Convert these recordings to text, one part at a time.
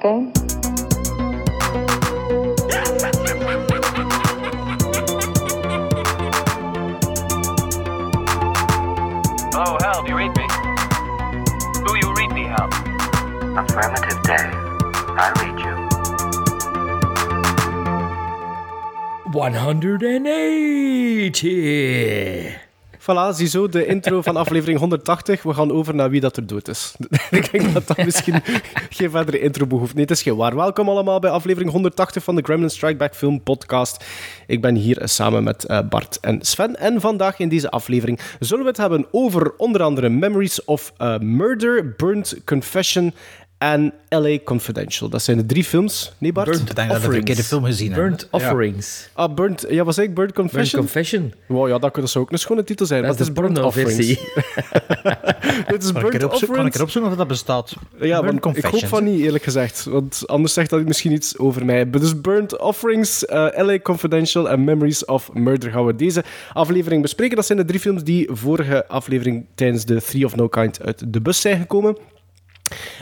that oh, a? Hello, Hal, do you read me? Do you read me, Hal? Affirmative day. I read you. 180. Voilà, ziezo, de intro van aflevering 180. We gaan over naar wie dat er dood is. Ik denk dat dat misschien geen verdere intro behoeft. Nee, het is geen. Welkom allemaal bij aflevering 180 van de Gremlin Strike Back Film Podcast. Ik ben hier samen met eh, Bart en Sven. En vandaag in deze aflevering zullen we het hebben over onder andere Memories of eh, Murder, Burnt Confession en LA Confidential. Dat zijn de drie films. Nee, Bart? Burnt Ik denk dat ik de film gezien heb. Burnt Offerings. Ah, Burnt... Ja, wat zei ik? Burnt Burnt Confession? Confession. wow, ja, dat zou ook een schone titel zijn. Dat is het de porno-versie. Dit is Burnt zo- kan ik Offerings. erop zoeken of dat bestaat? Ja, Burnt want ik hoop van niet, eerlijk gezegd. Want anders zegt dat misschien iets over mij. Dus Burnt Offerings, eh, LA Confidential en Memories of Murder gaan we deze aflevering bespreken. Dat zijn de drie films die vorige aflevering tijdens de Three of No Kind uit de bus zijn gekomen.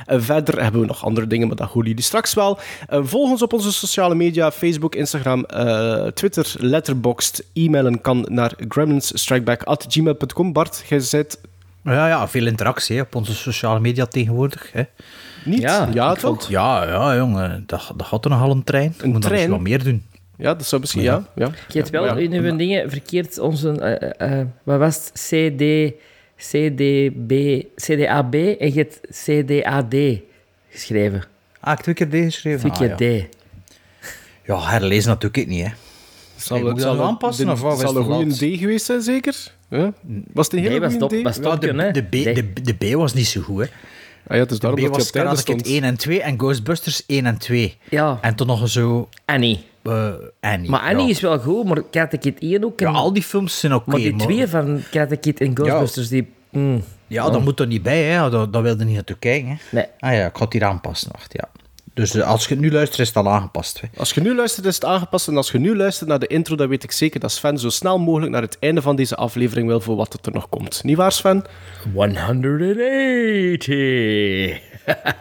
Eh, verder hebben we nog andere dingen, maar dat horen jullie straks wel. Eh, volg ons op onze sociale media, Facebook, Instagram, eh, Twitter, Letterboxd. E-mailen kan naar gremlinsstrikeback.gmail.com. Bart, jij zit Ja, ja, veel interactie hè, op onze sociale media tegenwoordig. Hè. niet? Ja, ja toch? vond- Ja, ja, jongen, dat, dat gaat er nogal een trein. Een Moet trein? misschien wat meer doen. Ja, dat zou misschien... Ja, ja. Je hebt wel Ja, in uw dingen verkeerd onze... eh, eh, eh, wat was het? CD... CDB... CDAB en je hebt CDAD geschreven. Ah, ik heb twee keer D geschreven. Ah, Verkeerd ja. D. ja, herlezen natuurlijk niet, hè. Zal, moet je dat zal, aanpassen, de- of wat? zal een het goede? D geweest zijn, zeker? Ja? Was het een hele Nee, was goede D? was Ja, top, de, hè? de, B, de, de B was niet zo goed, hè. Ah ja, het is De B was op het einde Karate Kid stond. 1 en 2 en Ghostbusters 1 en 2. Ja, En toen nog zo Annie. eh Annie. Maar Annie ja. is wel goed, maar Karate Kid 1 ook. Ja, en- al die films zijn oké. maar die twee van Karate Kid en Ghostbusters, die... mm, Ja, dat moet er niet bij, hè. Dat, dat wilde niet naartoe kijken, hè. nee. Ah ja, ik het hier aanpassen. Wacht, ja. Dus eh, als je het nu luistert, is het al aangepast. Hè. Als je nu luistert, is het aangepast. En als je nu luistert naar de intro, dan weet ik zeker dat Sven zo snel mogelijk naar het einde van deze aflevering wil voor wat er nog komt. Niet waar, Sven? 180.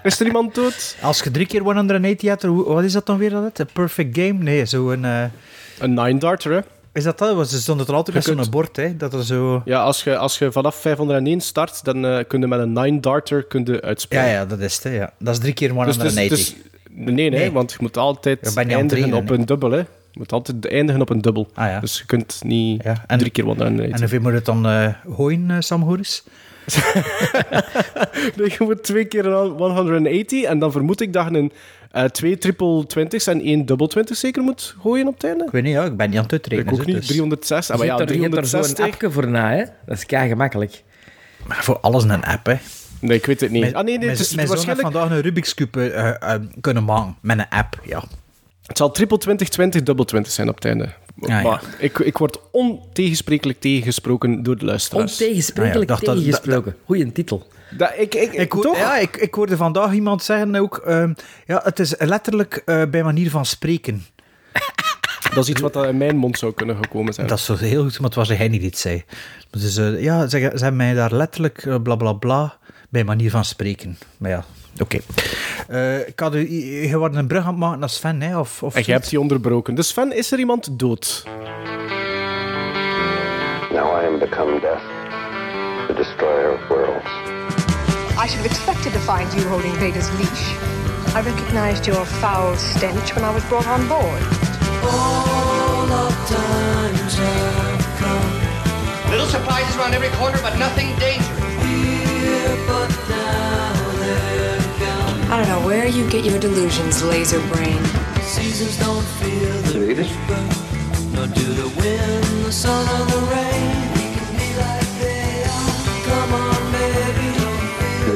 Is er iemand dood? Als je drie keer 180 hebt, wat is dat dan weer? Dat? Een perfect game? Nee, zo'n... eh Een nine-darter, hè? Is dat dat? Ze stond er altijd met Je kunt- zo'n bord, hè. Dat er zo... Ja, als je, als je vanaf 501 start, dan eh kun je met een nine-darter kun je Ja, uitspelen. ja, dat is het, hè, ja. Dat is drie keer Dus, dus, 180. dus- nee, nee, Nee. want je moet altijd je eindigen trainen, op een dubbel, hè? Je moet altijd eindigen op een dubbel. Ah, ja. Dus je kunt niet Ja, en- drie keer 180. En hoeveel moet het dan eh gooien, eh, Sam Horis? Nee, je moet twee keer een 180 en dan vermoed ik dat je een eh, twee triple 20's en één dubbel 20 zeker moet gooien op het einde. Ik weet niet, ja, ik ben niet aan het Ik uitrekenen. ook hè, niet, dus- 360. Ah, maar ja, er, je hebt er 360. appje voor na, hè? Dat is kei gemakkelijk. Maar voor alles een app, hè. Nee, ik weet het niet. Mijn- ah, nee, nee, mijn- het is mijn zoon heeft waarschijnlijk... vandaag een Rubik's Cube eh, eh, kunnen maken met een app, ja. Het zal triple 20, 20, dubbel 20 zijn op het einde. ja. maar ik, ik word ontegensprekelijk tegengesproken door de luisteraars. Ontegensprekelijk Ah ja, ik dacht dat- tegengesproken. Goeie titel. Dat, ik, ik, Ik, hoor- toch? ja, ik, ik hoorde vandaag iemand zeggen ook... ehm, ja, het is letterlijk eh, bij manier van spreken. Dat is iets wat in mijn mond zou kunnen gekomen zijn. Dat is zo heel goed, maar het was hij niet iets zei. Dus eh, ja, ze, ze hebben mij daar letterlijk eh, bla bla bla bij manier van spreken. Maar ja, oké. Eh, ik had u, je je wordt een brug aan het maken naar Sven, hè? Of, of En jij hebt die onderbroken. Dus Sven, is er iemand dood? Now I am become death, the destroyer of worlds. I should have expected to find you holding Vader's leash. I recognized your foul stench when I was brought on board. Little surprises around every corner, but nothing dangerous. I don't know where you get your delusions, laser brain.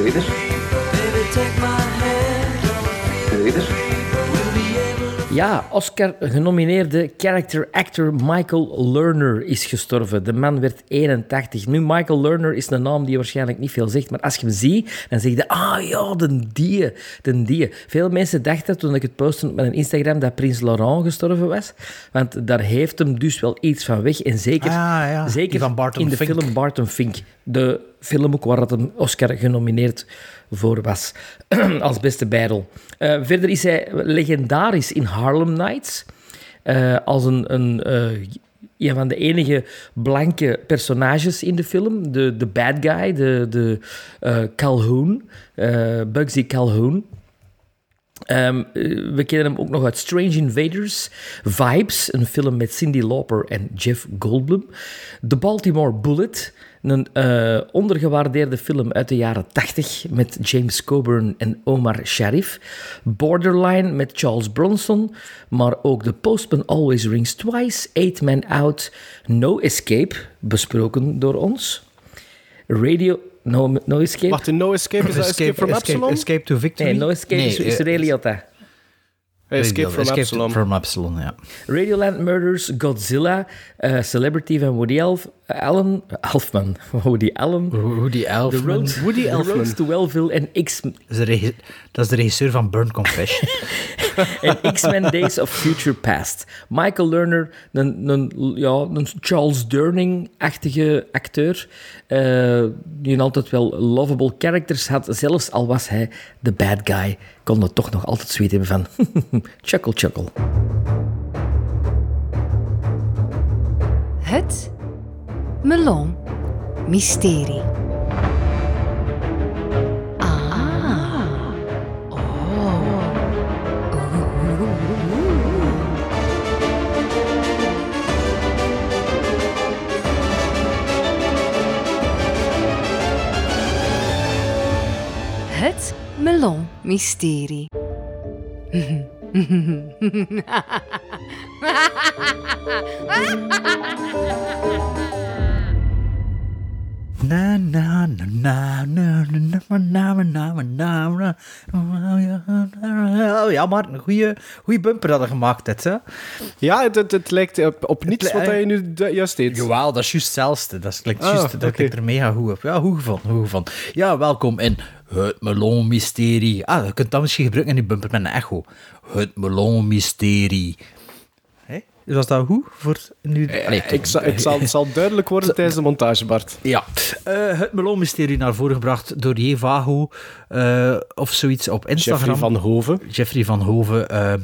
Baby, take my hand. Ja, Oscar-genomineerde character actor Michael Lerner is gestorven. De man werd 81. Nu, Michael Lerner is een naam die je waarschijnlijk niet veel zegt, maar als je hem ziet, dan zeg je, ah ja, de die, de die. Veel mensen dachten toen ik het postte op mijn Instagram dat Prins Laurent gestorven was, want daar heeft hem dus wel iets van weg. En zeker, Ah, ja, zeker die van Barton in de Fink. film Barton Fink. de film ook waar dat een Oscar genomineerd voor was als beste bijrol. Eh, verder is hij legendarisch in Harlem Nights eh, als een, eh, een van de enige blanke personages in de film. De, de bad guy, de, de Calhoun, Bugsy Calhoun. Ehm, eh, we kennen hem ook nog uit Strange Invaders, Vibes, een film met Cyndi Lauper en Jeff Goldblum. The Baltimore Bullet, een eh, ondergewaardeerde film uit de jaren 80 met James Coburn en Omar Sharif. Borderline met Charles Bronson, maar ook The Postman Always Rings Twice, Eight Men Out, No Escape, besproken door ons. Radio... No, no Escape? Wacht, No Escape is Escape, from escape, Absalom? escape to Victory. Nee, No Escape is, is eh, Liotta. Escape from Escape Absalom. from Absalom, ja. Radioland Murders, Godzilla, eh, Celebrity van Woody Elf, Allen, Elfman, Woody Allen, Hoe die The elf. Road, Woody The Elfman. Road to Wellville en X- Dat is de regi- dat is de regisseur van Burn Confession. en X-Men Days of Future Past. Michael Lerner, een, een, ja, een Charles Durning-achtige acteur, eh, die altijd wel lovable characters had, zelfs al was hij de bad guy, kon het toch nog altijd sweet hebben van chuckle chuckle. Het Melon Mysterie. Ah. Oh. Het Melon Mysterie. Na na na na na na na na na na na Ja, maar een goede, goede bumper hadden gemaakt, dit, hè? Ja, het, het, het lijkt op, op niets Het wat hij nu de- juist deed. Jawel, dat is juist hetzelfde. Dat klinkt Ah, juist, dat oké. klinkt er mega goed op. Ja, goed gevonden, goed gevonden. Ja, welkom in Het Melon Mysterie. Ah, je kunt dat misschien gebruiken in die bumper met een echo. Het Melon Mysterie. Hé? Was dat goed? Voor nu? Allee, Ik zal, ik zal, het zal duidelijk worden tijdens de montage, Bart. Ja, Eh, het Melon-mysterie naar voren gebracht door J. Vago eh, of zoiets op Instagram. Jeffrey van Hoven. Jeffrey van Hoven. eh.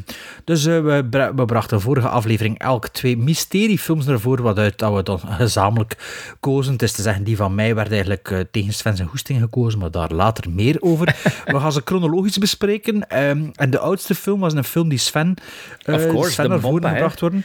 dus eh, we, bra- we brachten de vorige aflevering elk twee mysteriefilms naar voren, wat uit dat we dan gezamenlijk kozen. Het is te zeggen, die van mij werd eigenlijk eh, tegen Sven zijn hoesting gekozen, maar daar later meer over. we gaan ze chronologisch bespreken. ehm, en de oudste film was een film die Sven, eh, Of course, Sven naar voren gebracht worden.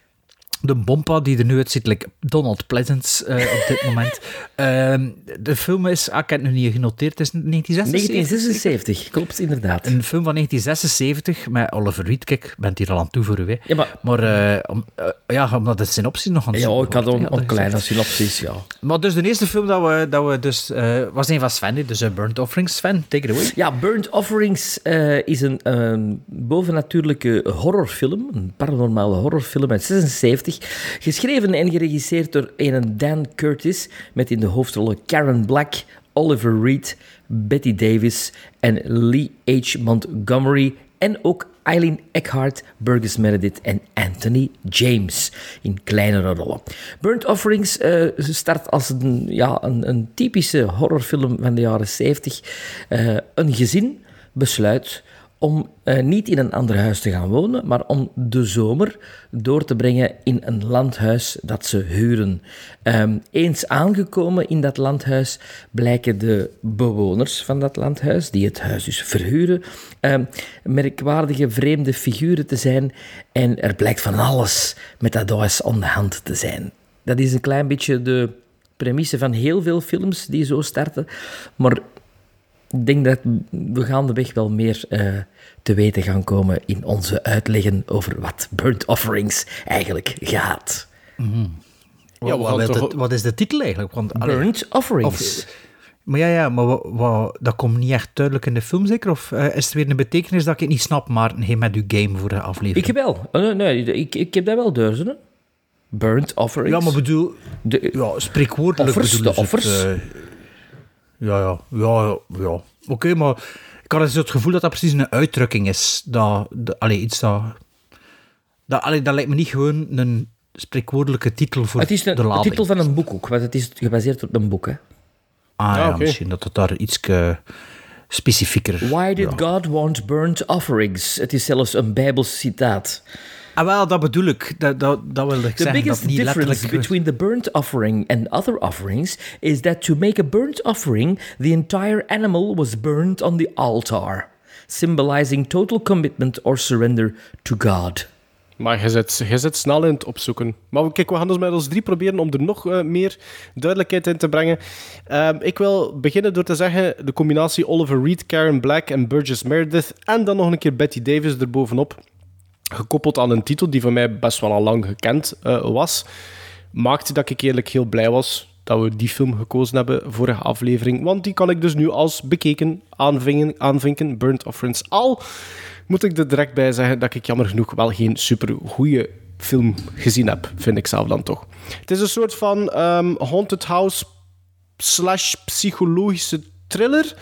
De Bompa, die er nu uitziet, like Donald Pleasance eh, op dit moment. Ehm, de film is, ah, ik heb het nu niet genoteerd, het is 1976. 1976, klopt inderdaad. Een film van 1976 met Oliver Reed. Kijk, ik ben hier al aan het toevoegen. hè. Ja, maar- eh, om, eh, ja, omdat het synopsis nog aan het Ja, ik had een, een kleine synopsis, ja. Maar dus de eerste film dat we, dat we dus, was een van Sven, dus Burnt Offerings. Sven, take it away. Ja, Burnt Offerings is een een bovennatuurlijke horrorfilm, een paranormale horrorfilm uit 76, geschreven en geregisseerd door een Dan Curtis, met in de hoofdrollen Karen Black, Oliver Reed, Betty Davis en Lee H. Montgomery en ook Eileen Eckhart, Burgess Meredith en Anthony James in kleinere rollen. Burnt Offerings eh, start als een, ja, een, een typische horrorfilm van de jaren 70. Eh, een gezin besluit om eh, niet in een ander huis te gaan wonen, maar om de zomer door te brengen in een landhuis dat ze huren. Ehm, eens aangekomen in dat landhuis blijken de bewoners van dat landhuis, die het huis dus verhuren, ehm, merkwaardige vreemde figuren te zijn en er blijkt van alles met dat huis aan de hand te zijn. Dat is een klein beetje de premisse van heel veel films die zo starten, maar ik denk dat we gaandeweg wel meer eh, te weten gaan komen in onze uitleggen over wat Burnt Offerings eigenlijk gaat. Ja, we wat, gaan het- wat is de titel eigenlijk? Want, allee, Burnt Offerings. Of- maar ja, ja maar wa- wa- dat komt niet echt duidelijk in de film, zeker? Of eh, is het weer een betekenis dat ik het niet snap, maar geen met uw game voor de aflevering? ik heb wel. Oh, nee, nee, ik, ik heb dat wel hè. Burnt Offerings. Ja, maar bedoel, De, ja, spreekwoordelijk Offers, de het, offers. Ja, ja, ja, ja. ja. Oké, maar ik had dus het gevoel dat dat precies een uitdrukking is. Dat, dat, allee, iets dat... Dat, allee, dat lijkt me niet gewoon een spreekwoordelijke titel voor het is een, de titel van een boek ook, want het is gebaseerd op een boek. Hè. Ah ja, Ja, misschien dat het daar iets eh, specifieker... Why did ja. God want burnt offerings? Het is zelfs een Bijbels citaat. Ah, wel, dat bedoel ik. Dat, dat, dat wilde ik The zeggen. biggest dat niet difference letterlijk... between the burnt offering and other offerings is that to make a burnt offering, the entire animal was burned on the altar, symbolizing total commitment or surrender to God. Maar je zit, je zit snel in het opzoeken. Maar kijk, we gaan dus met ons drie proberen om er nog eh, meer duidelijkheid in te brengen. Ehm, ik wil beginnen door te zeggen, de combinatie Oliver Reed, Karen Black en Burgess Meredith en dan nog een keer Betty Davis erbovenop, gekoppeld aan een titel die voor mij best wel al lang gekend eh, was, maakte dat ik eerlijk heel blij was dat we die film gekozen hebben, vorige aflevering. Want die kan ik dus nu als bekeken aanvinken, aanvinken Burnt Offerings. Al moet ik er direct bij zeggen dat ik jammer genoeg wel geen super goede film gezien heb, vind ik zelf dan toch. Het is een soort van ehm, haunted house slash psychologische thriller,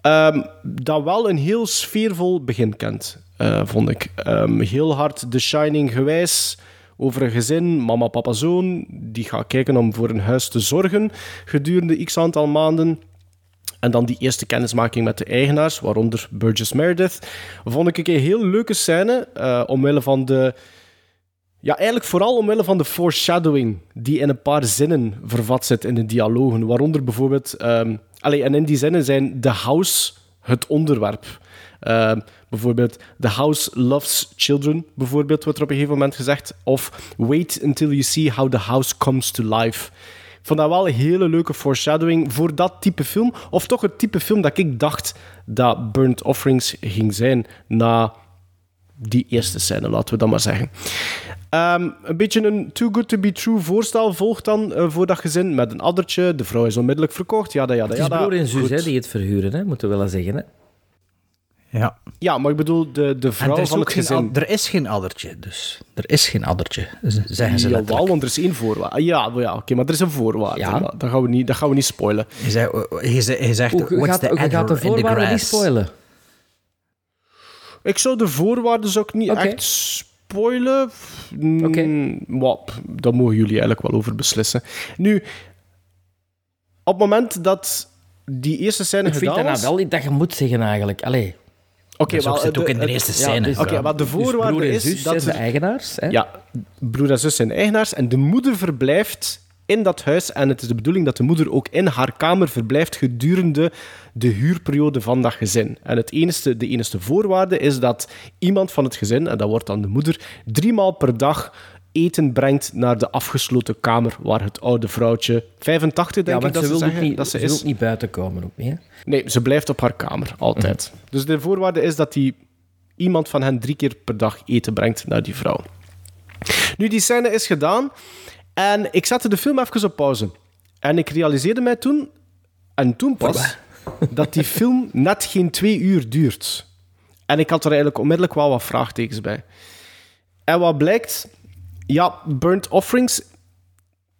ehm, dat wel een heel sfeervol begin kent, eh, vond ik. Ehm, heel hard The Shining gewijs over een gezin, mama, papa, zoon, die gaat kijken om voor een huis te zorgen gedurende x aantal maanden. En dan die eerste kennismaking met de eigenaars, waaronder Burgess Meredith. Vond ik een heel leuke scène, eh, omwille van de... Ja, eigenlijk vooral omwille van de foreshadowing die in een paar zinnen vervat zit in de dialogen. Waaronder bijvoorbeeld... allee, en in die zinnen zijn the house het onderwerp. Ehm, bijvoorbeeld, the house loves children, bijvoorbeeld, wordt er op een gegeven moment gezegd. Of wait until you see how the house comes to life. Ik vond dat wel een hele leuke foreshadowing voor dat type film. Of toch het type film dat ik dacht dat Burnt Offerings ging zijn na die eerste scène, laten we dat maar zeggen. Ehm, een beetje een too good to be true voorstel volgt dan eh, voor dat gezin met een addertje. De vrouw is onmiddellijk verkocht. Ja, ja, Het is ja. broer en zus hè, die het verhuren, hè, moeten we wel zeggen. Hè. Ja. Ja, maar ik bedoel, de, de vrouw er is, van het geen, gezin. ad- er is geen addertje, dus. Er is geen addertje, zeggen ze Jawel, want er is één voorwaarde. Ja, maar ja oké, maar er is een voorwaarde. Ja. Dat, gaan we niet, dat gaan we niet spoilen. Je, zei, je, je zegt, Hoe what's gaat, the gaat de adder in the voorwaarden niet grass? spoilen? Ik zou de voorwaarden ook niet echt spoilen. Mm, Oké. maar, pff, daar mogen jullie eigenlijk wel over beslissen. Nu, op het moment dat die eerste scène Ik vind gedaan dat was... nou wel iets dat je moet zeggen eigenlijk. Allee. Oké, zit ook de- in de eerste Ja, scène. dus- Oké, maar de Dus voorwaarde broer en is zus dat zijn de er- eigenaars. Hè? Ja, broer en zus zijn eigenaars en de moeder verblijft in dat huis. En het is de bedoeling dat de moeder ook in haar kamer verblijft gedurende de huurperiode van dat gezin. En het enige, de enige voorwaarde is dat iemand van het gezin, en dat wordt dan de moeder, driemaal per dag eten brengt naar de afgesloten kamer waar het oude vrouwtje, 85 denk Ja, ik dat ze wil, zeggen, niet, dat ze ze wil is. ook niet buiten komen. Ook niet, hè? Nee, ze blijft op haar kamer, altijd. Dus de voorwaarde is dat die, iemand van hen drie keer per dag eten brengt naar die vrouw. Nu, die scène is gedaan en ik zette de film even op pauze. En ik realiseerde mij toen, en toen pas, dat die film net geen twee uur duurt. En ik had er eigenlijk onmiddellijk wel wat vraagtekens bij. En wat blijkt, ja, Burnt Offerings,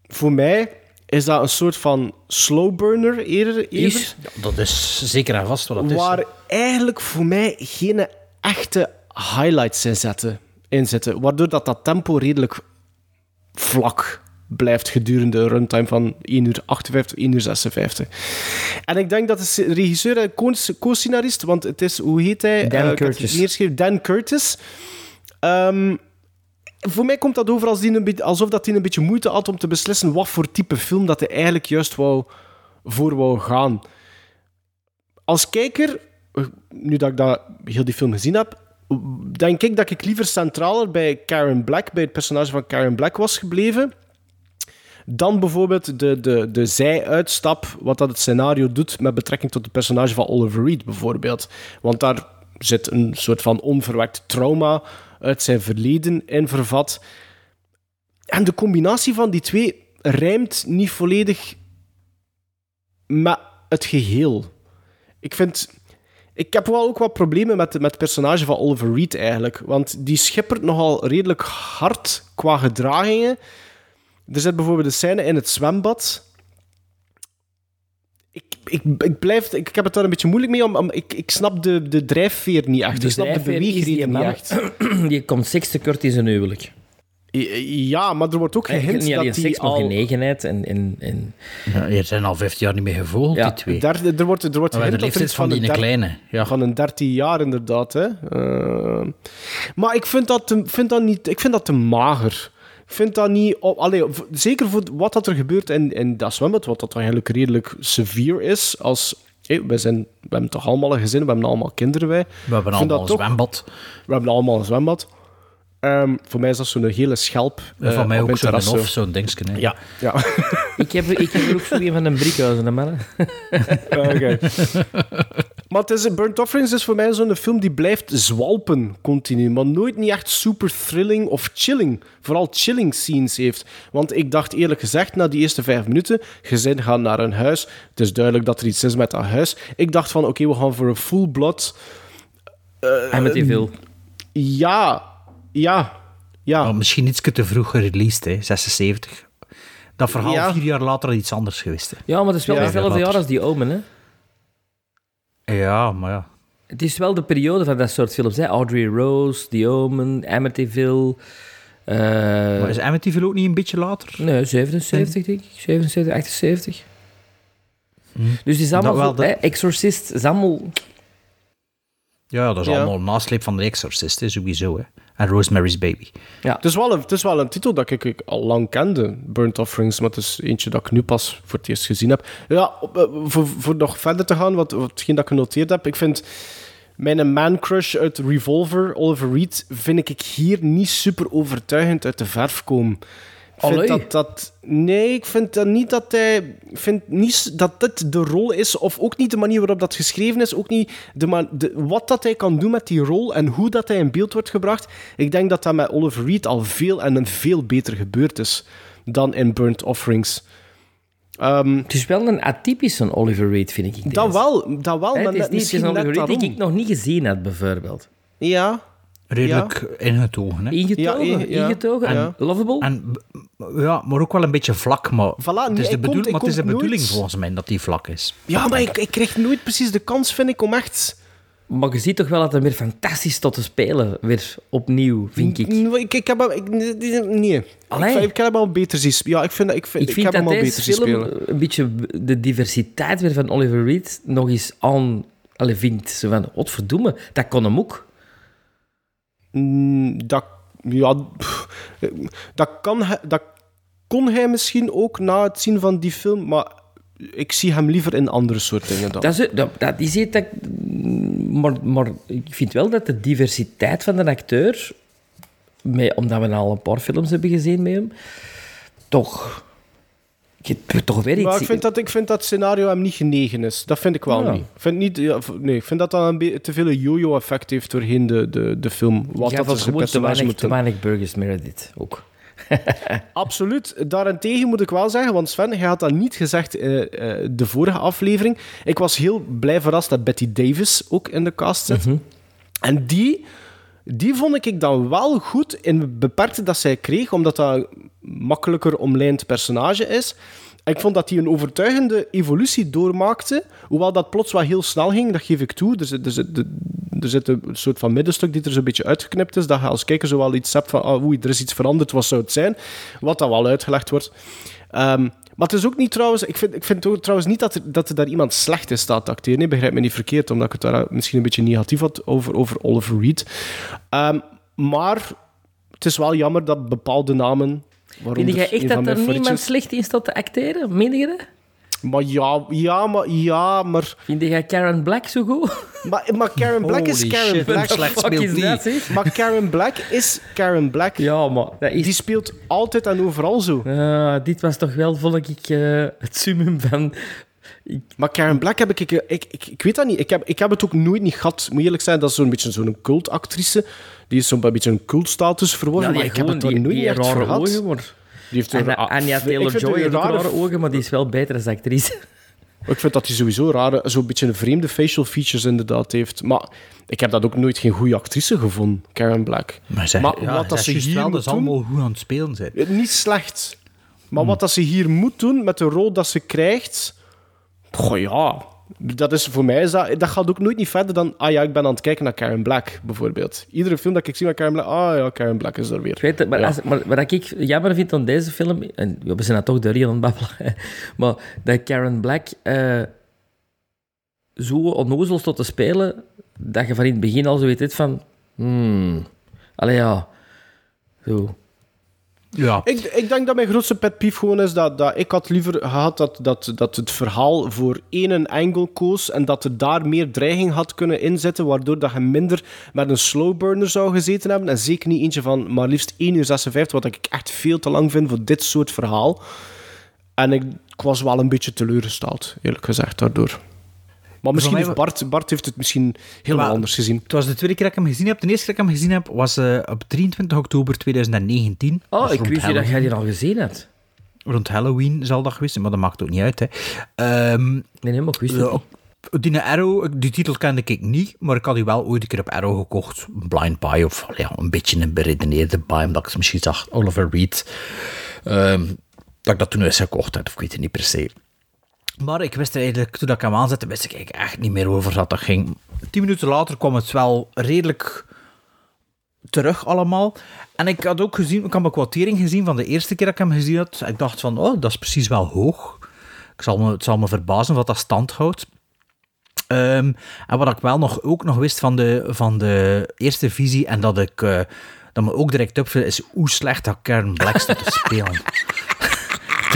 voor mij is dat een soort van slow burner eerder. eerder? Ja, dat is zeker en vast wat het is. waar eigenlijk voor mij geen echte highlights in, zetten, in zitten. Waardoor dat, dat tempo redelijk vlak blijft gedurende een runtime van 1 uur 58, 1 uur 56. En ik denk dat de regisseur en co- co-scenarist, want het is, hoe heet hij? Dan het Curtis. Dan Curtis. Ehm, voor mij komt dat over als een alsof dat hij een beetje moeite had om te beslissen wat voor type film dat hij eigenlijk juist wou, voor wou gaan. Als kijker, eh, nu dat ik dat, heel die film gezien heb, denk ik dat ik liever centraler bij Karen Black, bij het personage van Karen Black was gebleven, dan bijvoorbeeld de, de, de zij-uitstap, wat dat het scenario doet met betrekking tot het personage van Oliver Reed, bijvoorbeeld. Want daar zit een soort van onverwekt trauma uit zijn verleden in vervat. En de combinatie van die twee rijmt niet volledig met het geheel. Ik vind... Ik heb wel ook wat problemen met, met het personage van Oliver Reed eigenlijk. Want die schippert nogal redelijk hard qua gedragingen. Er zit bijvoorbeeld een scène in het zwembad. Ik, ik, blijf, ik, ik heb het daar een beetje moeilijk mee, om, om- ik, ik snap de, de drijfveer niet echt. De ik snap de is beweegreden niet echt. Die komt seks tekort in zijn huwelijk. Ja, maar er wordt ook gehint niet dat die seks, al... genegenheid en... en, en Ja, je zijn al 15 jaar niet meer gevolgd, Ja, die twee. Daar, er wordt, er wordt gehint dat er van van die een, der- kleine. Ja. van een 13 jaar, inderdaad. Hè. Eh, maar ik vind, dat te, vind dat niet, ik vind dat te mager. Vind dat niet... Op, allee, zeker voor wat dat er gebeurt in, in dat zwembad, wat dat eigenlijk redelijk severe is. Als, hé, wij, zijn, we hebben toch allemaal een gezin, we hebben allemaal kinderen, wij. We hebben allemaal een toch- zwembad. We hebben allemaal een zwembad. Ehm, voor mij is dat zo'n hele schelp. En eh, van mij ook zo'n of, zo. zo'n dingetje. hè. Ja, ja. ik, heb, ik heb er ook zo een van een briekhuizen, hè, mannen. Oké. maar het is, Burnt Offerings is voor mij zo'n film die blijft zwalpen continu, maar nooit niet echt super thrilling of chilling. Vooral chilling scenes heeft. Want ik dacht eerlijk gezegd, na die eerste vijf minuten, gezin gaat naar een huis, het is duidelijk dat er iets is met dat huis. Ik dacht van, oké, we gaan voor een full blood... Amityville. Ja, ja, ja. Maar misschien iets te vroeg gereleased, hè. 76. Dat verhaal Ja. vier jaar later had iets anders geweest. Hè. Ja, maar het is wel Ja. hetzelfde Later. jaar als die Omen, hè. Ja, maar ja. Het is wel de periode van dat soort films, hè. Audrey Rose, The Omen, Amityville... eh, Maar is Amityville ook niet een beetje later? Nee, 77 denk ik. 77, 78. Dus die is allemaal Dat wel, zo, hè, Exorcist, is allemaal... Ja, dat is Ja. allemaal een nasleep van de Exorcist, hè, sowieso. Hè. En Rosemary's Baby. Het is, wel een, het is wel een titel dat ik, ik al lang kende, Burnt Offerings, maar het is eentje dat ik nu pas voor het eerst gezien heb. Ja, op, eh, voor, voor nog verder te gaan, wat, watgeen dat ik genoteerd heb, ik vind mijn man-crush uit Revolver, Oliver Reed, vind ik hier niet super overtuigend uit de verf komen. Vind dat, dat... Nee, ik vind dat niet dat hij... Vind niet dat dit de rol is, of ook niet de manier waarop dat geschreven is, ook niet de, de, wat dat hij kan doen met die rol en hoe dat hij in beeld wordt gebracht. Ik denk dat dat met Oliver Reed al veel en een veel beter gebeurd is dan in Burnt Offerings. Ehm, Het is wel een atypische Oliver Reed, vind ik. dat wel, dat wel, maar het is niet een Oliver Reed die ik nog niet gezien had, bijvoorbeeld. Ja, Redelijk ingetogen. Hè. Ingetogen, Ja, ja. ingetogen. Ja. En lovable. En, ja, maar ook wel een beetje vlak. Maar Voilà, het is de, bedoel- komt- hij maar het is de bedoeling nooit- volgens mij dat die vlak is. ja maar ik, ik krijg nooit precies de kans, vind ik, om echt... Maar je ziet toch wel dat hij weer fantastisch tot te spelen. Weer opnieuw, vind ik. Nee, Ik, ik heb hem... Ik, nee. Allee. Ik, ik heb hem al beter zien spelen. Ja, ik vind, dat- ik vind, Ik ik vind heb hem dat al deze beter zien film spelen. een beetje de diversiteit weer van Oliver Reed nog eens aan... Allee, vindt. Zo van, godverdomme, dat kon hem ook. Mm, dat, ja, dat, kan dat kon hij misschien ook na het zien van die film, maar ik zie hem liever in andere soort dingen dan. Dat is, dat, dat is dat. Maar, maar ik vind wel dat de diversiteit van de acteur... Omdat we al een paar films hebben gezien met hem... Toch... Je toch weer iets... maar ik vind, dat, ik vind dat scenario hem niet genegen is. Dat vind ik wel Ja. niet. Ik vind, niet ja, nee, ik vind dat dat een be- te veel yo-yo-effect heeft doorheen de, de, de film. Wat Jij dat is gewoon te weinig, te weinig Burgess Meredith ook. Absoluut. Daarentegen moet ik wel zeggen, want Sven, hij had dat niet gezegd eh eh, de vorige aflevering. Ik was heel blij verrast dat Betty Davis ook in de cast zit. En die, die vond ik dan wel goed in het beperkte dat zij kreeg, omdat dat makkelijker omlijnd personage is. En ik vond dat hij een overtuigende evolutie doormaakte, hoewel dat plots wel heel snel ging, dat geef ik toe. Er zit, er zit, er zit een soort van middenstuk die er zo'n beetje uitgeknipt is, dat je als kijker zo iets hebt van, ah, oei, er is iets veranderd, wat zou het zijn? Wat dan wel uitgelegd wordt. Ehm, maar het is ook niet trouwens... Ik vind, ik vind ook trouwens niet dat er, dat er daar iemand slecht in staat te acteren. Nee, begrijp me niet verkeerd, omdat ik het daar misschien een beetje negatief had over, over Oliver Reed. Ehm, maar het is wel jammer dat bepaalde namen... Vind jij waaronder echt dat er niemand slecht in staat te acteren? Meen je dat? Maar ja, ja, maar... Ja, maar... Vind jij Karen Black zo goed? Maar, maar Karen Black is Karen shit, Black. slecht speelt is die? dat? Maar Karen Black is Karen Black. Ja, maar dat is... Die speelt altijd en overal zo. Ah, dit was toch wel, vond ik, eh, het summum van... Maar Karen Black heb ik, ik, ik, ik, ik weet dat niet. Ik heb, ik heb het ook nooit niet gehad. Moet eerlijk zijn, dat is zo'n beetje zo'n cultactrice. Die is zo'n beetje een cultstatus verworven, maar ik heb het die, nooit die niet echt voor rare gehad. ogen, maar... Die heeft En, een- Anya ik vind Taylor-Joy heeft rare- rare ogen, maar die is wel beter als actrice. Ik vind dat hij sowieso rare, zo'n beetje een vreemde facial features inderdaad heeft. Maar ik heb dat ook nooit geen goede actrice gevonden, Karen Black. Maar, zeg, Maar ja, wat dat ze hier wel, dat doen- allemaal goed aan het spelen zijn. Eh, Niet slecht. Maar wat dat ze hier moet doen met de rol dat ze krijgt... Goh ja, dat is voor mij, dat, dat gaat ook nooit niet verder dan, ah ja, ik ben aan het kijken naar Karen Black, bijvoorbeeld. Iedere film dat ik zie met Karen Black, ah ja, Karen Black is er weer. Ik weet het, maar, Ja. als, maar wat ik jammer vind aan deze film, en we zijn dat toch de het babbelen, maar dat Karen Black eh, zo onnozel tot te spelen, dat je van in het begin al zo weet van, hmm, allee ja, zo. Ja. Ik, ik denk dat mijn grootste pet peeve gewoon is dat, dat ik had liever gehad dat, dat, dat het verhaal voor één angle koos en dat er daar meer dreiging had kunnen inzetten, waardoor dat je minder met een slow burner zou gezeten hebben. En zeker niet eentje van maar liefst 1 uur 56, wat ik echt veel te lang vind voor dit soort verhaal. En ik was wel een beetje teleurgesteld, eerlijk gezegd, daardoor. Maar misschien heeft Bart, Bart heeft het misschien helemaal Maar- anders gezien. Het was de tweede keer dat ik hem gezien heb. De eerste keer dat ik hem gezien heb was eh, op 23 oktober 2019. Oh, ik wist niet dat jij die al gezien had. Rond Halloween zal dat geweest zijn, maar dat maakt ook niet uit. Hè. Ehm, Nee, wist het Ja, niet. die Arrow, die titel kende ik niet, maar ik had die wel ooit een keer op Arrow gekocht. Een blind buy of ja, een beetje een beredeneerde buy, omdat ik misschien zag Oliver Reed. ehm, dat ik dat toen eens gekocht had, of ik weet het niet per se. Maar ik wist er eigenlijk, toen ik hem aanzette, wist ik eigenlijk echt niet meer over wat dat ging. Tien minuten later kwam het wel redelijk terug allemaal. En ik had ook gezien, ik had een kwartering gezien van de eerste keer dat ik hem gezien had. Ik dacht van, oh, dat is precies wel hoog. Ik zal me, het zal me verbazen wat dat stand houdt. Ehm, en wat ik wel nog, ook nog wist van de, van de eerste visie, en dat ik eh, dat me ook direct opviel, is hoe slecht dat Karen Black te spelen.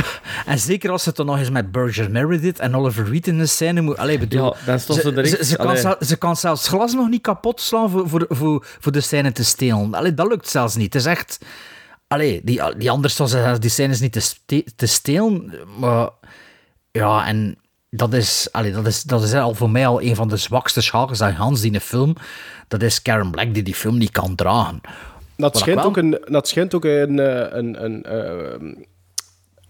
En zeker als ze het dan nog eens met Berger Meredith en Oliver Reed in de scène moet... Allee, bedoel, Ja, dan stond ze ze, direct- ze, ze kan ze kan zelfs glas nog niet kapot slaan voor, voor, voor, voor de scène te stelen. Allee, dat lukt zelfs niet. Het is echt... Allee, die, die anders zal ze die scènes niet te, ste- te stelen. Maar ja, en dat is, allee, dat, is, dat is al voor mij al een van de zwakste schakels aan Hans die in de film. Dat is Karen Black die die film niet kan dragen. Dat schijnt, ook een, dat schijnt ook een, eh, een, een,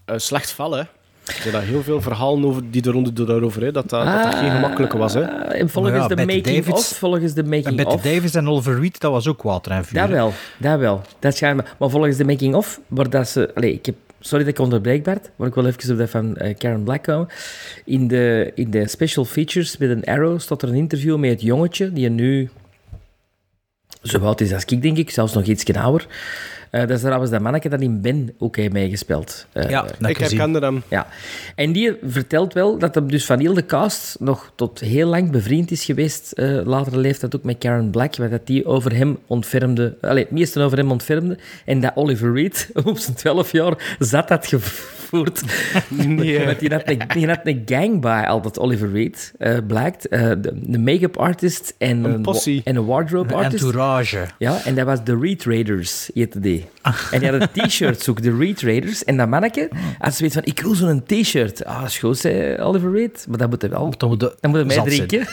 eh, slecht val, hè. Er zijn daar heel veel verhalen over, die er rond daarover, hè, dat, dat, dat dat geen gemakkelijke was. Hè. Ah, en volgens ja, de making Davids- of, volgens de En making Betty of... Davis en Oliver Reed, dat was ook water en vuur. Dat wel, dat wel. Dat schijnt me. Maar volgens de making-of, waar dat ze... Allee, ik heb, sorry dat ik onderbreek, Bart, maar ik wil even op dat van eh, Karen Black komen. In de, in de special features met een arrow staat er een interview met het jongetje, die nu zo oud is als ik, denk ik, zelfs nog iets ouder. Eh, dat is trouwens dat manneke dat in Ben ook heeft meegespeeld. Eh, Ja, dat Ik herkende hem. ja, en die vertelt wel dat hem dus van heel de cast nog tot heel lang bevriend is geweest, eh latere leeftijd ook met Karen Black, waar dat die over hem ontfermde, allee, het meeste over hem ontfermde, en dat Oliver Reed op zijn 12 jaar zat had gevoerd. Nee. Want die had, een, die had een gang bij, altijd Oliver Reed, eh, blijkt. Eh, de, de make-up artist en Een en een wardrobe artist. Entourage. Ja, en dat was de Reed Raiders, heette die. En die hadden t-shirts ook, de Reed Raiders. En dat manneke had zoiets van, ik wil zo'n t-shirt. Ah, dat is goed, zei Oliver Reed. Maar dat moet hij wel. Dan moet Dan moet hij mij drinken.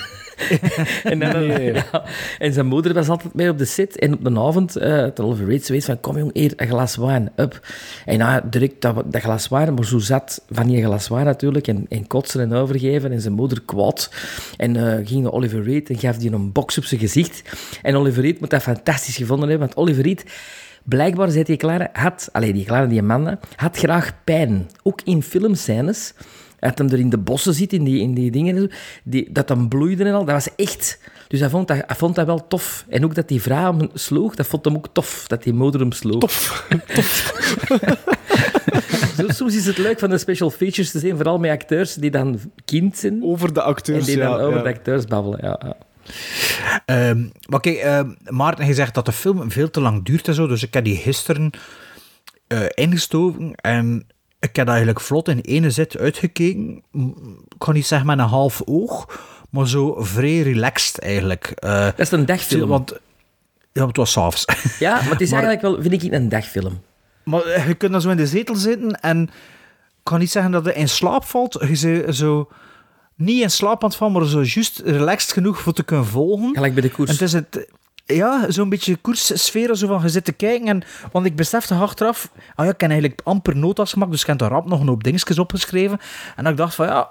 en, dan, ja. en zijn moeder was altijd mee op de set. En op de avond, had Oliver Reed zoiets van, kom jong, hier, een glas wijn, up. En ja, direct dat, dat glas wijn, maar zo zat van die glas wijn natuurlijk. En, en kotsen en overgeven. En zijn moeder kwaad. En eh, ging naar Oliver Reed en gaf die een box op zijn gezicht. En Oliver Reed moet dat fantastisch gevonden hebben, want Oliver Reed... Blijkbaar zei die kleine, had, alleen die die man, had graag pijn. Ook in filmscènes. Dat hem er in de bossen zit, in die, in die dingen, en zo, die, dat hem bloeide en al, dat was echt... Dus hij vond, dat, hij vond dat wel tof. En ook dat die vrouw hem sloeg, dat vond hem ook tof, dat die moeder hem sloeg. Tof. Soms is het leuk van de special features te zien, vooral met acteurs die dan kind zijn Over de en acteurs, die dan ja. over ja. de acteurs babbelen. Ja, Ehm, maar kijk, ehm, Maarten, je zegt dat de film veel te lang duurt en zo, dus ik heb die gisteren eh, ingestoken en ik heb dat eigenlijk vlot in ene zit uitgekeken. Ik kan niet zeggen met een half oog, maar zo vrij relaxed eigenlijk. Eh, Dat is een dagfilm. Want ja, het was s'avonds. ja, maar het is Maar- eigenlijk wel, vind ik, een dagfilm. Maar eh, je kunt dan zo in de zetel zitten en ik kan niet zeggen dat je in slaap valt. Je zo niet in slaap aan het vallen, maar zo juist relaxed genoeg voor te kunnen volgen. Gelijk bij de koers. En het is het, ja, zo'n beetje koerssfeer, zo van je zit te kijken. En, want ik besefte achteraf, ah ja, ik heb eigenlijk amper notas gemaakt, dus ik heb daar rap nog een hoop dingetjes opgeschreven. En ik dacht van, ja,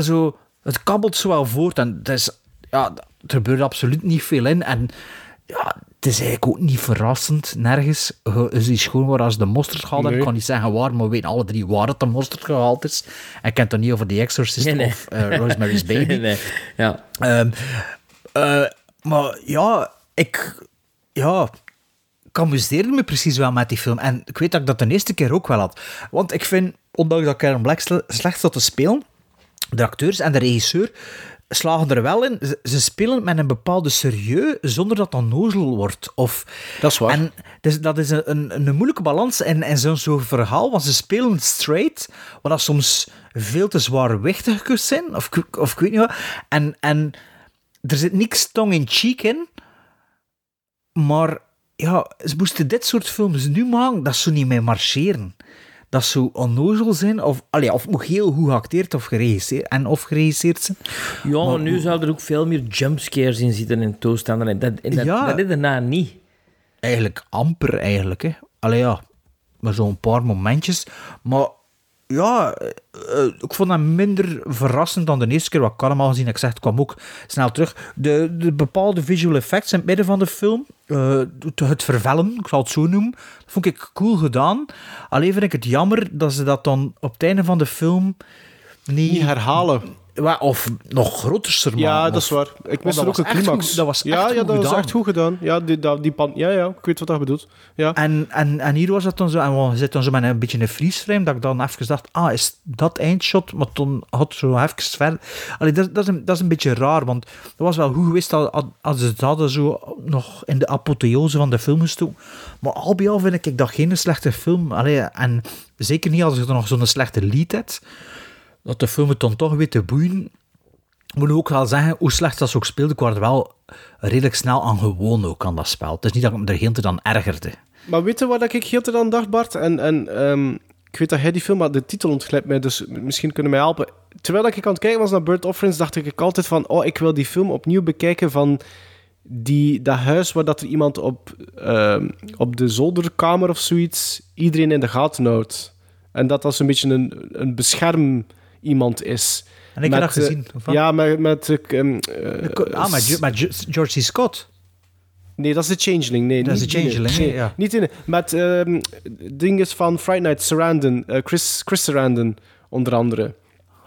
zo, het kabbelt zo wel voort. En het is, ja, er gebeurt absoluut niet veel in. En ja, het is eigenlijk ook niet verrassend, nergens. Het is gewoon waar als de mosterd gehaald. Nee. Ik kan niet zeggen waar, maar we weten alle drie waar het de mosterd gehaald is. En ik ken het dan niet over The Exorcist Nee, nee. of eh, Rosemary's Baby. Ja. Ehm, eh, maar ja, ik... Ja, ik amuseerde me precies wel met die film. En ik weet dat ik dat de eerste keer ook wel had. Want ik vind, ondanks dat Karen Black sle- slecht zat te spelen, de acteurs en de regisseur slagen er wel in. Ze, ze spelen met een bepaalde serieus, zonder dat dat nozel wordt. Of, Dat is waar. En dus dat is een, een, een moeilijke balans in, in zo'n verhaal, want ze spelen straight, wat dat soms veel te zwaarwichtig kan zijn, of, ik- of ik weet niet wat. En, en er zit niks tong-in-cheek in, maar ja, ze moesten dit soort films nu maken, dat zou niet meer marcheren. Dat zou onnozel zijn, of, allee, of moet heel goed geacteerd of geregisseerd, en of geregisseerd zijn. Ja, maar nu zou er ook veel meer jumpscares in zitten en toestanden. En dat, en dat, Ja. dat is daarna niet. Eigenlijk amper, eigenlijk. Hè. Allee, ja, maar zo'n paar momentjes. Maar ja, eh, eh, ik vond dat minder verrassend dan de eerste keer wat ik allemaal gezien. Ik zeg, kwam ook snel terug. De, de bepaalde visual effects in het midden van de film, eh, het- vervellen, ik zal het zo noemen, vond ik cool gedaan. Alleen vind ik het jammer dat ze dat dan op het einde van de film. Niet herhalen. Of nog groter maken. Ja, dat is waar. Ik mis dat er ook een climax. dat was ja, echt ja, goed dat was gedaan. echt goed gedaan. Ja, die, dat- die pan, ja, ja, ik weet wat dat bedoelt. Ja. En, en, en hier was het dan zo, en we zitten dan zo met een beetje een freeze-frame, dat ik dan even dacht, ah, is dat eindshot? Maar toen had zo even verder... Allee, dat, dat, is een, dat is een beetje raar, want dat was wel goed geweest als, als ze het hadden zo nog in de apotheose van de film gestoken. Maar al bij al vind ik dat geen slechte film. Allee, en zeker niet als je er nog zo'n slechte lead hebt, dat de film het dan toch weet te boeien. Ik moet ook wel zeggen, hoe slecht dat ze ook speelde, ik word wel redelijk snel aan gewoon ook aan dat spel. Het is niet dat ik me er heel te dan ergerde. Maar weet je wat ik heel te dan dacht, Bart? En, en ehm, ik weet dat jij die film, maar de titel ontglipt mij, dus misschien kunnen mij helpen. Terwijl ik aan het kijken was naar Bird Offerings, dacht ik altijd van, oh, ik wil die film opnieuw bekijken van die, dat huis waar dat er iemand op, ehm, op de zolderkamer of zoiets iedereen in de gaten houdt. En dat dat zo'n beetje een, een bescherm iemand is. En ik heb dat eh, gezien. ja, met... met ehm, eh, ah, met Jo- George C. Scott. Nee, dat is de Changeling. Nee, Dat is niet de Changeling, nee, ja. Niet in. Met ehm dinges van Friday Night, Sarandon, eh, Chris, Chris Sarandon, onder andere.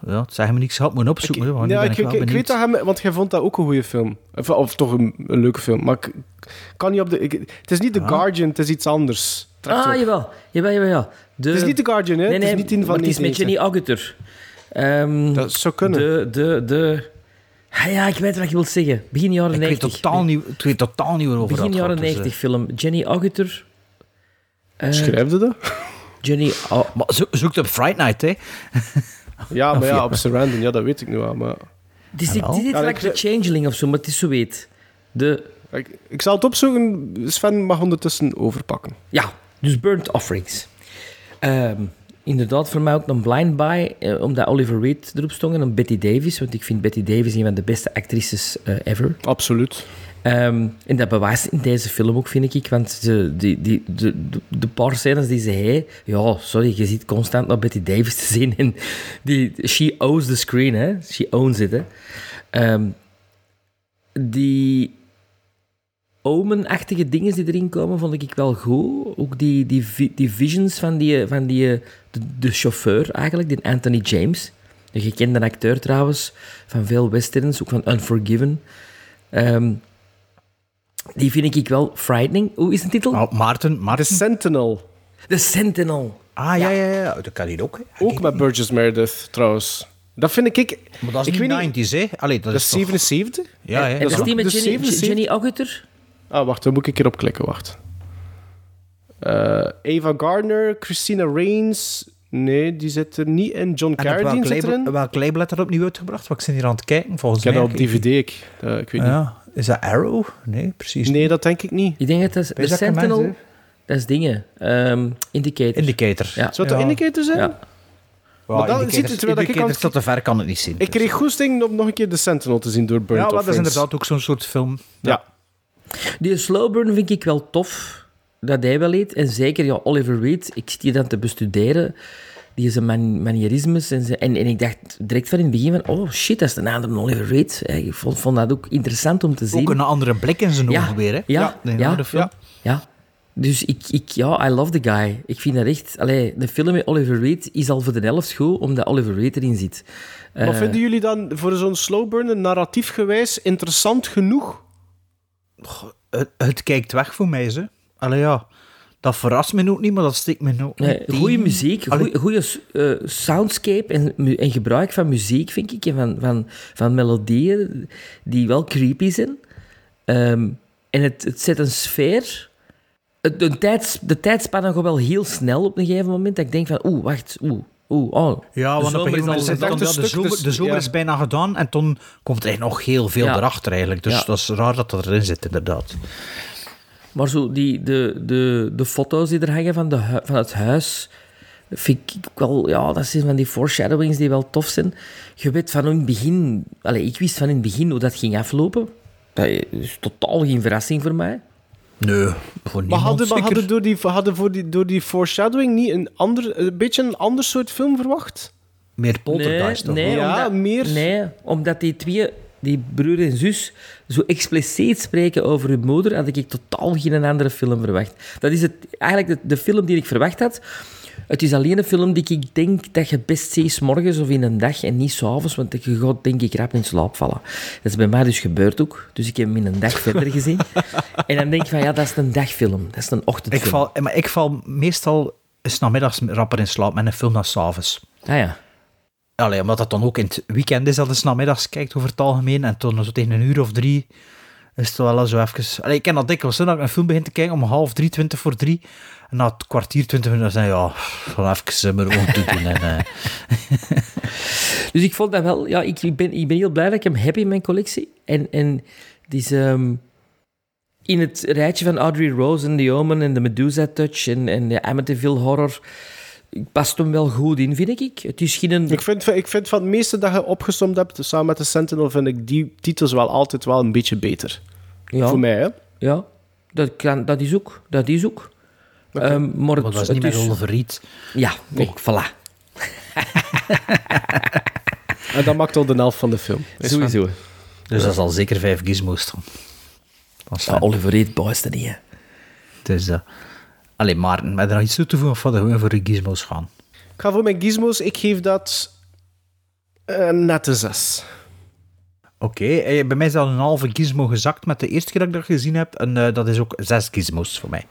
Ja, het zeggen me niks. Ik had moeten opzoeken. nu ja, ik, ik, ik, ik weet dat hem, want jij vond dat ook een goede film. Of, of toch een, een leuke film. Maar ik ik kan niet op de. ik- het is niet The Guardian, het is iets anders. Trekt Ah, op. jawel. Jawel, jawel, ja. De... Het is niet The Guardian, hè? Nee, het nee, is niet die van maar het is met 1990. Jenny Agutter. Ehm, Dat zou kunnen. De, de, de... Ah, ja, ik weet wat je wilt zeggen. Begin jaren Ik weet 90. totaal niet, ik weet totaal niet waarover Begin dat jaren gaat, dus, 90 film. Jenny Agutter. eh, Schrijfde dat? Jenny... A- eh, Maar zo- zoek het op Friday Night, hè. Ja, maar ja, op Sarandon, ja, dat weet ik nu wel. Maar Het is, niet Ja, like ik- The Changeling of zo, maar het is zo weet. De... ik, ik zal het opzoeken. Sven mag ondertussen overpakken. Ja, dus Burnt Offerings. Ehm, inderdaad, voor mij ook een blind buy, eh, omdat Oliver Reed erop stond en dan Betty Davis, want ik vind Betty Davis een van de beste actrices eh, ever. Absoluut. Ehm, en dat bewijst in deze film ook, vind ik. Want ze, die, die, de, de, de paar scènes die ze heeft... Ja, sorry, je ziet constant naar Betty Davis te zien. En die, she owns the screen, hè. She owns it, hè. Ehm, die omen-achtige dingen die erin komen, vond ik wel goed. Ook die, die, die visions van, die, van die, de, de chauffeur, eigenlijk, die Anthony James. Een gekende acteur trouwens, van veel westerns, ook van Unforgiven. Ehm, die vind ik wel frightening. Hoe is de titel? Oh, Maarten, The. Sentinel. The Sentinel. Ah, ja, ja, ja. Dat kan hier ook, hè. Ook met Burgess Meredith, trouwens. Dat vind ik... Maar dat is ik weet niet 90s, hè. Allee, dat, Dat is is toch... 77? Ja, hè. En dat is die met de Jenny, 77? Jenny Agutter? Ah, wacht, daar moet ik een keer op klikken, wacht. Eh, Ava Gardner, Christina Reigns... Nee, die zit er niet in. John Carradine welk zit erin. welk label heeft dat opnieuw uitgebracht? Want ik ben hier aan het kijken, volgens Ik heb mij. dat op DVD, ik, eh, ik weet niet. Ja. Is dat Arrow? Nee, precies Nee, dat denk ik niet. Ik denk dat dat is... Sentinel, mens, dat is dingen. Ehm Indicator. Indicator. Ja. Zou het Ja. Indicator zijn? Ja. Maar dan ziet het, terwijl ik Indicator kan- tot de ver kan het niet zien. Ik kreeg goesting om nog een keer de Sentinel te zien door Burnt ja, dat is inderdaad ook zo'n soort film. Ja. Die Slowburn vind ik wel tof. Dat hij wel eet. En zeker, ja, Oliver Reed. Ik zit hier dan te bestuderen. die zijn man- manierismes. En, ze- en, en ik dacht direct van in het begin van, oh shit, dat is een andere Oliver Reed. Eh, Ik vond, vond dat ook interessant om te zien. Ook een andere blik in zijn Ja, ogen weer, hè? ja, ja, film. Ja. Dus ik, ik, ja, I love the guy. Ik vind dat echt... Allee, de film met Oliver Reed is al voor de helft goed, omdat Oliver Reed erin zit. Wat Eh, vinden jullie dan voor zo'n slow burner narratief gewijs interessant genoeg? Het, het kijkt weg voor mij, ze. Allee, ja. Dat verrast me ook niet, maar dat stikt me ook Nee, niet goede muziek, goede soundscape en, gebruik van muziek, vind ik, en van, van, van melodieën die wel creepy zijn. Ehm, en het, het zet een sfeer. Het, de, tijds, de tijdspannen gaat wel heel snel op een gegeven moment. Dat ik denk van, oeh, wacht, oeh, oeh, oh. Ja, want op een gegeven moment het de stuk, zomer, dus- de zomer ja. is bijna gedaan en toen komt er nog heel veel Ja. erachter eigenlijk. Dus Ja. dat is raar dat dat erin zit, inderdaad. Maar zo die, de, de, de foto's die er hangen van, de, van het huis, vind ik wel... Ja, dat zijn van die foreshadowings die wel tof zijn. Je weet van in het begin... Allee, ik wist van in het begin hoe dat ging aflopen. Dat is totaal geen verrassing voor mij. Nee, voor Maar niemand hadden, maar zeker. hadden door, die, hadden voor die, door die foreshadowing niet een, ander, een beetje een ander soort film verwacht? Meer poltergeist nee, toch? nee, Ja, omdat, meer- Nee, omdat die twee, die broer en zus, zo expliciet spreken over hun moeder, had ik totaal geen andere film verwacht. Dat is het, eigenlijk de, de film die ik verwacht had. Het is alleen een film die ik denk dat je best ziet 's morgens of in een dag en niet s'avonds, want je gaat denk ik rap in slaap vallen. Dat is bij mij dus gebeurd ook. Dus ik heb hem in een dag verder gezien. En dan denk ik van, ja, dat is een dagfilm. Dat is een Ik ochtendfilm. val, maar ik val meestal is namiddags rapper in slaap met een film dan s'avonds. Ah ja. Allee, omdat dat dan ook in het weekend is dat je 's namiddags kijkt over het algemeen. En toen zo tegen een uur of drie is het wel zo even... Allee, ik ken dat dikwijls, hè, dat ik een film begin te kijken om half drie, twintig voor drie. En na het kwartier, twintig minuten, dan ja, gewoon even mijn ogen toe doen. En, Dus ik vond dat wel... Ja, ik, ben, ik ben heel blij dat ik hem heb in mijn collectie. En, en het is... ehm, in het rijtje van Audrey Rose en The Omen en de Medusa Touch en, en de Amityville Horror past hem wel goed in, vind ik. Het is geen... Ik vind, ik vind van het meeste dat je opgesomd hebt, samen met de Sentinel, vind ik die titels wel altijd wel een beetje beter. ja, Voor mij, hè? Ja, dat, kan, dat is ook. Dat is ook. Ehm, maar maar het, dat was het niet is- Oliver Reed. Ja, ook, voilà. En dat maakt al de helft van de film. Is van- Sowieso. Dus dat zal zeker vijf gizmos. Ja, Oliver Reed boys dat niet, hè. Dus, eh allee, Maarten, met er nog iets toe te voegen of wat gewoon voor de gizmos gaan? Ik ga voor mijn gizmos, ik geef dat een nette zes. Oké, eh, bij mij is dat een halve gizmo gezakt met de eerste keer dat ik dat gezien heb. En eh, dat is ook zes gizmos voor mij.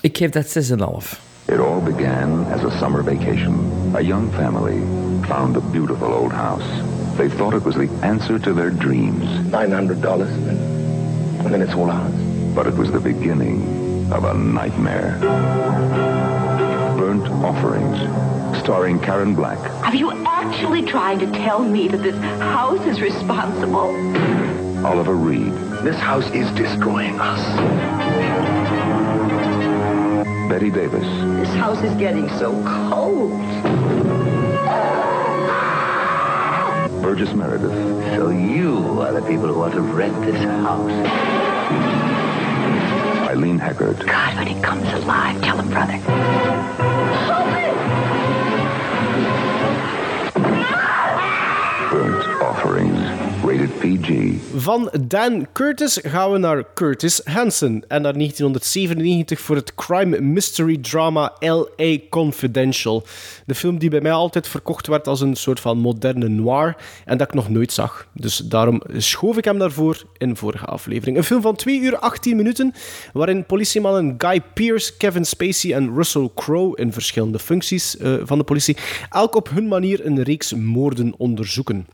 Ik geef dat 6,5. It all began as a summer vacation. A young family found a beautiful old house. They thought it was the answer to their dreams, $900, and then it's all ours. but it was the beginning of a nightmare. Burnt Offerings, starring Karen Black, Are you actually trying to tell me that this house is responsible? Oliver Reed, This house is destroying us. Betty Davis, This house is getting so cold. Burgess Meredith, So you are the people who want to rent this house. Eileen Heckert, God, when it comes alive, tell him, brother. Van Dan Curtis gaan we naar Curtis Hanson en naar 1997 voor het crime mystery drama L.A. Confidential. De film die bij mij altijd verkocht werd als een soort van moderne noir en dat ik nog nooit zag. Dus daarom schoof ik hem daarvoor in vorige aflevering. Een film van 2 uur 18 minuten waarin politiemannen Guy Pearce, Kevin Spacey en Russell Crowe in verschillende functies eh, van de politie elk op hun manier een reeks moorden onderzoeken.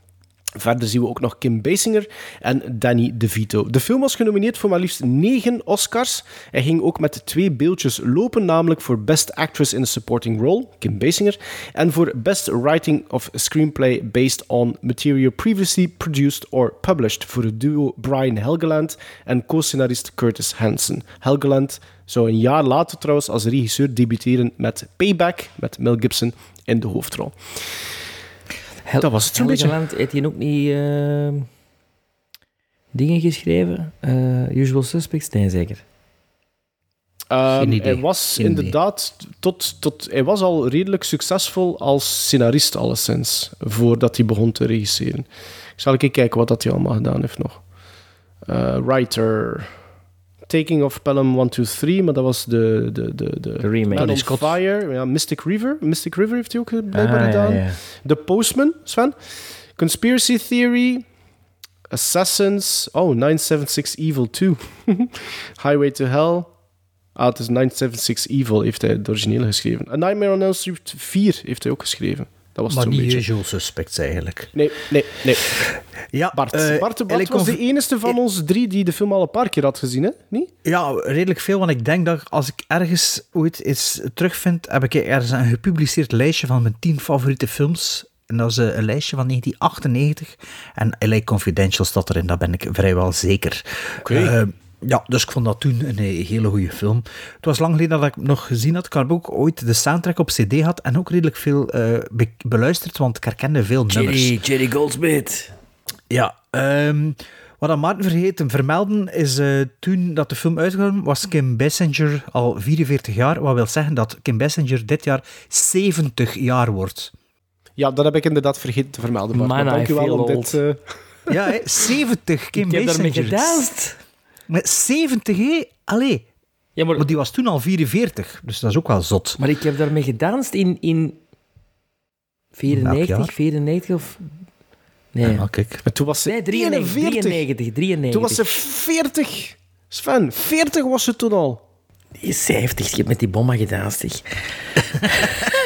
Verder zien we ook nog Kim Basinger en Danny DeVito. De film was genomineerd voor maar liefst 9 Oscars. Hij ging ook met twee beeldjes lopen, namelijk voor Best Actress in a Supporting Role, Kim Basinger, en voor Best Writing of Screenplay Based on Material Previously Produced or Published voor het duo Brian Helgeland en co-scenarist Curtis Hanson. Helgeland zou een jaar later trouwens als regisseur debuteren met Payback met Mel Gibson in de hoofdrol. Hel- Dat was het zo'n beetje. Helgeland heeft hij ook niet ehm, dingen geschreven? Eh, Usual Suspects? Nee, zeker. Ehm, idee. Hij was Geen inderdaad tot, tot, hij was al redelijk succesvol als scenarist, alleszins, voordat hij begon te regisseren. Ik zal even kijken wat dat hij allemaal gedaan heeft nog. Eh, writer. Taking of Pelham 1, 2, 3, maar dat was de, de, de, de, remake. On Scott. Fire. Ja, Mystic River. Mystic River heeft hij ook blijkbaar Ah, ja, gedaan. ja. The Postman, Sven. Conspiracy Theory. Assassins. Oh, 976 Evil 2. Highway to Hell. Ah, het is 976 Evil, heeft hij het origineel geschreven. A Nightmare on Elm Street 4 heeft hij ook geschreven. Dat was Maar niet beetje. usual suspects eigenlijk. Nee, nee, nee. Ja, Bart, eh, Bart, Bart was de enige van ons drie die de film al een paar keer had gezien, hè? Niet? Ja, redelijk veel, want ik denk dat als ik ergens ooit iets terugvind, heb ik ergens een gepubliceerd lijstje van mijn tien favoriete films. En dat is eh, een lijstje van 1998. En LA Confidential staat erin, daar ben ik vrijwel zeker. Oké. Eh, ja, dus ik vond dat toen een eh, hele goede film. Het was lang geleden dat ik hem nog gezien had. Ik had ook ooit de soundtrack op cd gehad en ook redelijk veel eh, be- beluisterd, want ik herkende veel nummers. Jerry, Jerry Goldsmith. Ja, ehm, wat aan Maarten vergeet te vermelden is eh, toen dat de film uitkwam, was Kim Basinger al 44 jaar. Wat wil zeggen dat Kim Basinger dit jaar 70 jaar wordt. Ja, dat heb ik inderdaad vergeten te vermelden, maar dank u wel feel om old. dit... eh, Ja, hè, 70 Kim Ik heb daarmee Basinger. gedanst. Met 70, hé? Allee. Ja, maar, Maar die was toen al 44, dus dat is ook wel zot. maar ik heb daarmee gedanst in, in Welk 94, jaar? 94 of... Nee, Ja, kijk. maar toen was ze nee 93, 41. 93, 93. Toen was ze 40. Sven, 40 was ze toen al. Die is 70, ik heb met die bomma gedanst. zeg.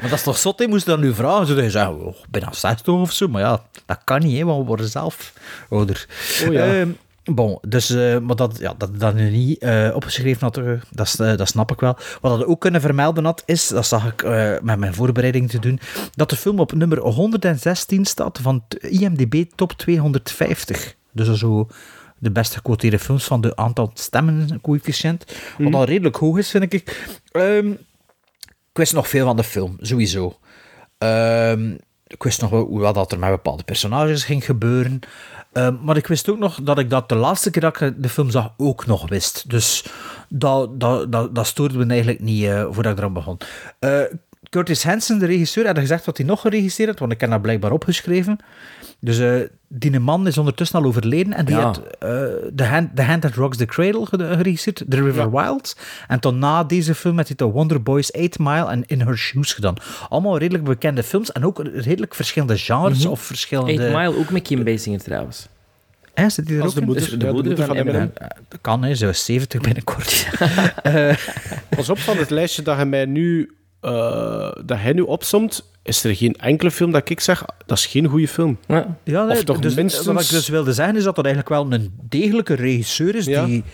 Maar dat is toch zot, hè? Moest je dan nu vragen? Je zeggen, oh, bijna 60 of zo? Maar ja, dat kan niet, hè, want we worden zelf ouder. Oh ja. Ehm, bon, dus, eh, maar dat, ja, dat dat nu niet eh, opgeschreven had, eh, dat, eh, snap ik wel. Wat dat ook kunnen vermelden had, is, dat zag ik eh, met mijn voorbereiding te doen, dat de film op nummer 116 staat van IMDb Top 250. Dus zo de best gequoteerde films van de aantal stemmen coëfficiënt. Wat al redelijk hoog is, vind ik. Ehm, ik wist nog veel van de film, sowieso. Ehm, ik wist nog wel hoe wat dat er met bepaalde personages ging gebeuren. Ehm, maar ik wist ook nog dat ik dat de laatste keer dat ik de film zag ook nog wist. Dus dat, dat, dat, dat stoorde me eigenlijk niet eh, voordat ik eraan begon. Eh, Curtis Hanson, de regisseur, had gezegd wat hij nog geregisseerd had, want ik heb dat blijkbaar opgeschreven. Dus eh, die man is ondertussen al overleden en die Ja. had eh, The, hand, the Hand That Rocks the Cradle ge- geregisseerd, The River Wild. En toen na deze film had hij de Wonder Boys 8 Mile en In Her Shoes gedaan. Allemaal redelijk bekende films en ook redelijk verschillende genres of verschillende... 8 Mile, ook met Kim Basinger trouwens. Hè, zit die er Als ook de in? moeder, Dus- ja, de moeder van Eminem. Eh, dat kan, hè. Ze is 70 binnenkort. Pas op, van het lijstje dat hij mij nu, eh, dat hij nu opsomt, is er geen enkele film dat ik zeg, dat is geen goede film. Ja. Of Ja, nee, toch dus, minstens- Wat ik dus wilde zeggen is dat dat eigenlijk wel een degelijke regisseur is Ja. die,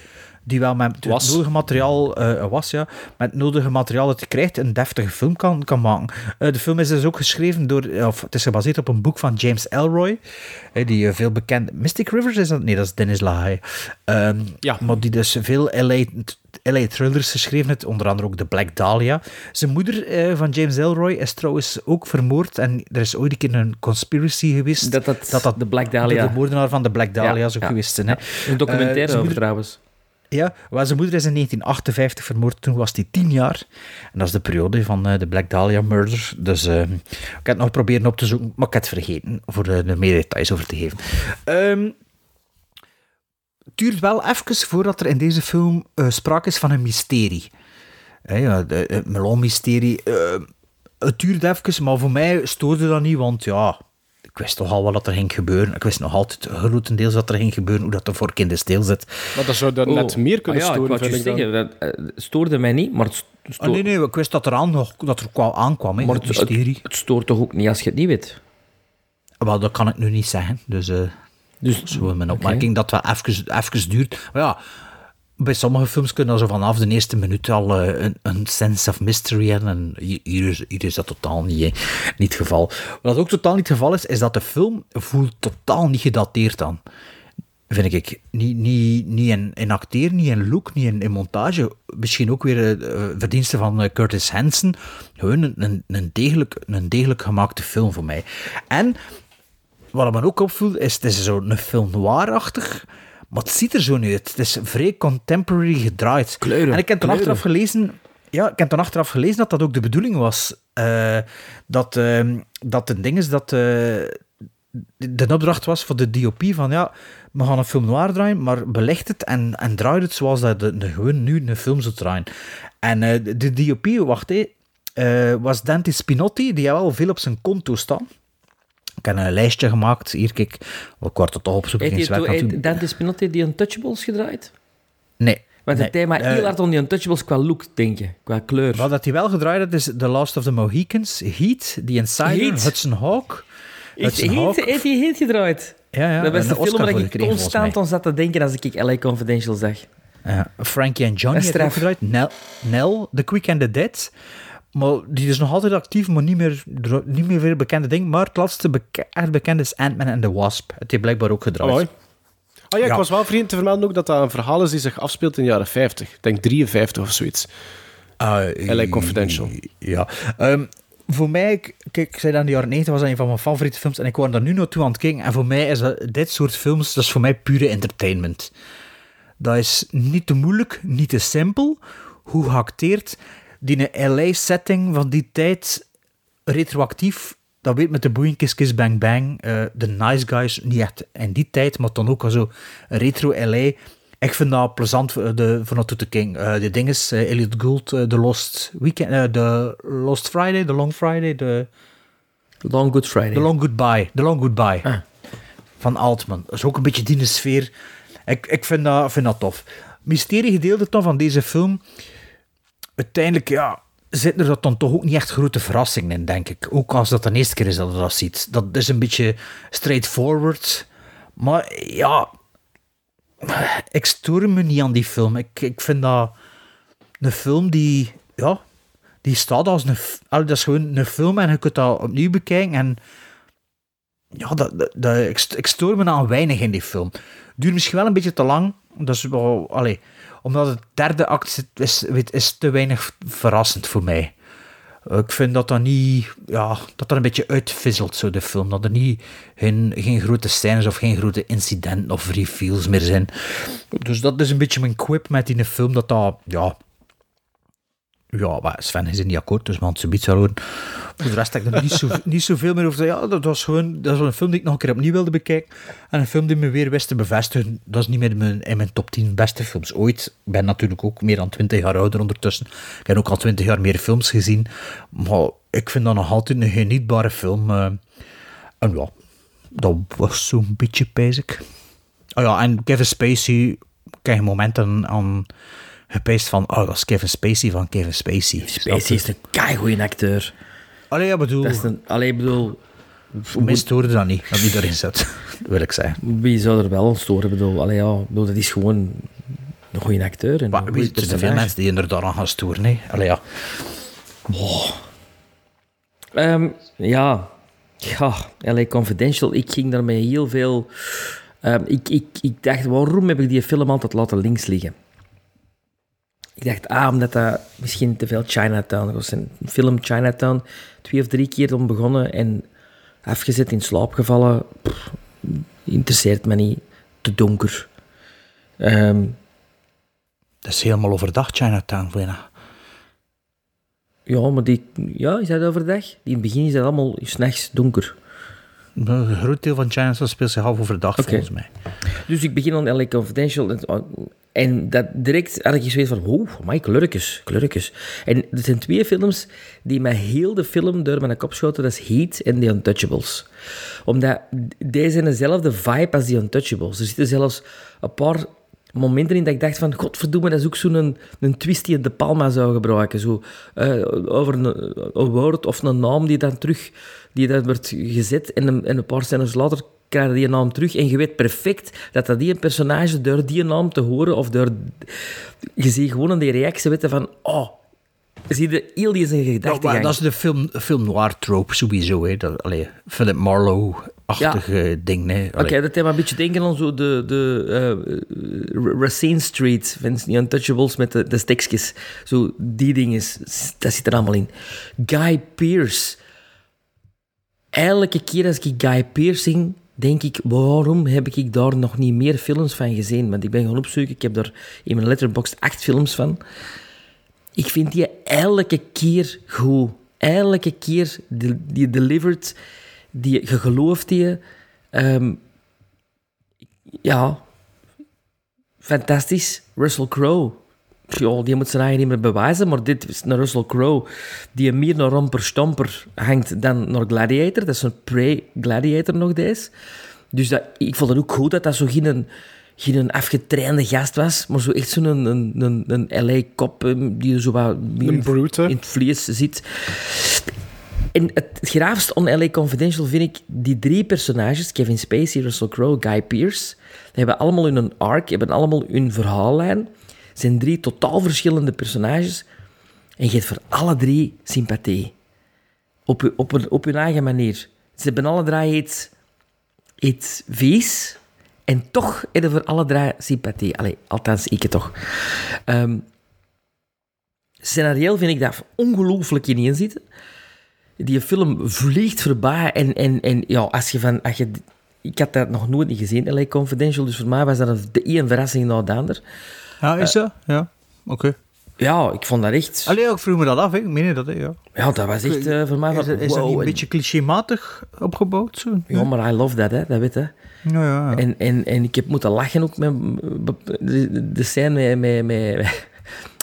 die wel met het Was. nodige materiaal eh, was, ja, met het nodige materiaal dat hij krijgt een deftige film kan, kan maken. Eh, de film is dus ook geschreven door, of het is gebaseerd op een boek van James Elroy, eh, die eh, veel bekend... Mystic Rivers is dat? Nee, dat is Dennis LaHaye. Ehm, Ja. Maar die dus veel LA, LA thrillers geschreven heeft, onder andere ook The Black Dahlia. Zijn moeder eh, van James Elroy is trouwens ook vermoord en er is ooit een keer een conspiracy geweest Dat dat, de Black Dahlia... de moordenaar van de Black Dahlia Ja, zou ja, geweest zijn. Hè. Een documentaire Eh, over trouwens. Ja, maar zijn moeder is in 1958 vermoord. Toen was hij tien jaar. En dat is de periode van eh, de Black Dahlia murder. Dus eh, ik heb het nog proberen op te zoeken, maar ik heb het vergeten voor er er meer details over te geven. Ehm, het duurt wel even voordat er in deze film eh, sprake is van een mysterie. De- het Melon-mysterie. eh, het duurt even, maar voor mij stoorde dat niet, want ja, ik wist toch al wat er ging gebeuren. Ik wist nog altijd grotendeels wat er ging gebeuren, hoe dat er voor in de steel zit. Maar dat zou dan net meer kunnen Ah ja, storen, ik vind ik zeggen. Dat eh, stoorde mij niet, maar Ah, nee, nee, ik wist dat er, aan, nog- dat er kwam aankwam, hè, maar het het, mysterie. het, het stoort toch ook niet als je het niet weet? Wel, dat kan ik nu niet zeggen. Dus, eh Dus, zo mijn opmerking dat het wel even, even duurt. Maar ja, bij sommige films kunnen zo vanaf de eerste minuut al eh, een, een sense of mystery hebben. En hier, is, is dat totaal niet, hè, niet het geval. Wat ook totaal niet het geval is, is dat de film voelt totaal niet gedateerd aan. Vind ik. Niet, niet, niet in, in acteren, niet in look, niet in, montage. Misschien ook weer eh, verdiensten van eh, Curtis Hanson. Gewoon een, een, een, degelijk, een degelijk gemaakte film voor mij. En wat me ook opviel, is het is zo'n film noir-achtig, Maar het ziet er zo niet uit. Het is vrij contemporary gedraaid. Kleuren, En ik heb toen kleuren. achteraf gelezen... Ja, ik heb toen achteraf gelezen dat dat ook de bedoeling was. Eh, dat, ehm, dat het ding is dat... eh, de opdracht was voor de DOP van ja, we gaan een film noir draaien, maar belicht het en, en draai het zoals dat de, de, gewoon nu een film zou draaien. En eh, de, de DOP, wacht hé, was Dante Spinotti, die had wel veel op zijn konto staan. Ik heb een lijstje gemaakt, hier kijk, ik word het toch opzoeken. Heeft je. Dante Spinotti die Untouchables gedraaid? Nee. Want nee. het thema Eh, heel hard om die Untouchables qua look, denk je. Qua kleur. Wat dat hij wel gedraaid had, is The Last of the Mohicans, Heat, The Insider, Heat? Hudson Hawk. Hudson Hawk. heeft hij heet gedraaid? Ja, ja. dat was de film waar ik constant aan zat te denken als ik LA Confidential zag. Ja, Frankie en Johnny heeft gedraaid. Nell, Nell, The Quick and the Dead. Maar die is nog altijd actief, maar niet meer, niet meer veel bekende ding. Maar het laatste beke- echt bekende is Ant-Man and the Wasp. Het heeft blijkbaar ook gedraaid. Mooi. Oh ja, ik was wel vriend te vermelden ook dat dat een verhaal is die zich afspeelt in de jaren 50. Ik denk 53 of zoiets. LA Confidential. Ja. Ehm, voor mij, ik- kijk, ik zei dat in de jaren 90 was dat een van mijn favoriete films. En ik word daar nu naartoe aan het kijken. En voor mij is dat, dit soort films, dat is voor mij pure entertainment. Dat is niet te moeilijk, niet te simpel. Hoe geacteerd. Die LA-setting van die tijd, retroactief, dat weet met de boeien Kiss Kiss Bang Bang. eh, De Nice Guys, niet echt in die tijd, maar dan ook al zo retro LA. Ik vind dat plezant voor, de, voor naartoe te kijken. Eh, de ding is, eh, Elliot Gould, eh, The Lost Weekend, eh, The Lost Friday, The Long Friday, The, Long Good Friday. The Long Goodbye. The Long Goodbye. Ah. Van Altman. Dat is ook een beetje die sfeer. Ik, ik vind, dat, vind dat tof. Mysterie gedeelte dan van deze film. Uiteindelijk, ja, zitten er dat dan toch ook niet echt grote verrassingen in, denk ik. Ook als dat de eerste keer is dat je dat ziet. Dat is een beetje straightforward. Maar ja, ik stoor me niet aan die film. Ik, ik vind dat een film die, ja, die staat als een, dat is gewoon een film en je kunt dat opnieuw bekijken en ja, dat, dat, ik stoor me aan weinig in die film. Duurt misschien wel een beetje te lang, dat is wel, allee, omdat het derde act is, is te weinig verrassend voor mij. Ik vind dat dat niet, ja, dat dat een beetje uitvisselt, zo de film. Dat er niet, geen, geen grote scènes of geen grote incidenten of reveals meer zijn. Dus dat is een beetje mijn quip met die film, dat dat, ja... Ja, maar Sven is er niet akkoord, dus we gaan het. Voor de rest heb ik er niet, zo, niet zoveel meer over te zeggen. Ja, dat was gewoon dat was een film die ik nog een keer opnieuw wilde bekijken. En een film die me weer wist te bevestigen. Dat is niet meer in mijn, in mijn top 10 beste films ooit. Ik ben natuurlijk ook meer dan 20 jaar ouder ondertussen. Ik heb ook al 20 jaar meer films gezien. Maar ik vind dat nog altijd een genietbare film. eh. en ja, dat was zo'n beetje basic. Oh ja, en Kevin Spacey, krijg je momenten aan gepijst van, oh, dat is Kevin Spacey van Kevin Spacey. Spacey is een keigoeie acteur. Allee, ja, bedoel, Dat is een, allee, ik bedoel... mij stoorde dat niet, dat die erin zit, wil ik zeggen. Wie zou er wel aan storen? Bedoel, allee, ja, bedoel, dat is gewoon een goede acteur. En Maar wie- goeie er zijn veel mensen die inderdaad aan gaan storen, nee. Allee, ja. Ehm, ja. ja, LA Confidential. Ik ging daarmee heel veel... ehm, ik, ik, ik dacht, waarom heb ik die film altijd laten links liggen? Ik dacht, ah, omdat dat misschien te veel Chinatown was. Een film Chinatown, twee of drie keer om begonnen en afgezet, in slaap gevallen. Pff, interesseert me niet. Te donker. Ehm, Dat is helemaal overdag, Chinatown, voor je. ja, maar die... Ja, is dat overdag? In het begin is dat allemaal s'nachts donker. Een groot deel van Chinatown speelt zich half overdag, volgens mij. Dus ik begin aan LA Confidential. En, dat direct had ik zoiets van, oh, my kleurtjes, kleurtjes. En er zijn twee films die mij heel de film door mijn kop schoten. Dat is Heat en The Untouchables. Omdat deze zijn dezelfde vibe als The Untouchables. Er zitten zelfs een paar momenten in dat ik dacht van, godverdomme, dat is ook zo'n een, twist die De Palma zou gebruiken. Zo, eh, over een, woord of een naam die dan terug, die dan wordt gezet en een, en een paar scènes later krijg je die naam terug en je weet perfect dat dat die een personage door die naam te horen of door... Je ziet gewoon in die reactie weten van, oh, zie je heel die zijn Ja, gedachtegang. maar dat is de film, film noir trope sowieso. Hè. Dat, allee, Philip Marlowe-achtige ding. Nee. Oké, dat deed me een beetje denken aan zo de, de eh, Racine Street, van die Untouchables met de, de stekjes. Zo, die dingen, dat zit er allemaal in. Guy Pearce. Elke keer als ik Guy Pearce zing, denk ik, waarom heb ik daar nog niet meer films van gezien? Want ik ben gaan opzoeken, ik heb daar in mijn letterbox acht films van. Ik vind die elke keer goed. Elke keer die, die delivered, die, je gelooft die. Ehm, ja, fantastisch. Russell Crowe. Ja, die moet zijn eigen niet meer bewijzen, maar dit is een Russell Crowe die meer naar Romper Stomper hangt dan naar Gladiator. Dat is een pre-Gladiator nog deze. Dus dat, ik vond het ook goed dat dat zo geen, geen afgetrainde gast was, maar zo echt zo'n een, een, een, een LA-kop die zo wat in het vlees zit. En het graafste on LA Confidential vind ik die drie personages, Kevin Spacey, Russell Crowe, Guy Pearce, die hebben allemaal hun arc, hebben allemaal hun verhaallijn. Zijn drie totaal verschillende personages. En je hebt voor alle drie sympathie. Op, op, een- op hun eigen manier. Ze hebben alle drie iets, iets vies. En toch hebben voor alle drie sympathie. Allee, althans, ik het toch. Ehm scenario vind ik dat ongelooflijk in zitten. Die film vliegt voorbij en, en, en ja, als je van... Als je, ik had dat nog nooit niet gezien, LA Confidential, dus voor mij was dat de één verrassing na de ander. Ja, is dat? Ja, oké. Ja, ik vond dat echt... Allee, ik vroeg me dat af, hè. ik meen dat, hè, ja. Ja, dat was echt eh, voor mij Is, is dat wow, niet een en- beetje clichématig opgebouwd? Zo? Ja, maar I love that, hè, dat weet je. Ja, ja, ja. En, en, en ik heb moeten lachen ook met de, de scène met, met, met,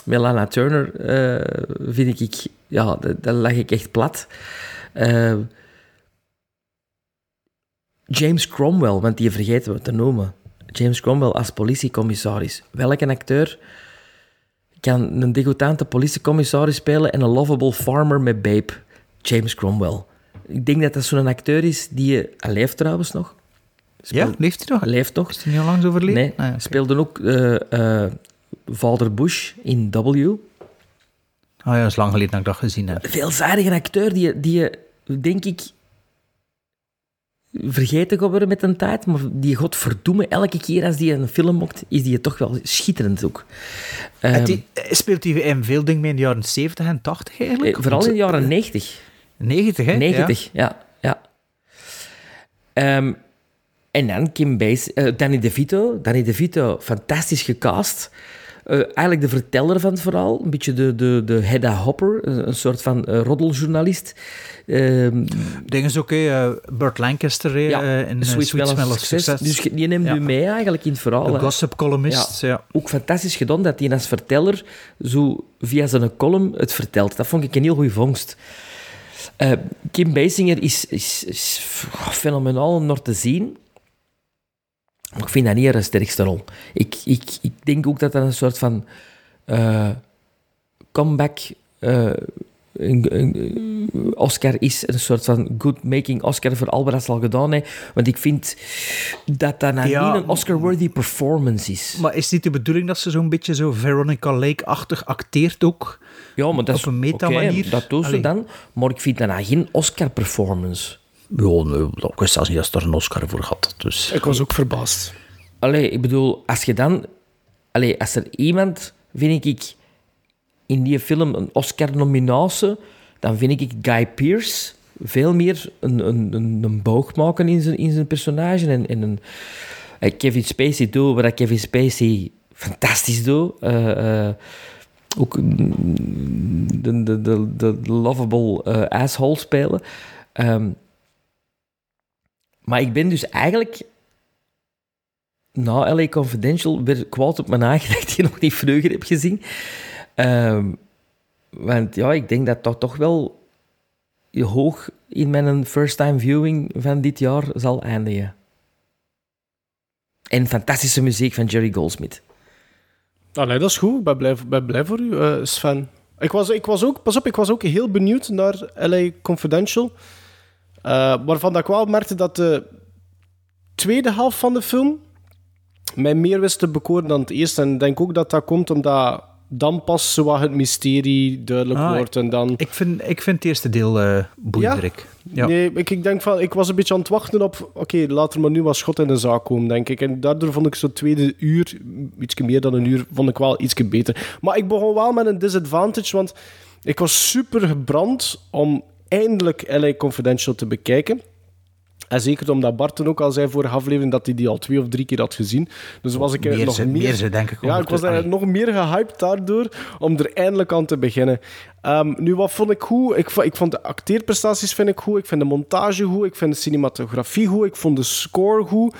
met Lana Turner, eh, vind ik, ja, daar lag ik echt plat. Eh, James Cromwell, want die vergeten we te noemen. James Cromwell als politiecommissaris. Welke acteur kan een degoutante politiecommissaris spelen en een lovable farmer met Babe? James Cromwell. Ik denk dat dat zo'n acteur is die... Hij leeft trouwens nog. Ja, leeft hij nog? Leeft nog. Is hij niet al lang overleden? Nee, Ah, ja, speelde ook eh, eh, Vader Bush in W. Oh ja, dat is lang geleden dat ik dat gezien heb. Veelzijdige acteur die, die denk ik, vergeten gaat worden met een tijd, maar die godverdomme, elke keer als die een film maakt, is die toch wel schitterend ook. Het die- speelt hij in veel dingen mee in de jaren 70 en 80 eigenlijk? eh, vooral in de jaren 90. 90, hè? 90, ja. ja. Ehm, en dan Kim Base, eh, Danny DeVito. Danny DeVito, fantastisch gecast. Eh, eigenlijk de verteller van het verhaal. Een beetje de, de, de Hedda Hopper, een, soort van eh, roddeljournalist. Ehm, Dingen is ook, hè, eh, Burt Lancaster ja, in Sweet Sweet Smell of Success. Success. Dus je- die neemt Ja. u mee eigenlijk in het verhaal. De gossip columnist, ja. Ook fantastisch gedaan dat hij als verteller zo via zijn column het vertelt. Dat vond ik een heel goede vondst. Kim Basinger is, is, is fenomenaal om naar te zien. Maar ik vind dat niet haar sterkste rol. Ik, ik, ik denk ook dat dat een soort van eh, comeback een, een- Oscar is. Een soort van good-making Oscar voor al wat ze al gedaan heeft. Want ik vind dat dat nou Ja. niet een Oscar-worthy performance is. Maar is niet de bedoeling dat ze zo'n beetje zo Veronica Lake-achtig acteert ook? Ja, maar dat Op is een meta-manier? dat doen ze Allee. dan. Maar ik vind dat nou geen Oscar-performance. Ja, ik wist zelfs niet dat ze er een Oscar voor had. Dus. Ik was ook verbaasd. Allee, ik bedoel, als je dan... Allee, als er iemand, vind ik, in die film een Oscar-nominatie, dan vind ik Guy Pearce veel meer een, een, een, een boog maken in zijn, in zijn personage. En, en een, eh, Kevin Spacey doet wat Kevin Spacey fantastisch doet. Eh, eh, ook mm, de, de, de, de lovable eh, asshole spelen. Ehm, maar ik ben dus eigenlijk na LA Confidential weer kwaad op mijn eigen dat ik die nog niet vroeger heb gezien. Ehm, want ja, ik denk dat dat toch wel hoog in mijn first-time viewing van dit jaar zal eindigen. En fantastische muziek van Jerry Goldsmith. Ah, nee, dat is goed. Ik ben blij, ben blij voor u, eh, Sven. Ik was, ik was ook, pas op, ik was ook heel benieuwd naar LA Confidential. Eh, waarvan dat ik wel merkte dat de tweede helft van de film mij meer wist te bekoren dan het eerste. En ik denk ook dat dat komt omdat dan pas zo wat het mysterie duidelijk Ah, wordt. En dan... Ik vind, ik vind het eerste deel eh boeiender. ik. Ja. Nee, ik, ik denk van, ik was een beetje aan het wachten op, oké, laat er maar nu wat schot in de zaak komen, denk ik. En daardoor vond ik zo'n tweede uur, iets meer dan een uur, vond ik wel iets beter. Maar ik begon wel met een disadvantage, want ik was super gebrand om eindelijk LA Confidential te bekijken. En zeker omdat Bart toen ook al zei vorige aflevering dat hij die al twee of drie keer had gezien. Dus was ik Meer nog ze- meer... meer ze, denk ik, Ja, ik was eigenlijk nog meer gehyped daardoor om er eindelijk aan te beginnen. Ehm, nu, wat vond ik goed? Ik, ik vond de acteerprestaties vind ik goed. Ik vind de montage goed. Ik vind de cinematografie goed. Ik vond de score goed.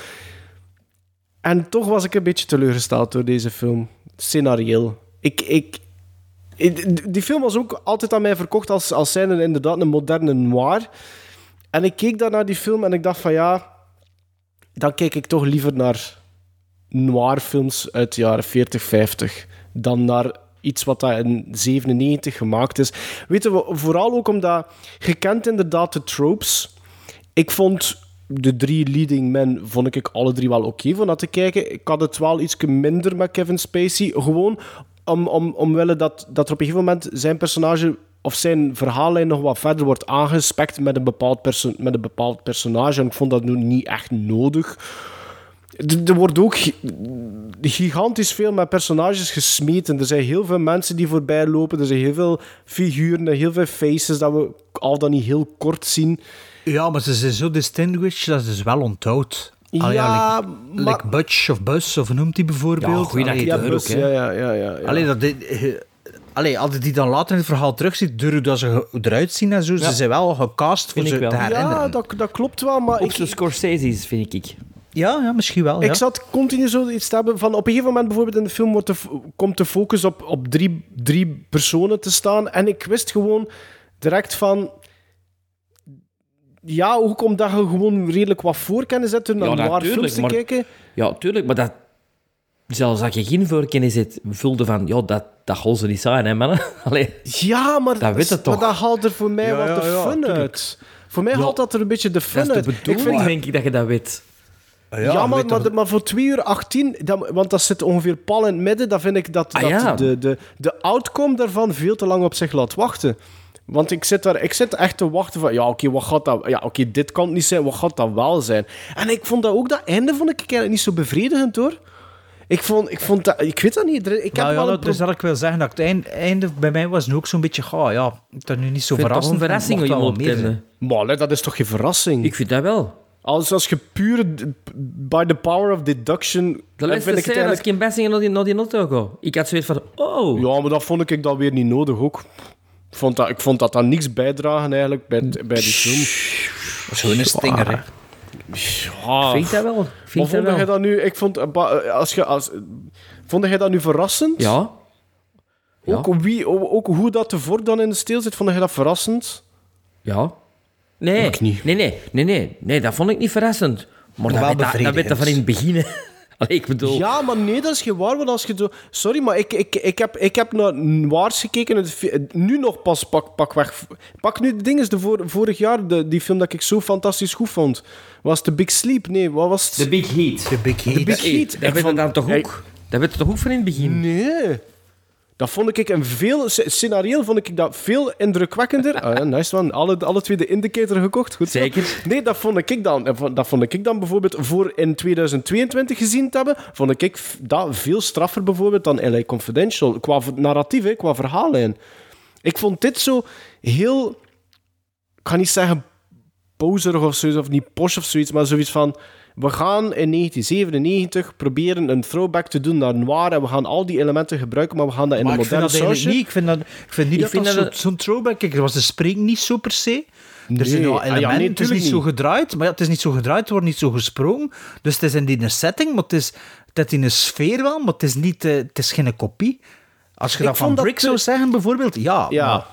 En toch was ik een beetje teleurgesteld door deze film. Scenarieel. Ik, ik, ik- die film was ook altijd aan mij verkocht als, als zijnde inderdaad een moderne noir. En ik keek dan naar die film en ik dacht van ja, dan kijk ik toch liever naar noirfilms uit de jaren 40, 50 dan naar iets wat dat in 97 gemaakt is. Weten we, vooral ook omdat je kent inderdaad de tropes. Ik vond de drie leading men, vond ik alle drie wel oké van te kijken. Ik had het wel iets minder met Kevin Spacey. Gewoon om, om, omwille dat, dat er op een gegeven moment zijn personage of zijn verhaallijn nog wat verder wordt aangespekt met een bepaald, perso- met een bepaald personage. En ik vond dat nu niet echt nodig. Er wordt ook gi- gigantisch veel met personages gesmeten. Er zijn heel veel mensen die voorbij lopen. Er zijn heel veel figuren, heel veel faces dat we al dan niet heel kort zien. Ja, maar ze zijn zo distinguished dat ze wel onthoudt. Allee, Ja, like, maar- like Butch of Bus, of noemt die bijvoorbeeld? Ja, goeie Allee, Ja, ook, hè. ja, ja, ja, ja, ja. Allee, dat, allee, als je die dan later in het verhaal terugziet, door hoe dat ze eruit zien en zo, ze zijn wel gecast voor ze wel. te herinneren. ja dat, dat klopt wel, maar Ook ik, zo Scorsese's, vind ik. Ja, ja, misschien wel. Ja. ik zat continu zo iets te hebben van... Op een gegeven moment bijvoorbeeld in de film wordt de, komt de focus op, op drie, drie personen te staan. En ik wist gewoon direct van... Ja, ook omdat je gewoon redelijk wat voorkennis hebt door naar natuurlijk, films te maar- kijken. Ja, tuurlijk, maar dat... Zelfs als je geen voorkennis hebt, vulde van... Ja, dat, dat gaan ze niet zijn, hè, mannen. Allee. Ja, maar Dat weet het maar toch? dat haalt er voor mij Ja, wat ja, de ja, fun tuurlijk. uit. Voor mij Ja. haalt dat er een beetje de fun Dat is de uit. Ik bedoeling, vind- denk ik, dat je dat weet. Ja, maar, maar, toch- maar voor 2 uur 18, dat, want dat zit ongeveer pal in het midden, dan vind ik dat, Ah, dat ja. de, de, de outcome daarvan veel te lang op zich laat wachten. Want ik zit, daar, ik zit echt te wachten van, ja, oké, wat gaat dat... Ja, oké, dit kan het niet zijn, wat gaat dat wel zijn? En ik vond dat ook, dat einde vond ik eigenlijk niet zo bevredigend, hoor. Ik vond, ik vond dat... Ik weet dat niet. Ik heb Nou ja, wel dat, dus dat ik wil zeggen dat het einde, einde bij mij was nu ook zo'n beetje, ga, ja, dat nu niet zo Ik verrassend. een verrassing om meer. Maar dat is toch geen verrassing? Ik vind dat wel. Als, als je puur by the power of deduction... De dan laatste vind ik het als eigenlijk... Kim Basinger naar die, naar die auto ga. Ik had zoiets van... Oh, Ja, maar dat vond ik dan weer niet nodig ook. Ik vond dat, ik vond dat dan niks bijdragen eigenlijk bij, bij die film. Zo'n stinger, hè. Ja, vind ik dat wel. maar Vind vond dat jij wel. dat nu... Ik vond, eh, eh, als je, als, vond jij dat nu verrassend? Ja. Ja. Ook, wie, ook, hoe dat de vork dan in de steel zit, vond jij dat verrassend? Ja. Nee. Ik niet. Nee, nee, nee, nee, nee. Dat vond ik niet verrassend. Maar, dat, wel weet, dat, dat weet dat van in het begin. Allee, ik bedoel... Ja, maar nee, dat is geen waar. Want als je zo... Sorry, maar ik, ik, ik, heb, ik heb naar Waars gekeken. Het Nu nog pas pak, pak weg. Pak nu de dingen. De vor, vorig jaar, de, die film dat ik zo fantastisch goed vond. Was The Big Sleep? Nee, wat was het? The Big Heat. De Big Heat. The Big Hey, Heat. Dat Ik weet vond- dan toch ook? Dat weet je toch ook van in het begin? Nee. Dat vond ik een veel... sc- Scenario vond ik dat veel indrukwekkender. Ah, ja, nice man. Alle, alle twee de indicator gekocht. Goed. Zeker. Nee, dat vond ik dan... eh, Dat vond ik dan bijvoorbeeld voor in 2022 gezien te hebben. Vond ik dat veel straffer bijvoorbeeld dan LA Confidential. Qua narratief, hè, qua verhaallijn. Ik vond dit zo heel... Ik ga niet zeggen poserig of zoiets, of niet posh of zoiets, maar zoiets van... We gaan in 1997 proberen een throwback te doen naar noir en we gaan al die elementen gebruiken, maar we gaan dat in Maar een moderne sausje. niet. Ik vind, dat, ik vind niet Ik dat vind dat, dat zo- het- zo'n throwback... Kijk, was de spring niet zo per se. Er zijn wel Ah, ja, elementen. nee, het is niet zo gedraaid. Maar ja, het is niet zo gedraaid, het wordt niet zo gesprongen. Dus het is in die setting, maar het is, het is in een sfeer wel, maar het is, niet, eh, het is geen kopie. Als je Ik dat van Brick zou zeggen, bijvoorbeeld, ja. Ja. maar-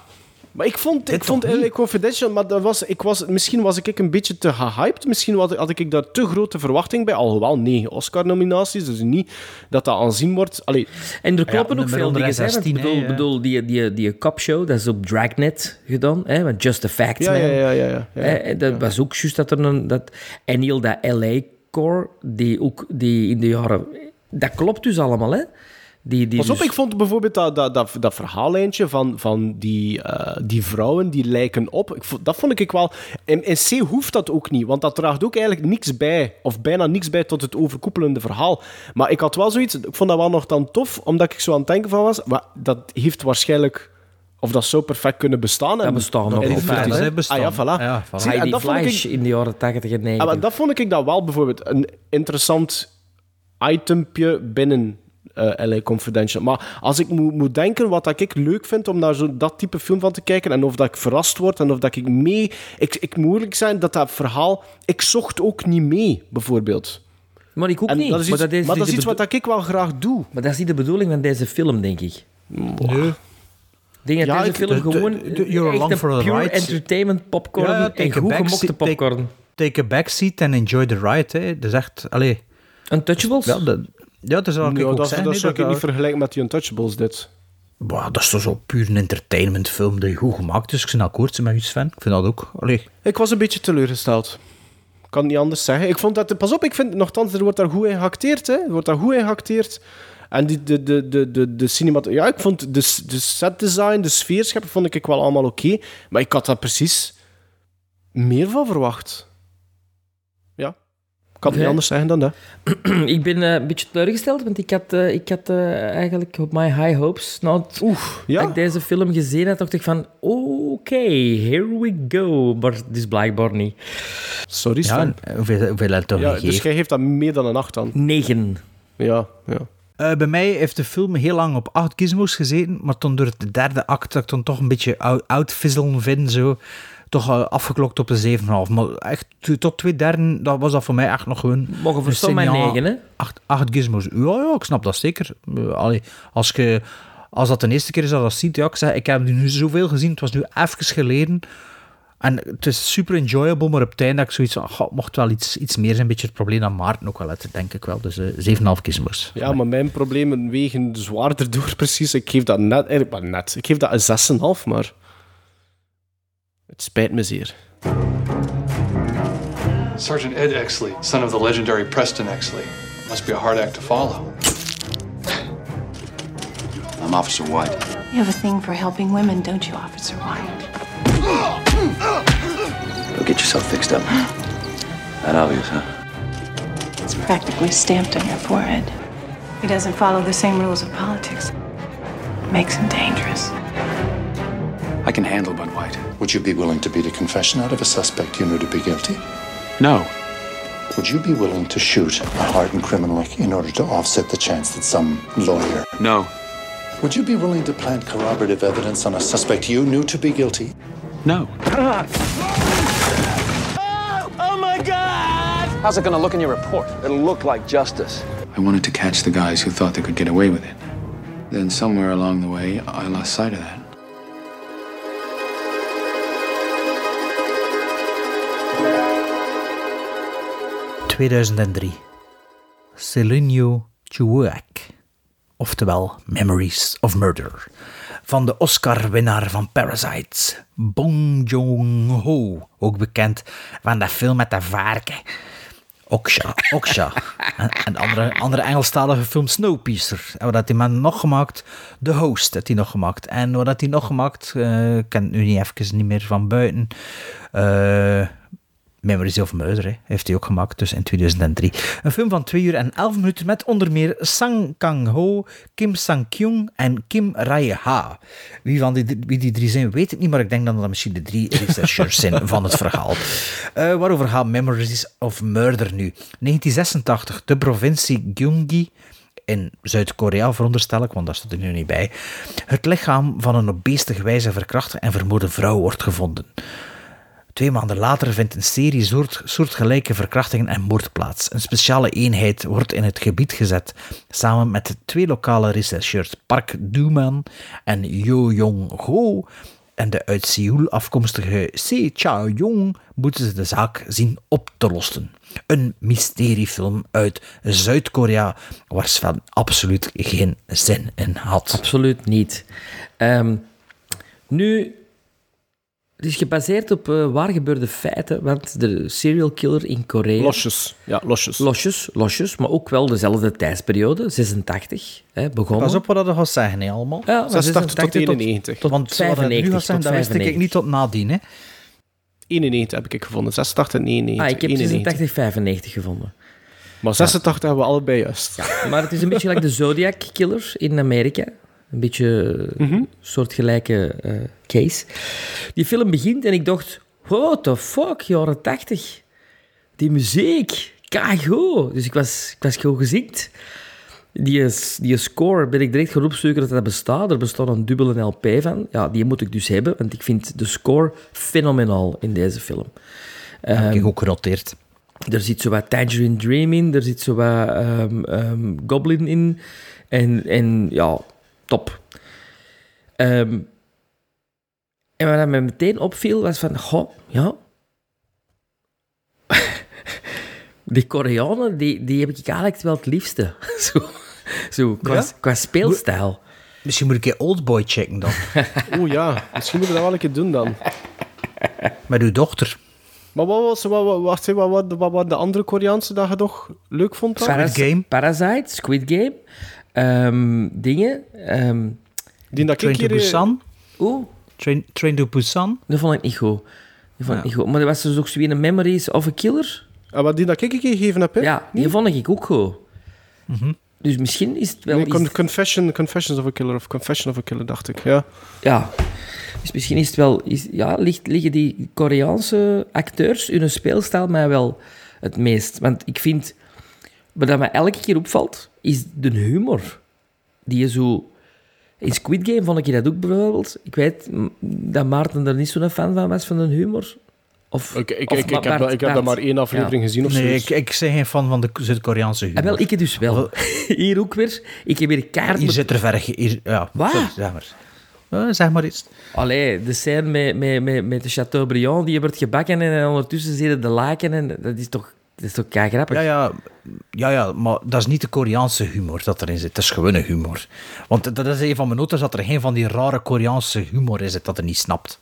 Maar ik vond, ik vond? LA Confidential, maar dat was, ik was, misschien was ik een beetje te gehyped. Misschien had, had ik daar te grote verwachting bij. Alhoewel, nee, Oscar-nominaties, dus niet dat dat aanzien wordt. Allee, En er kloppen ook veel dingen. hè, 116, want Ik bedoel, hè, ja. bedoel die, die, die cop-show, dat is op Dragnet gedaan. Hè, met Just the Facts, ja, man. ja, ja, ja. ja, ja. Hè, en dat was ook juist dat er een... Dat, en heel dat LA-core, die ook die in de jaren... Dat klopt dus allemaal, hè. Die, die Pas op, dus- ik vond bijvoorbeeld dat, dat, dat, dat verhaallijntje van, van die, eh, die vrouwen die lijken op. Ik vond, dat vond ik wel. In, in C hoeft dat ook niet, want dat draagt ook eigenlijk niks bij, of bijna niks bij tot het overkoepelende verhaal. Maar ik had wel zoiets, ik vond dat wel nog dan tof, omdat ik zo aan het denken van was. Maar dat heeft waarschijnlijk Of dat zou perfect kunnen bestaan. Dat en- bestaan nog en- wel. en-. Ah ja, voilà. Ja, voilà. Zie, en dat vond ik- in de jaren 80 en 90. Ah, maar dat vond ik dan wel bijvoorbeeld een interessant itempje binnen eh LA Confidential. Maar als ik moet, moet denken wat dat ik leuk vind om naar zo dat type film van te kijken en of dat ik verrast word en of dat ik mee... Ik, ik moet eerlijk zijn dat dat verhaal... Ik zocht ook niet mee, bijvoorbeeld. maar ik ook En niet. dat is iets, maar dat is, maar dat is niet iets wat dat ik wel graag doe. Maar dat is niet de bedoeling van deze film, denk ik. Nee. Denk dat Ja, deze ik- film de- gewoon de- you're echt along een for the pure ride. entertainment popcorn Ja, ja, en take a goed gemokte seat, take- popcorn. Take a backseat and enjoy the ride. Hè. Dat is echt... Allee, Untouchables? ja, dat, ja, dat zou ik Ja, ook dat zeggen. dat zou ik dat- niet vergelijken met die Untouchables, dit. Bah, dat is toch zo puur een entertainmentfilm die goed gemaakt is. Ik ben akkoord met iets van. Ik vind dat ook. Allee. Ik was een beetje teleurgesteld. Ik kan het niet anders zeggen. Ik vond dat... Pas op, ik vind... Nogthans, er wordt daar goed in geacteerd, hè. Er wordt daar goed in geacteerd. En die, de, de, de, de, de cinemat... Ja, ik vond de, de setdesign, de sfeerschep, vond ik wel allemaal oké. maar ik had daar precies meer van verwacht. Ja. Ik kan het niet anders zeggen dan dat. ik ben eh, een beetje teleurgesteld, want ik had, eh, ik had eh, eigenlijk op my high hopes... Nou, Oef, dat ja. ik deze film gezien had, dacht ik van... Oké, here we go. Maar het is blijkbaar niet. Sorry, Ja, Sven. en hoeveel, hoeveel toch Ja, dus jij geeft dat meer dan een acht dan. Negen. Ja, ja. Eh, bij mij heeft de film heel lang op acht gizmos gezeten, maar toen door de derde act dat ik dan toch een beetje uitvizzelen vind, zo, toch eh, afgeklokt op de 7,5. Maar echt tot twee derde, dat was dat voor mij echt nog gewoon... Mogen verstaan een mijn signaal. negen, hè? Acht, acht gizmos. Ja, ja, ik snap dat zeker. Eh, allee, als, je, als dat de eerste keer is dat je dat ziet, ja, ik zeg, ik heb nu zoveel gezien, het was nu even geleden. En het is super enjoyable, maar op het einde heb ik zoiets van, goh, mocht wel iets, iets meer zijn, een beetje het probleem dat Maarten ook wel had, denk ik wel. Dus eh 7,5 gizmos. Ja, maar mijn problemen wegen zwaarder door, precies. Ik geef dat net, eigenlijk maar net. Ik geef dat een 6,5, maar... Het spijt me zeer. Sergeant Ed Exley, son of the legendary Preston Exley. Must be a hard act to follow. I'm Officer White. You have a thing for helping women, don't you, Officer White? Go get yourself fixed up. That obvious, huh? It's practically stamped on your forehead. He doesn't follow the same rules of politics. It Makes him dangerous. I can handle Bud White. Would you be willing to beat a confession out of a suspect you knew to be guilty? No. Would you be willing to shoot a hardened criminal in order to offset the chance that some lawyer? No. Would you be willing to plant corroborative evidence on a suspect you knew to be guilty? No. Oh, oh my God! How's it gonna look in your report? It'll look like justice. I wanted to catch the guys who thought they could get away with it. Then somewhere along the way, I lost sight of that. 2003. Celinio Chuak. Oftewel Memories of Murder. Van de Oscar-winnaar van Parasite, Bong Joon-ho. Ook bekend van dat film met de varken. Oksha, Oksha. en andere, andere Engelstalige film Snowpiercer. En wat had die man nog gemaakt? The Host had hij nog gemaakt. En wat had hij nog gemaakt? Eh, ik ken het nu niet even niet meer van buiten. Eh... Memories of Murder hè, heeft hij ook gemaakt, dus in 2003. Een film van 2 uur en 11 minuten met onder meer Sang Kang-ho, Kim Sang-kyung en Kim Rae-ha. Wie, van die, wie die drie zijn, weet ik niet, maar ik denk dat dat misschien de drie researchers zijn van het verhaal. Eh, waarover gaat Memories of Murder nu? 1986, de provincie Gyeonggi in Zuid-Korea, veronderstel ik, want daar staat er nu niet bij. Het lichaam van een op beestige wijze verkrachte en vermoorde vrouw wordt gevonden. Twee maanden later vindt een serie soort, soortgelijke verkrachtingen en moord plaats. Een speciale eenheid wordt in het gebied gezet, samen met twee lokale rechercheurs, Park Duman en Yo Jong-ho. En de uit Seoul afkomstige Se Cha-jong moeten ze de zaak zien op te lossen. Een mysteriefilm uit Zuid-Korea, waar Sven absoluut geen zin in had. Absoluut niet. Ehm, nu, het is gebaseerd op eh, waar gebeurde feiten, want de serial killer in Korea... Losjes. Ja, losjes. Losjes, losjes, maar ook wel dezelfde tijdsperiode, 86, hè, begonnen. Pas op wat dat gaat zeggen, hè, allemaal. Ja, maar 86 tot 86 91. Tot, Want je nu 95, gaat zeggen, tot dat wist ik 95. niet tot nadien. Hè. 91 heb ik gevonden. 86 en 91. Ah, ik heb 91. 86, 95 gevonden. Maar 86 hebben we allebei juist. Maar het is een beetje like de Zodiac Killer in Amerika. Een beetje mm soortgelijke eh, case. Die film begint en ik dacht, what the fuck, jaren 80. Die muziek, kago. Dus ik was, ik was gewoon gezikt. Die, die score ben ik direct gaan opzoeken dat dat bestaat. Er bestaat een dubbele LP van. Ja, die moet ik dus hebben, want ik vind de score fenomenaal in deze film. Dat heb ik ook genoteerd. Er zit zo wat Tangerine Dream in, er zit zo wat um, um, Goblin in. En, en ja, top. Um, en wat mij meteen opviel was van, goh, ja... die Koreanen, die, die heb ik eigenlijk wel het liefste. zo, zo qua, ja? qua speelstijl. Misschien moet ik een Oldboy checken dan. Oeh ja, misschien moeten we dat wel een keer doen dan. Met uw dochter. Maar wat was wat, wat, wat, wat, wat, wat de andere Koreaanse dat je toch leuk vond? Dan? Squid Game. Parasite, Squid Game. Um, dingen. Um, Die dat Train ik to Busan. Oeh. Train, Train to Busan. Dat vond ik niet goed. Dat vond ik niet goed. Maar er was dus ook zo'n Memories of a Killer. Ah, wat die dat ik gegeven heb, hè? Ja, die vond ik ook goed. Mm -hmm. Dus misschien is het wel... Nee, con confession, Confessions of a Killer of Confession of a Killer, dacht ik, ja. Ja. Dus misschien is het wel... Is, ja, ligt, liggen die Koreaanse acteurs, hun speelstijl mij wel het meest. Want ik vind... Wat dat mij elke keer opvalt, is de humor. Die je zo... In Squid Game vond ik dat ook bijvoorbeeld. Ik weet dat Maarten er niet zo'n fan van was, van de humor. Of, ik, ik, of ik, ik, heb, dat, ik heb dat maar één aflevering ja. gezien of zo. Nee, ik, ik ben geen fan van de Zuid-Koreaanse humor. Ah, wel, ik dus wel. hier ook weer. Ik heb weer kaart... Hier zit er ver... Hier, ja, Wat? Zeg maar. Uh, zeg maar iets. Allee, de scène met, met, met, met de Chateaubriand, die wordt gebakken en ondertussen zitten de laken en dat is toch... Dat is toch kei grappig? Ja, ja, ja, ja, maar dat is niet de Koreaanse humor dat erin zit. Dat is gewone humor. Want dat is een van mijn noten, dat er geen van die rare Koreaanse humor is dat er niet snapt.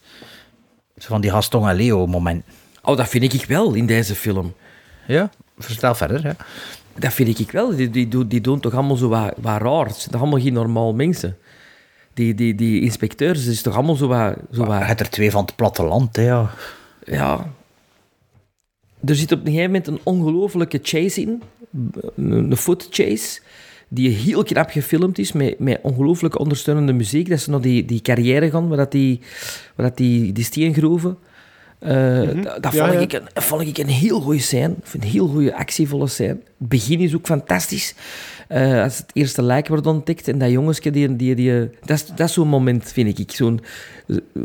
Van die Gaston en Leo moment. Oh, dat vind ik wel in deze film. Ja, vertel verder. Ja. Dat vind ik wel. Die, die, die doen toch allemaal zo wat, wat raar. Het zijn toch allemaal geen normaal mensen. Die, die, die inspecteurs, is toch allemaal zo wat... Zo wat... Je hebt er twee van het platteland, hè, ja. Ja. Er zit op een gegeven moment een ongelofelijke chase in. Een foot chase. Die heel knap gefilmd is, met, met ongelooflijke ondersteunende muziek. Dat ze nog die, die carrière gaan, waar, dat die, waar dat die, die steengroeven... Uh, mm -hmm. Dat, ja, vond, ja. Ik een, vond ik een heel goede scène. Een heel goede actievolle scène. Het begin is ook fantastisch. Uh, als het eerste lijk wordt ontdekt en dat jongensje, die, die, die, dat is, dat is zo'n moment, vind ik. Zo'n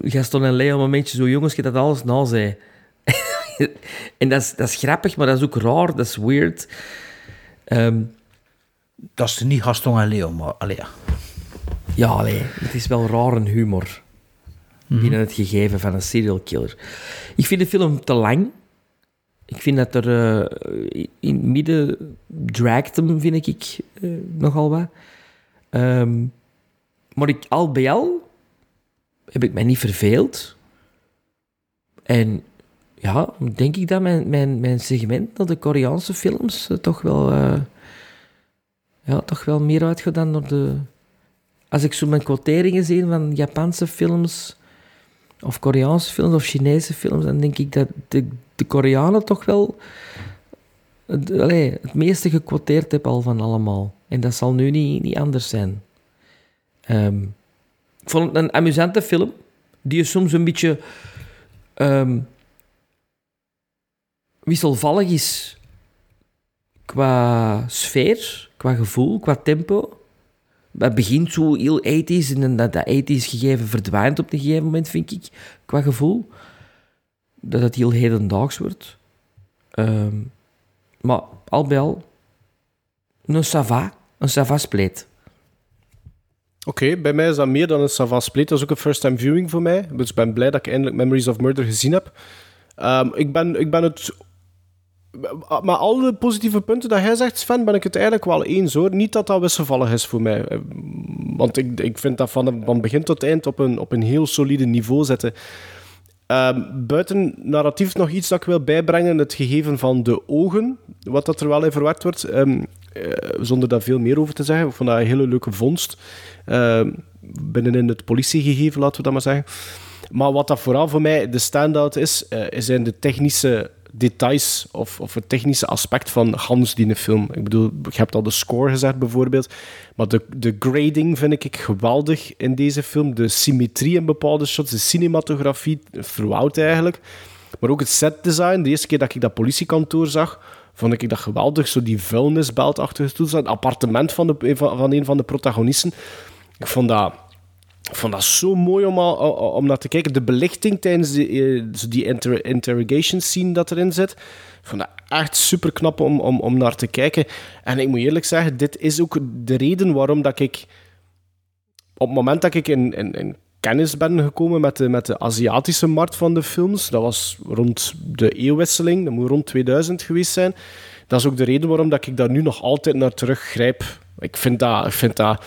Gaston en Leo momentje, zo'n jongensje dat alles na zei. en dat is, dat is grappig, maar dat is ook raar, dat is weird. Um, dat is niet Gaston en Leo, maar allee, ja. Allee, het is wel raar een humor. Mm -hmm. Binnen het gegeven van een serial killer. Ik vind de film te lang. Ik vind dat er uh, in het midden dragt hem, vind ik, uh, nogal wat. Um, maar ik, al bij al heb ik mij niet verveeld. En ja, denk ik dat mijn, mijn, mijn segment naar de Koreaanse films uh, toch wel... ja, toch wel meer uitgaat dan door de... Als ik zo mijn quoteringen zie van Japanse films of Koreaanse films of Chinese films, dan denk ik dat de, de Koreanen toch wel het, het meeste gequoteerd hebben al van allemaal. En dat zal nu niet, niet anders zijn. Um, ik vond het een amusante film, die is soms een beetje um, wisselvallig is qua sfeer, qua gevoel, qua tempo. Het begint zo heel 80s en dat, dat 80s gegeven verdwijnt op een gegeven moment, vind ik, qua gevoel. Dat het heel hedendaags wordt. Um, maar al bij al, een sava, een sava spleet. Oké, bij mij is dat meer dan een sava spleet. Dat is ook een first-time viewing voor mij. Dus ik ben blij dat ik eindelijk Memories of Murder gezien heb. Um, ik, ben, ik ben het maar al de positieve punten dat jij zegt, Sven, ben ik het eigenlijk wel eens hoor. Niet dat dat wisselvallig is voor mij. Want ik, ik vind dat van, van begin tot eind op een, op een heel solide niveau zetten. Um, buiten narratief nog iets dat ik wil bijbrengen: het gegeven van de ogen. Wat dat er wel in verwerkt wordt. Um, uh, zonder daar veel meer over te zeggen. Ik vond dat een hele leuke vondst. Uh, binnenin het politiegegeven, laten we dat maar zeggen. Maar wat dat vooral voor mij de standout is, uh, zijn de technische details of, of het technische aspect van Hans die film. Ik bedoel, je hebt al de score gezegd bijvoorbeeld, maar de, de grading vind ik geweldig in deze film. De symmetrie in bepaalde shots, de cinematografie, throughout eigenlijk. Maar ook het setdesign. De eerste keer dat ik dat politiekantoor zag, vond ik dat geweldig. Zo die vuilnisbeltachtige toestand. Het appartement van, de, van, van een van de protagonisten. Ik vond dat ik vond dat zo mooi om, al, om naar te kijken. De belichting tijdens die, eh, die inter interrogation scene dat erin zit. Ik vond dat echt super knap om, om, om naar te kijken. En ik moet eerlijk zeggen, dit is ook de reden waarom dat ik... Op het moment dat ik in, in, in kennis ben gekomen met de, met de Aziatische markt van de films, dat was rond de eeuwwisseling, dat moet rond 2000 geweest zijn. Dat is ook de reden waarom dat ik daar nu nog altijd naar teruggrijp. Ik vind dat... Ik vind dat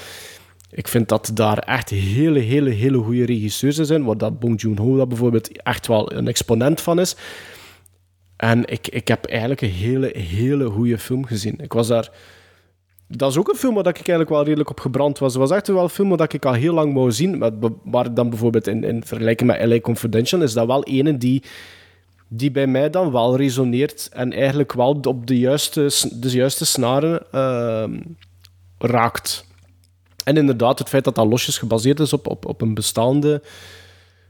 ik vind dat daar echt hele, hele, hele goede regisseurs zijn. Waar dat Bong Joon-ho dat bijvoorbeeld echt wel een exponent van is. En ik, ik heb eigenlijk een hele, hele goede film gezien. Ik was daar... Dat is ook een film waar ik eigenlijk wel redelijk op gebrand was. Het was echt wel een film dat ik al heel lang wou zien. Maar, dan bijvoorbeeld in, in vergelijking met LA Confidential is dat wel ene die, die bij mij dan wel resoneert. En eigenlijk wel op de juiste, de juiste snaren uh, raakt. En inderdaad, het feit dat dat losjes gebaseerd is op, op, op een bestaande,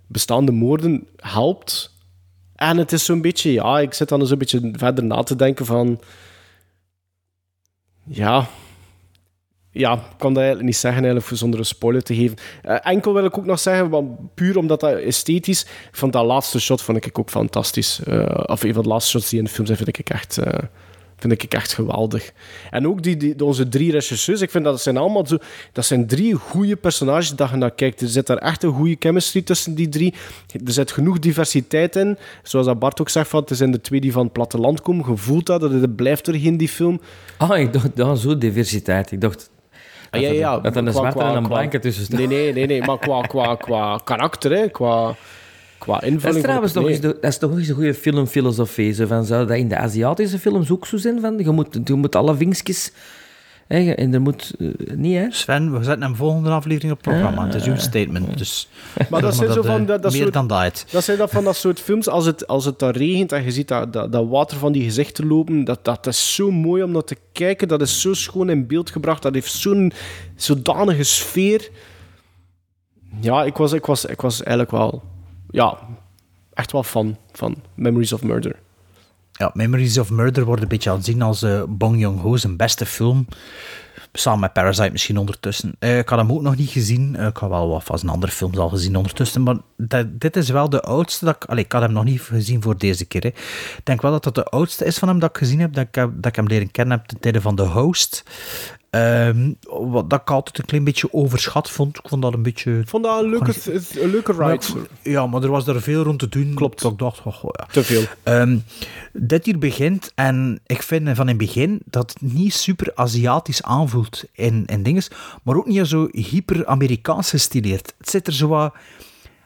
bestaande moorden helpt. En het is zo'n beetje, ja, ik zit dan eens een beetje verder na te denken van... Ja, ja, ik kan dat eigenlijk niet zeggen eigenlijk, zonder een spoiler te geven. Uh, enkel wil ik ook nog zeggen, puur omdat dat esthetisch... Van dat laatste shot vond ik ook fantastisch. Uh, of een van de laatste shots die in de film zijn, vind ik echt... Uh, vind ik echt geweldig. En ook die, die, onze drie regisseurs, ik vind dat zijn allemaal zo... Dat zijn drie goede personages dat je naar kijkt. Er zit daar echt een goede chemistry tussen die drie. Er zit genoeg diversiteit in. Zoals dat Bart ook zegt, van, het zijn de twee die van het platteland komen. Gevoeld dat, dat het blijft er in die film. Ah, ik dacht, dat zo diversiteit. Ik dacht... Dat ja, ja, dat er een zwarte en een blanke tussen staat. Nee, nee, nee, nee, maar qua, qua, qua karakter, hè, qua... Qua invulling dat is trouwens toch, eens de, dat is toch eens een goede filmfilosofie. Zo van, zou dat in de Aziatische films ook zo zijn? Van, je, moet, je moet alle vinkjes... Hè, en er moet... Uh, niet, hè? Sven, we zetten hem volgende aflevering op het programma. het is uw statement. Dus, maar dat zijn zo van... Dat, dat meer soort, dan dat. Dat zijn dat van dat soort films, als het, als het dan regent en je ziet dat, dat, dat water van die gezichten lopen, dat, dat is zo mooi om naar te kijken. Dat is zo schoon in beeld gebracht. Dat heeft zo'n zodanige sfeer. Ja, ik was, ik, was, ik was eigenlijk wel... Ja, echt wel fan van Memories of Murder. Ja, Memories of Murder wordt een beetje aanzien als uh, Bong Joon-ho zijn beste film. Samen met Parasite misschien ondertussen. Uh, ik had hem ook nog niet gezien. Uh, ik had wel wat van zijn andere films al gezien ondertussen. Maar dit is wel de oudste. Dat ik, allez, ik had hem nog niet gezien voor deze keer. Hè. Ik denk wel dat dat de oudste is van hem dat ik gezien heb. Dat ik, dat ik hem leren kennen heb ten tijde van The Host. Um, wat dat ik altijd een klein beetje overschat vond. Ik vond dat een beetje... Ik vond dat een leuke, een leuke ride. Maar, ja, maar er was er veel rond te doen. Klopt. Dat ik dacht, oh, ja. Te veel. Um, dit hier begint en ik vind van in het begin dat het niet super Aziatisch aanvoelt in, in dingen, maar ook niet zo hyper-Amerikaans gestileerd. Het zit er zo wat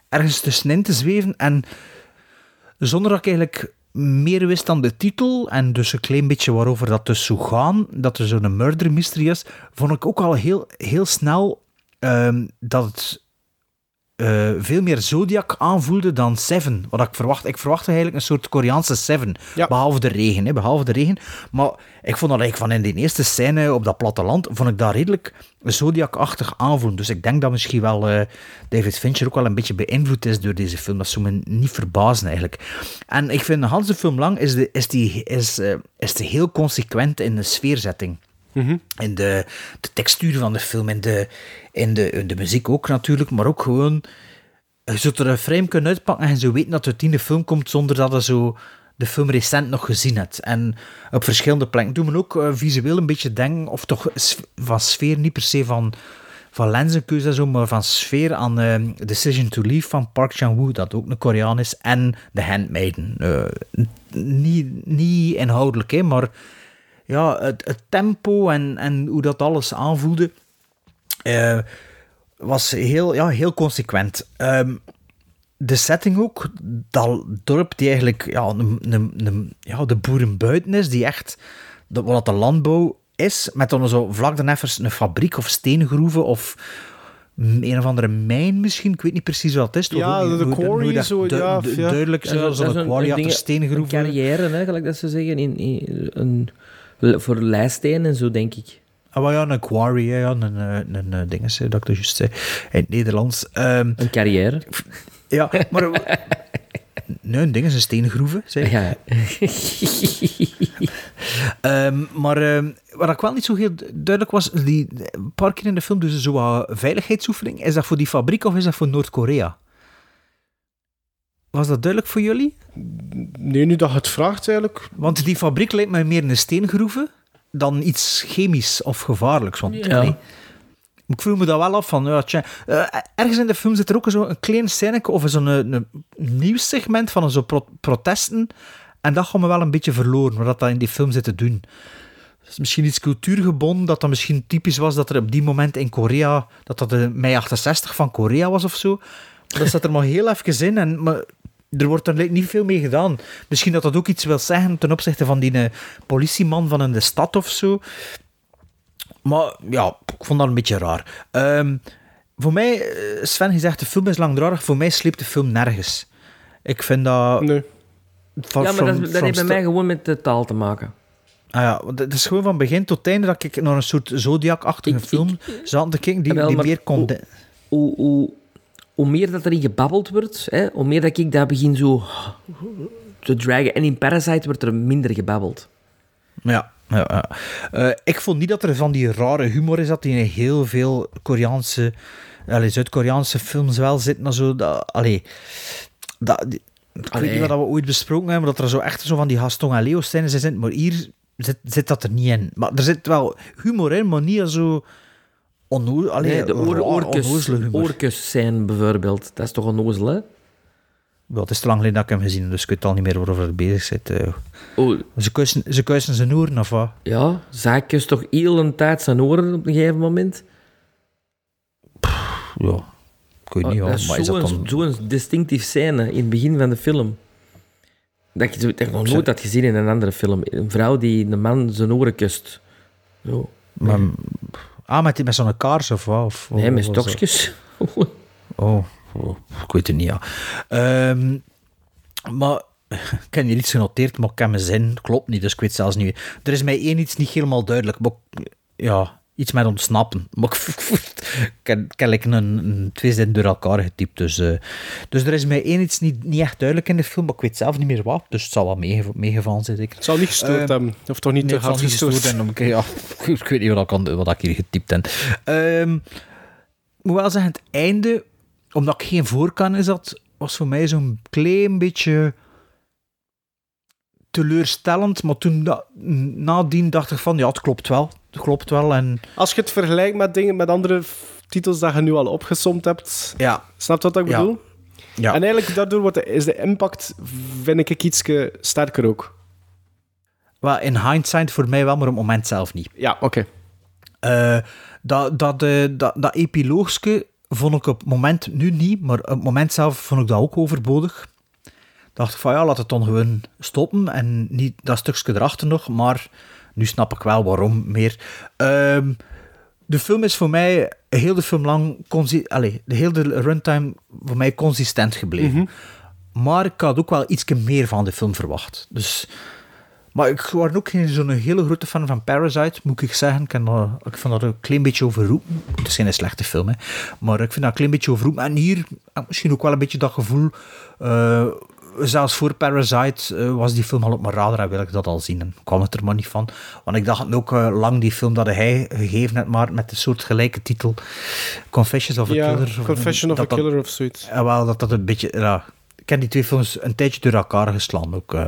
ergens tussenin te zweven en zonder dat ik eigenlijk meer wist dan de titel en dus een klein beetje waarover dat dus zou gaan, dat er zo'n murder mystery is, vond ik ook al heel, heel snel um, dat het uh, veel meer Zodiac aanvoelde dan Seven. Wat ik verwacht. Ik verwachtte eigenlijk een soort Koreaanse Seven. Ja. Behalve de regen, hè, behalve de regen. Maar ik vond dat eigenlijk van in die eerste scène op dat platteland, vond ik dat redelijk Zodiac-achtig aanvoelen. Dus ik denk dat misschien wel uh, David Fincher ook wel een beetje beïnvloed is door deze film. Dat zou me niet verbazen eigenlijk. En ik vind de hele film lang is, de, is, die, is, uh, is die heel consequent in de sfeerzetting. Mm. In de, de textuur van de film, in de, in, de, in de muziek ook natuurlijk, maar ook gewoon... Je zult er een frame kunnen uitpakken en ze weten dat de film komt zonder dat je zo de film recent nog gezien hebt. En op verschillende plekken. Doe me ook uh, visueel een beetje denken, of toch van sfeer, niet per se van, van lenzenkeuze en zo, maar van sfeer aan uh, Decision to Leave van Park Chan-wook, dat ook een Koreaan is, en The Handmaiden. Uh, niet, niet inhoudelijk, hè, maar ja, het, het, tempo en, en hoe dat alles aanvoelde, uh, was heel, ja, heel consequent. Um, de setting ook, dat dorp die eigenlijk ja, een, een, een, ja, de boerenbuiten is, die echt, wat de landbouw is, met dan zo vlak dan even een fabriek of steengroeven of een of andere mijn misschien. Ik weet niet precies wat het is. Ja, Hoe- de hoe- hoe quarry, dat zo, du- ja, du- ja. Duidelijk dat is quarry achter steengroeven. Een carrière, hè, gelijk dat ze zeggen, in, in, een, voor lijsteen en zo, denk ik. Ah, maar ja, een quarry, hè, ja, een, eh, een, een ding is, hè, dat ik dat juist zei. In het Nederlands. Ehm, Een carrière. ja, maar... nee, een ding is een steengroeven, ik. Ja. Ehm, maar ehm, wat ik wel niet zo heel duidelijk was, die, een paar keer in de film dus zo wat veiligheidsoefening. Is dat voor die fabriek of is dat voor Noord-Korea? Was dat duidelijk voor jullie? Nee, nu dat je het vraagt eigenlijk. Want die fabriek lijkt mij meer een steengroeven dan iets chemisch of gevaarlijks. Want, Ja. nee. Ik vroeg me dat wel af van, ja, tja, eh, ergens in de film zit er ook zo een klein scène of zo'n een, een nieuwssegment van zo'n pro- protesten. En dat gaat me wel een beetje verloren, wat dat in die film zit te doen. Misschien iets cultuurgebonden, dat dat misschien typisch was dat er op die moment in Korea, dat dat de mei 68 van Korea was of zo. Dat zat er maar heel even in en maar er wordt er niet veel mee gedaan. Misschien dat dat ook iets wil zeggen ten opzichte van die eh, politieman van in de stad of zo. Maar ja, ik vond dat een beetje raar. Ehm, voor mij, eh, Sven, je zegt de film is langdradig. Voor mij sleept de film nergens. Ik vind dat... Nee. Van- ja, maar dat, from- dat from heeft bij mij gewoon met de taal te maken. Ah ja, want het is gewoon van begin tot einde dat ik naar een soort Zodiac-achtige film zat te kijken die, die meer kon... hoe- Hoe, hoe, meer dat erin gebabbeld wordt, hè, hoe meer dat ik dat begin zo te dragen. En in Parasite wordt er minder gebabbeld. Ja, ja, ja. Eh, ik vond niet dat er van die rare humor is dat die in heel veel Koreaanse, Zuid-Koreaanse films wel zitten. en Zo, dat, allee, dat, ik weet niet wat we ooit besproken hebben, dat er zo echt zo van die Gaston en Leo scènes in zitten, maar hier zit, zit dat er niet in. Maar er zit wel humor in, maar niet zo onno, allee, Nee, de oor, oorkus, oorkus zijn bijvoorbeeld. Dat is toch onnozel, hè? Wel, het is te lang geleden dat ik hem gezien heb, dus ik weet al niet meer waarover ik bezig zit. eh. Oh, Ze kuisen, ze kuisen zijn oren, of wat? ja, zij kust toch heel een tijd zijn oren op een gegeven moment? Ja, ik weet niet, Oh, ja, dat is maar is dat zo'n dan... distinctief scène in het begin van de film. Dat je dat ik nog nooit had gezien in een andere film. Een vrouw die een man zijn oren kust. Zo. Maar, ah, met, die- met zo'n kaars of wat? Of, Nee, met of stokjes. Oh, oh, ik weet het niet, ja. Ehm, maar ik heb hier iets genoteerd, maar ik heb mijn zin. Klopt niet, dus ik weet zelfs niet. Er is mij één iets niet helemaal duidelijk. Maar, ik- ja, iets met ontsnappen. Maar ik, ik heb, like een, een twee zinnen door elkaar getypt. Dus, eh, dus er is mij één iets niet, niet echt duidelijk in de film, maar ik weet zelf niet meer wat. Dus het zal wel meege- meegevallen zijn, zeker. Het zal niet gestoord Ehm, hebben. Of toch niet Nee, te het zal hard niet gestoord. gestoord ik- Ja, ik weet niet wat ik, aan- wat ik hier getypt heb. Ehm, ik moet wel zeggen, het einde, omdat ik geen voorkan zat, was voor mij zo'n klein beetje teleurstellend. Maar toen, da- nadien dacht ik van, ja, het klopt wel. Het klopt wel. En Als je het vergelijkt met dingen, met andere titels dat je nu al opgesomd hebt, ja, snap je wat ik Ja. bedoel? ja. En eigenlijk daardoor wordt de, is de impact, vind ik, iets sterker ook. Wel, in hindsight voor mij wel, maar op het moment zelf niet. Ja, oké. Eh, dat, dat, eh, dat, dat epiloogske vond ik op het moment nu niet, maar op het moment zelf vond ik dat ook overbodig. Dacht ik van ja, laat het dan gewoon stoppen en niet dat stukje erachter nog, maar nu snap ik wel waarom meer. Ehm, de film is voor mij heel de film lang, allee, de hele runtime voor mij consistent gebleven. Maar ik had ook wel iets meer van de film verwacht. Dus maar ik was ook geen zo'n hele grote fan van Parasite, moet ik zeggen. Ik, dat- ik vond dat een klein beetje overroepen. Het is geen slechte film, hè. maar ik vind dat een klein beetje overroepen. En hier misschien ook wel een beetje dat gevoel. eh, zelfs voor Parasite eh, was die film al op mijn radar en wil ik dat al zien. En kwam het er maar niet van. Want ik dacht ook eh, lang die film dat hij gegeven had, maar met een soort gelijke titel. Confessions of a Ja, Killer. of- Confession of a dat Killer of zoiets. ja, wel, dat dat een beetje... Ja, heb die twee films een tijdje door elkaar geslaan. Ook, eh.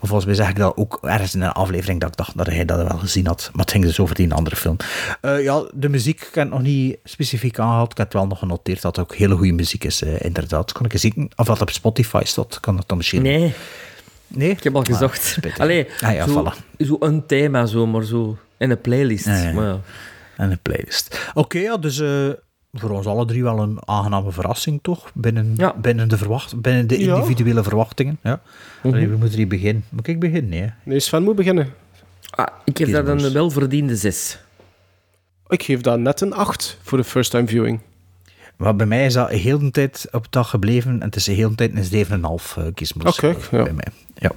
Of volgens mij zeg ik dat ook ergens in een aflevering dat ik dacht dat hij dat wel gezien had. Maar het ging dus over die andere film. Eh, ja, de muziek ik heb het nog niet specifiek aangehaald. Ik heb het wel nog genoteerd dat het ook hele goede muziek is, eh, inderdaad. Kon ik eens zien of dat op Spotify staat. Kan dat dan misschien... Nee, Nee? ik heb al Ah, gezocht. Allee, Ah ja, zo, voilà. zo een thema, zo, maar zo. En een playlist. Ja. Maar ja. En een playlist. Oké, ja, dus voor ons alle drie wel een aangename verrassing, toch? Binnen, Ja. binnen, de, verwacht, binnen de Ja. individuele verwachtingen. Ja. Allee, we moeten hier beginnen. Moet ik beginnen? Nee. hè? Nee, Sven moet beginnen. Ah, ik geef Kies dat een welverdiende zes. Ik geef dat net een 8 voor de first time viewing. Maar bij mij is dat heel de tijd op dag gebleven en het is heel de tijd een 7,5 uh, gizmos. Oké, ja. Bij mij. Ja.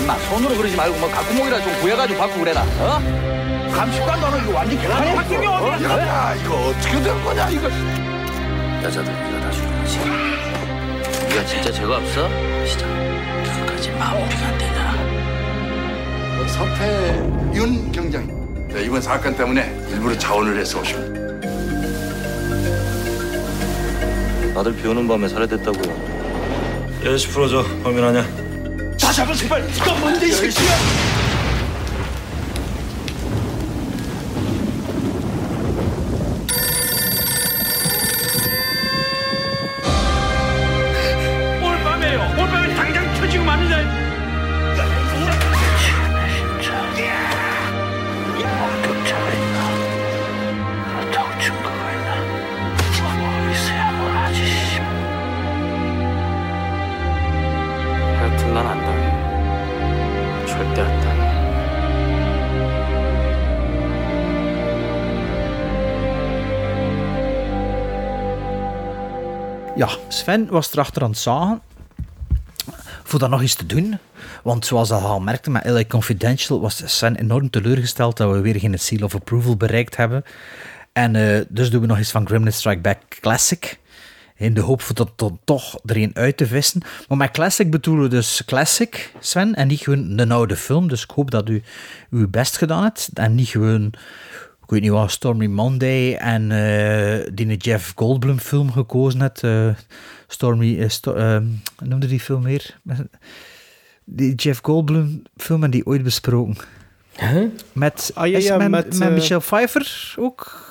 임마. 손으로 그러지 말고 뭐 각구목이라 좀 구해가지고 받고 그래라. 어? 감식관 너는 이거 완전 개판이야. 바뀐 게 어디야 야 이거 어떻게 된 거냐 이거. 여자들 네가 다 죽이지. 네가 진짜 죄가 없어? 시작. 끝까지 마무리가 안 되냐 서태윤 경장님. 네, 이번 사건 때문에 일부러 자원을 해서 오십니다. 아들 비 오는 밤에 살해됐다고요. 여시 풀어줘. 범인 아냐 다시 한번 제발. 이거 뭔데 이 새끼야 Sven was erachter aan het zagen. Voor dat nog eens te doen. Want zoals we al merkte met LA Confidential was Sven enorm teleurgesteld dat we weer geen seal of approval bereikt hebben. En eh, dus doen we nog eens van Gremlin Strike Back Classic. In de hoop dat dan toch er een uit te vissen. Maar met classic bedoelen we dus classic, Sven. En niet gewoon een oude film. Dus ik hoop dat u uw best gedaan hebt. En niet gewoon, ik weet niet wat, Stormy Monday en eh, die Jeff Goldblum film gekozen hebt. eh, Stormy, eh, sto- eh, hoe noemde die film meer? Die Jeff Goldblum film en die ooit besproken. Met, Ah, ja, met, met, met Michelle Pfeiffer ook.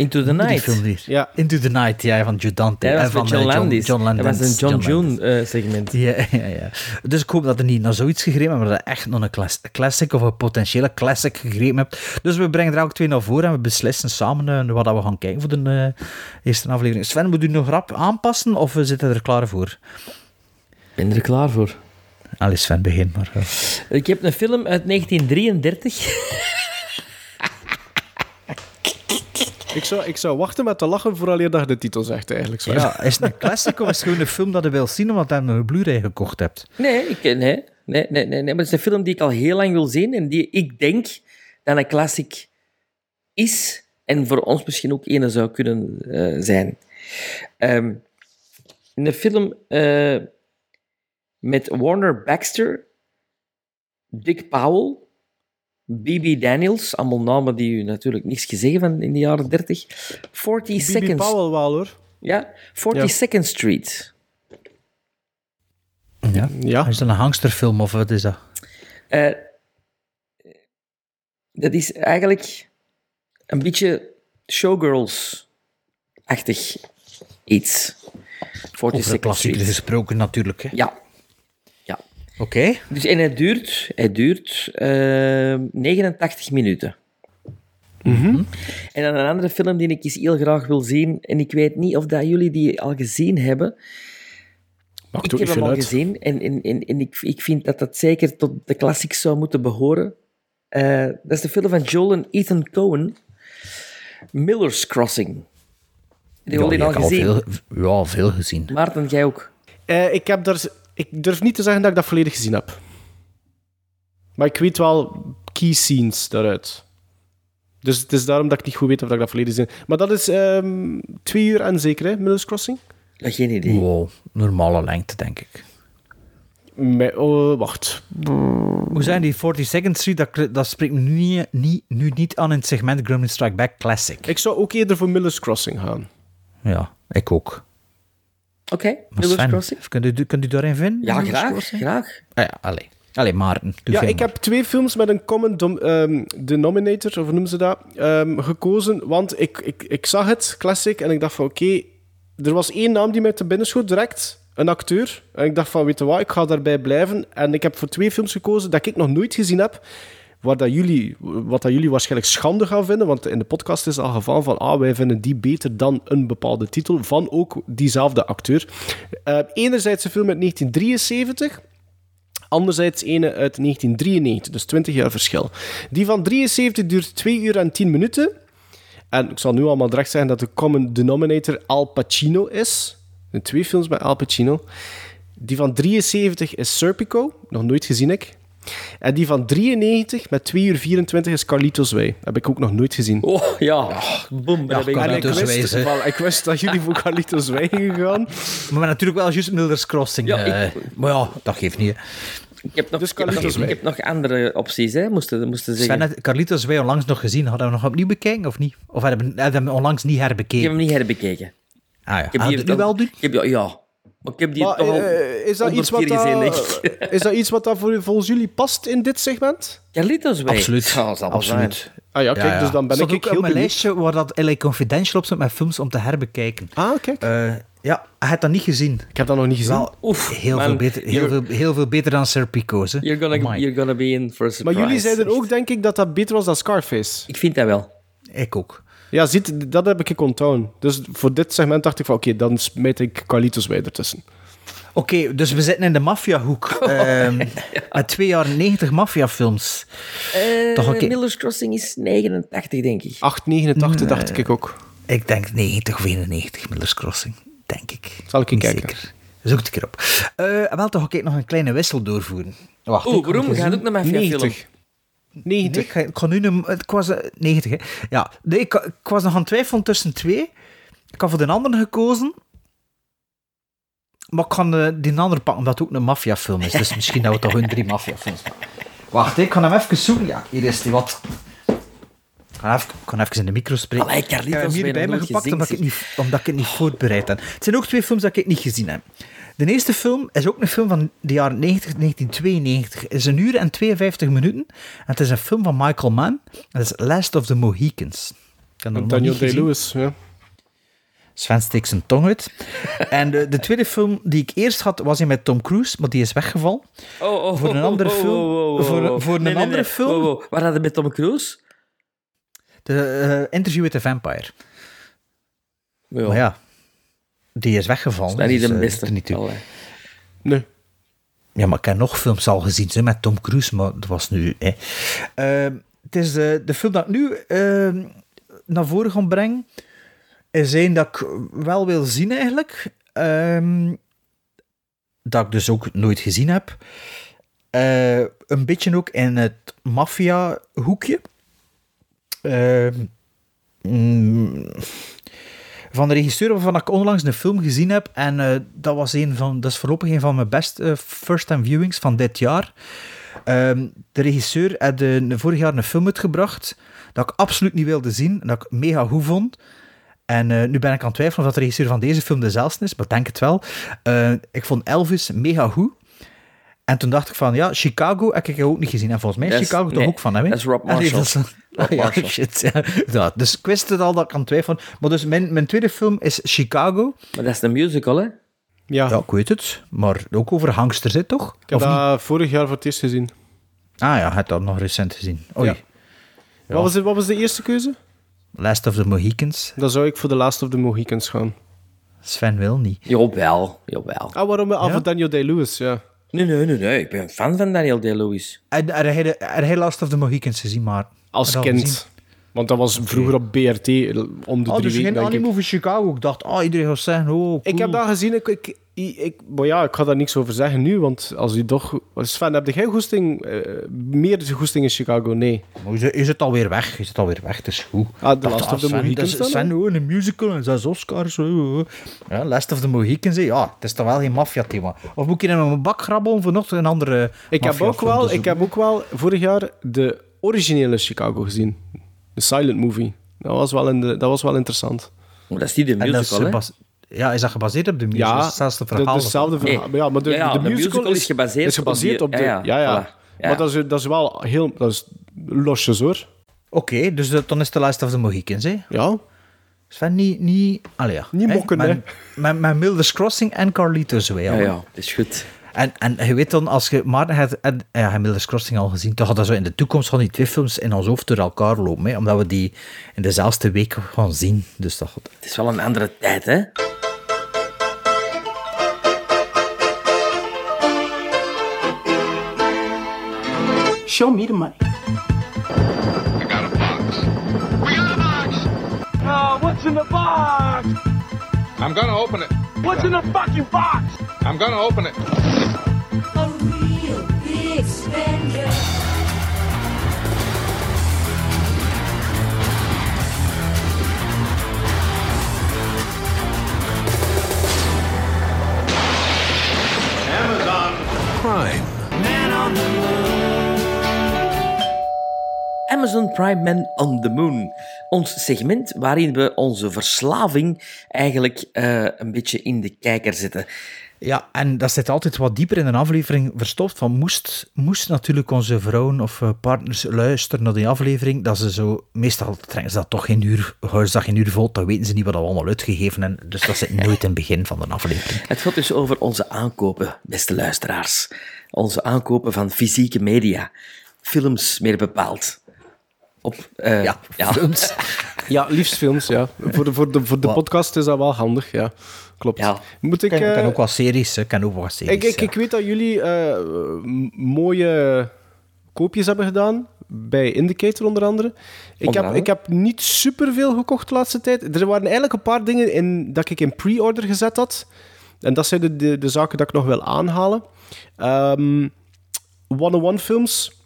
Into the Die Night. film hier. Ja. Into the Night, ja, van Joe Dante. Ja, en was van met John Landis. John Dat was een John. June eh, segment. Ja, ja, ja. Dus ik hoop dat er niet naar zoiets gegrepen hebt, maar dat je echt nog een classic of een potentiële classic gegrepen hebt. Dus we brengen er elk twee naar voren en we beslissen samen eh, wat dat we gaan kijken voor de eh, eerste aflevering. Sven, moet u nog rap aanpassen of we zitten er klaar voor? ben er klaar voor. Allee, Sven, begin maar. Ik heb een film uit 1933. Ik zou, ik zou wachten met te lachen vooraleer dat je de titel zegt, eigenlijk. Ja, is het een classic of is het gewoon een film dat je wil zien omdat je een Blu-ray gekocht hebt? Nee, ik, nee, nee, nee, nee, nee, maar het is een film die ik al heel lang wil zien en die ik denk dat een classic is en voor ons misschien ook ene zou kunnen eh, zijn. Ehm, een film eh, met Warner Baxter, Dick Powell, B.B. Daniels, allemaal namen die u natuurlijk niks gezegd van in de jaren 30. 40 B.B. Seconds. Powell wel, hoor. Ja, 42nd Street. Ja. ja. Is dat een hangsterfilm of wat is dat? Eh, dat is eigenlijk een beetje showgirls-achtig iets. 42nd Over de klassieker gesproken natuurlijk. Hè. Ja. Oké. Dus, en het duurt, het duurt eh, 89 minuten. En dan een andere film die ik eens heel graag wil zien, en ik weet niet of dat jullie die al gezien hebben. Maakt ik heb hem al uit. gezien en, en, en, en ik, ik vind dat dat zeker tot de classics zou moeten behoren. Eh, dat is de film van Joel en Ethan Cohen, Miller's Crossing. Je Ja, al die die gezien? al veel, ja, veel gezien. Maarten, jij ook? Eh, ik, heb daar, ik durf niet te zeggen dat ik dat volledig gezien heb. Maar ik weet wel key scenes daaruit. Dus het is daarom dat ik niet goed weet of dat ik dat volledig zie. Maar dat is ehm, twee uur en zeker, hè, Miller's Crossing? Geen idee. Wow, normale lengte, denk ik. Me- oh, wacht. Hoe zijn die 42nd Street? Dat, dat spreekt me nu niet, niet, nu niet aan in het segment Gremlin Strike Back Classic. Ik zou ook eerder voor Miller's Crossing gaan. Ja, ik ook. Oké, Sven, Crossing? kunt u, kunt u daarin vinden? Ja, graag. Crossing? graag. Ah ja, allee. Allee, Maarten. doe Ja, ik maar. heb twee films met een common dom- ehm, denominator, of noemen ze dat, ehm, gekozen. Want ik, ik, ik zag het, classic, en ik dacht van oké, er was één naam die mij te binnen schoot direct, een acteur. En ik dacht van, weet je wat, ik ga daarbij blijven. En ik heb voor twee films gekozen dat ik nog nooit gezien heb. Waar dat jullie, wat dat jullie waarschijnlijk schande gaan vinden, want in de podcast is al gevallen van ah, wij vinden die beter dan een bepaalde titel van ook diezelfde acteur. Uh, enerzijds een film uit 1973, anderzijds ene uit 1993, dus 20 jaar verschil. Die van 73 duurt 2 uur en 10 minuten. En ik zal nu allemaal direct zeggen dat de common denominator Al Pacino is. Twee films met Al Pacino. Die van 73 is Serpico, nog nooit gezien ik. En die van 93 met 2 uur 24 is Carlitos Way. Heb ik ook nog nooit gezien. Oh ja, boom. Ja, ben ik ik wist, Way, wel, ik wist dat jullie voor Carlitos Way gingen gaan. Maar natuurlijk wel juist Miller's Crossing. Ja, eh, ik- maar ja, dat geeft niet. hè. Ik heb nog, Dus ik Carlitos ik heb nog andere opties, hè, moesten, moesten Sven zeggen. had Carlitos Way onlangs nog gezien. Hadden we nog opnieuw bekijken of niet? Of hadden we hem onlangs niet Ik herbekeken? heb hem niet herbekeken. Ah ja, Ik heb die het nu wel doen? Ik heb, ja, ja. Maar ik heb die Maar, toch al eh, is, dat iets wat gezien, dat, ik. is dat iets wat dat voor, volgens jullie past in dit segment? Carlitos Way. Absoluut. Ja, zal wel Absoluut. Ah ja, kijk, dus dan ben ik ook heel op mijn benieuwd. lijstje waar dat LA Confidential op stond met films om te herbekijken. Ah, kijk. Eh, ja, hij had dat niet gezien. ik heb dat nog niet gezien. Wel, Oef, heel, man. veel beter, heel, veel, heel veel beter dan Serpico's. You're gonna, Amai. you're gonna be in for a surprise. maar jullie zeiden Echt. ook, denk ik, dat dat beter was dan Scarface. Ik vind dat wel. Ik ook. Ja, ziet, dat heb ik onthouden. Dus voor dit segment dacht ik van, oké, dan smijt ik Carlitos Way ertussen. Oké, dus we zitten in de maffiahoek. Ehm twee jaar 90 maffiafilms. Eh Toch, oké. Miller's Crossing is 89, denk ik. 889 dacht ik ook. Ik denk 90 of 91, Miller's Crossing. Denk ik. Zal ik Niet kijken. Zeker. Zoek het een keer op. Eh, wel, toch ga ik nog een kleine wissel doorvoeren. Wacht, Oeh, waarom? het We gaan zien. ook naar mijn 90. Nee, 90. ik, ga, ik ga nu een, ik was eh, 90, hè. Ja, nee, ik, ik was nog aan het twijfelen tussen twee. Ik had voor de andere gekozen. Maar ik ga eh, die andere pakken, omdat het ook een maffiafilm is. Dus misschien dat we toch hun drie maffiafilms. Wacht, ik ga hem even zoeken. Ja, hier is die wat. Ik ga even, ik ga even in de micro spreken. Allee, ik heb hem hier bij me gepakt gezien, omdat ik, het niet, omdat ik het niet voorbereid heb. Het zijn ook twee films dat ik niet gezien heb. De eerste film is ook een film van de jaren 90, 1992. Het is een uur en 52 minuten. En het is een film van Michael Mann. Het is Last of the Mohicans. Daniel. Day-Lewis, ja. Sven steekt zijn tong uit. En de, de tweede film die ik eerst had, was hij met Tom Cruise, maar die is weggevallen. Oh, oh, Voor een oh, andere oh, film- oh, oh, oh, voor- oh. voor een andere film- Oh, oh. Waar hadden we met Tom Cruise? De eh, Interview with the Vampire. Ja. Maar ja, die is weggevallen. Dat is niet dus, de eh, beste. er niet toe. Allee. Nee. Ja, maar ik heb nog films al gezien hè, met Tom Cruise, maar dat was nu... Hè. Ehm, het is de, de film dat ik nu ehm, naar voren ga brengen, is een dat ik wel wil zien eigenlijk. Ehm, dat ik dus ook nooit gezien heb. Eh, een beetje ook in het maffia-hoekje. Ehm, mm, van de regisseur waarvan ik onlangs een film gezien heb. En eh, dat, was een van, dat is voorlopig een van mijn beste first-time viewings van dit jaar. Ehm, de regisseur had eh, vorig jaar een film uitgebracht dat ik absoluut niet wilde zien. En dat ik mega goed vond. En eh, nu ben ik aan het twijfelen of dat de regisseur van deze film dezelfde is, maar denk het wel. Eh, ik vond Elvis mega goed. En toen dacht ik van, ja, Chicago heb ik ook niet gezien. En volgens mij is Chicago toch ook van hem, hè? dat is Rob Marshall. dat is- Rob ja, Marshall. shit, ja. Ja, dus ik wist het al dat ik aan twijfelen. Maar dus mijn, mijn tweede film is Chicago. Maar dat is een musical, hè? Ja, Ja, ik weet het. Maar ook over hangsters, hè, toch? ik heb Of niet? dat vorig jaar voor het eerst gezien. Ah ja, het dat nog recent gezien. Oei. Ja. Wat, was de, wat was de eerste keuze? Last of the Mohicans. Dan zou ik voor The Last of the Mohicans gaan. Sven wil niet. Jawel, jawel. Ah, waarom? Ah, Ja? voor Daniel Day-Lewis, ja. Nee, nee, nee, nee. Ik ben een fan van Daniel Day-Lewis. En er hij er Last of the Mohicans gezien, maar... Als kind. gezien? Want dat was vroeger op BRT om de Oh, drie dus weken, geen anime over Chicago. Ik dacht, oh, iedereen gaat zeggen, oh, Ik heb cool. dat gezien. Ik, ik, ik, maar ja, ik ga daar niks over zeggen nu, want als u toch... Sven, heb jij goesting, eh, meer goesting in Chicago? Nee. Maar is, is het alweer weg? Is het alweer weg? Het is goed. Ah, The Dacht, Last of the Sven, Mohicans dat is- dan, Sven, oh, een musical en zes Oscars. oh, oh. Ja, Last of the Mohicans, ja, het is toch wel geen maffia-thema. Of moet ik in mijn bak grabbelen voor nog een andere Ik heb, ook wel, ik heb ook wel vorig jaar de originele Chicago gezien. De silent movie. Dat was wel, in de, dat was wel interessant. Maar dat is niet de En dat is musical, hè? Ja, is dat gebaseerd op de musical? Ja, hetzelfde de- verhaal? dezelfde Nee. verhaal. Ja, maar de, Ja, ja, de, de musical, musical is gebaseerd is gebaseerd op de... ja, Ja, ja, ja. voilà. Ja. Maar dat is, dat is wel heel... Dat is losjes, hoor. Oké, dus dan is het de Last of the Mohicans, hè? Ja. Sven, niet... niet allee, ja. Niet mokken, met, hè. Miller's Crossing en Carlitos Way. Ja, ja, dat is goed. En, en je weet dan, als je Maarten hebt en ja, Miller's Crossing al gezien, toch gaat dat zo in de toekomst van die twee films in ons hoofd door elkaar lopen, hè, omdat we die in dezelfde week gaan zien. Dus dat gaat... Het is wel een andere tijd, hè? Show me the money. I got a box. We got a box! Oh, what's in the box? I'm gonna open it. What's in the fucking box? I'm gonna open it. A real big spender. Amazon Prime. Man on the moon. Amazon Prime Man on the Moon. Ons segment waarin we onze verslaving eigenlijk eh, een beetje in de kijker zetten. Ja, en dat zit altijd wat dieper in een aflevering verstopt. Van moest, moest natuurlijk onze vrouwen of eh, partners luisteren naar die aflevering, dat ze zo, meestal trekken ze dat toch geen uur, ze dat geen uur vol, dan weten ze niet wat we allemaal uitgegeven hebben. Dus dat zit nooit in het begin van de aflevering. Het gaat dus over onze aankopen, beste luisteraars. Onze aankopen van fysieke media. Films, meer bepaald. Op, eh, Ja, films. Ja, liefst films, ja. Voor de, voor de, voor de podcast is dat wel handig, ja. Klopt. Moet ik... Ik kan, eh, ook wat series, ik kan ook wat series. ik, ik, ja. ik weet dat jullie eh, mooie koopjes hebben gedaan. Bij Indicator onder andere. Ik Onder heb, ik heb niet superveel gekocht de laatste tijd. Er waren eigenlijk een paar dingen in, dat ik in pre-order gezet had. En dat zijn de, de, de zaken dat ik nog wil aanhalen. Ehm 101 Films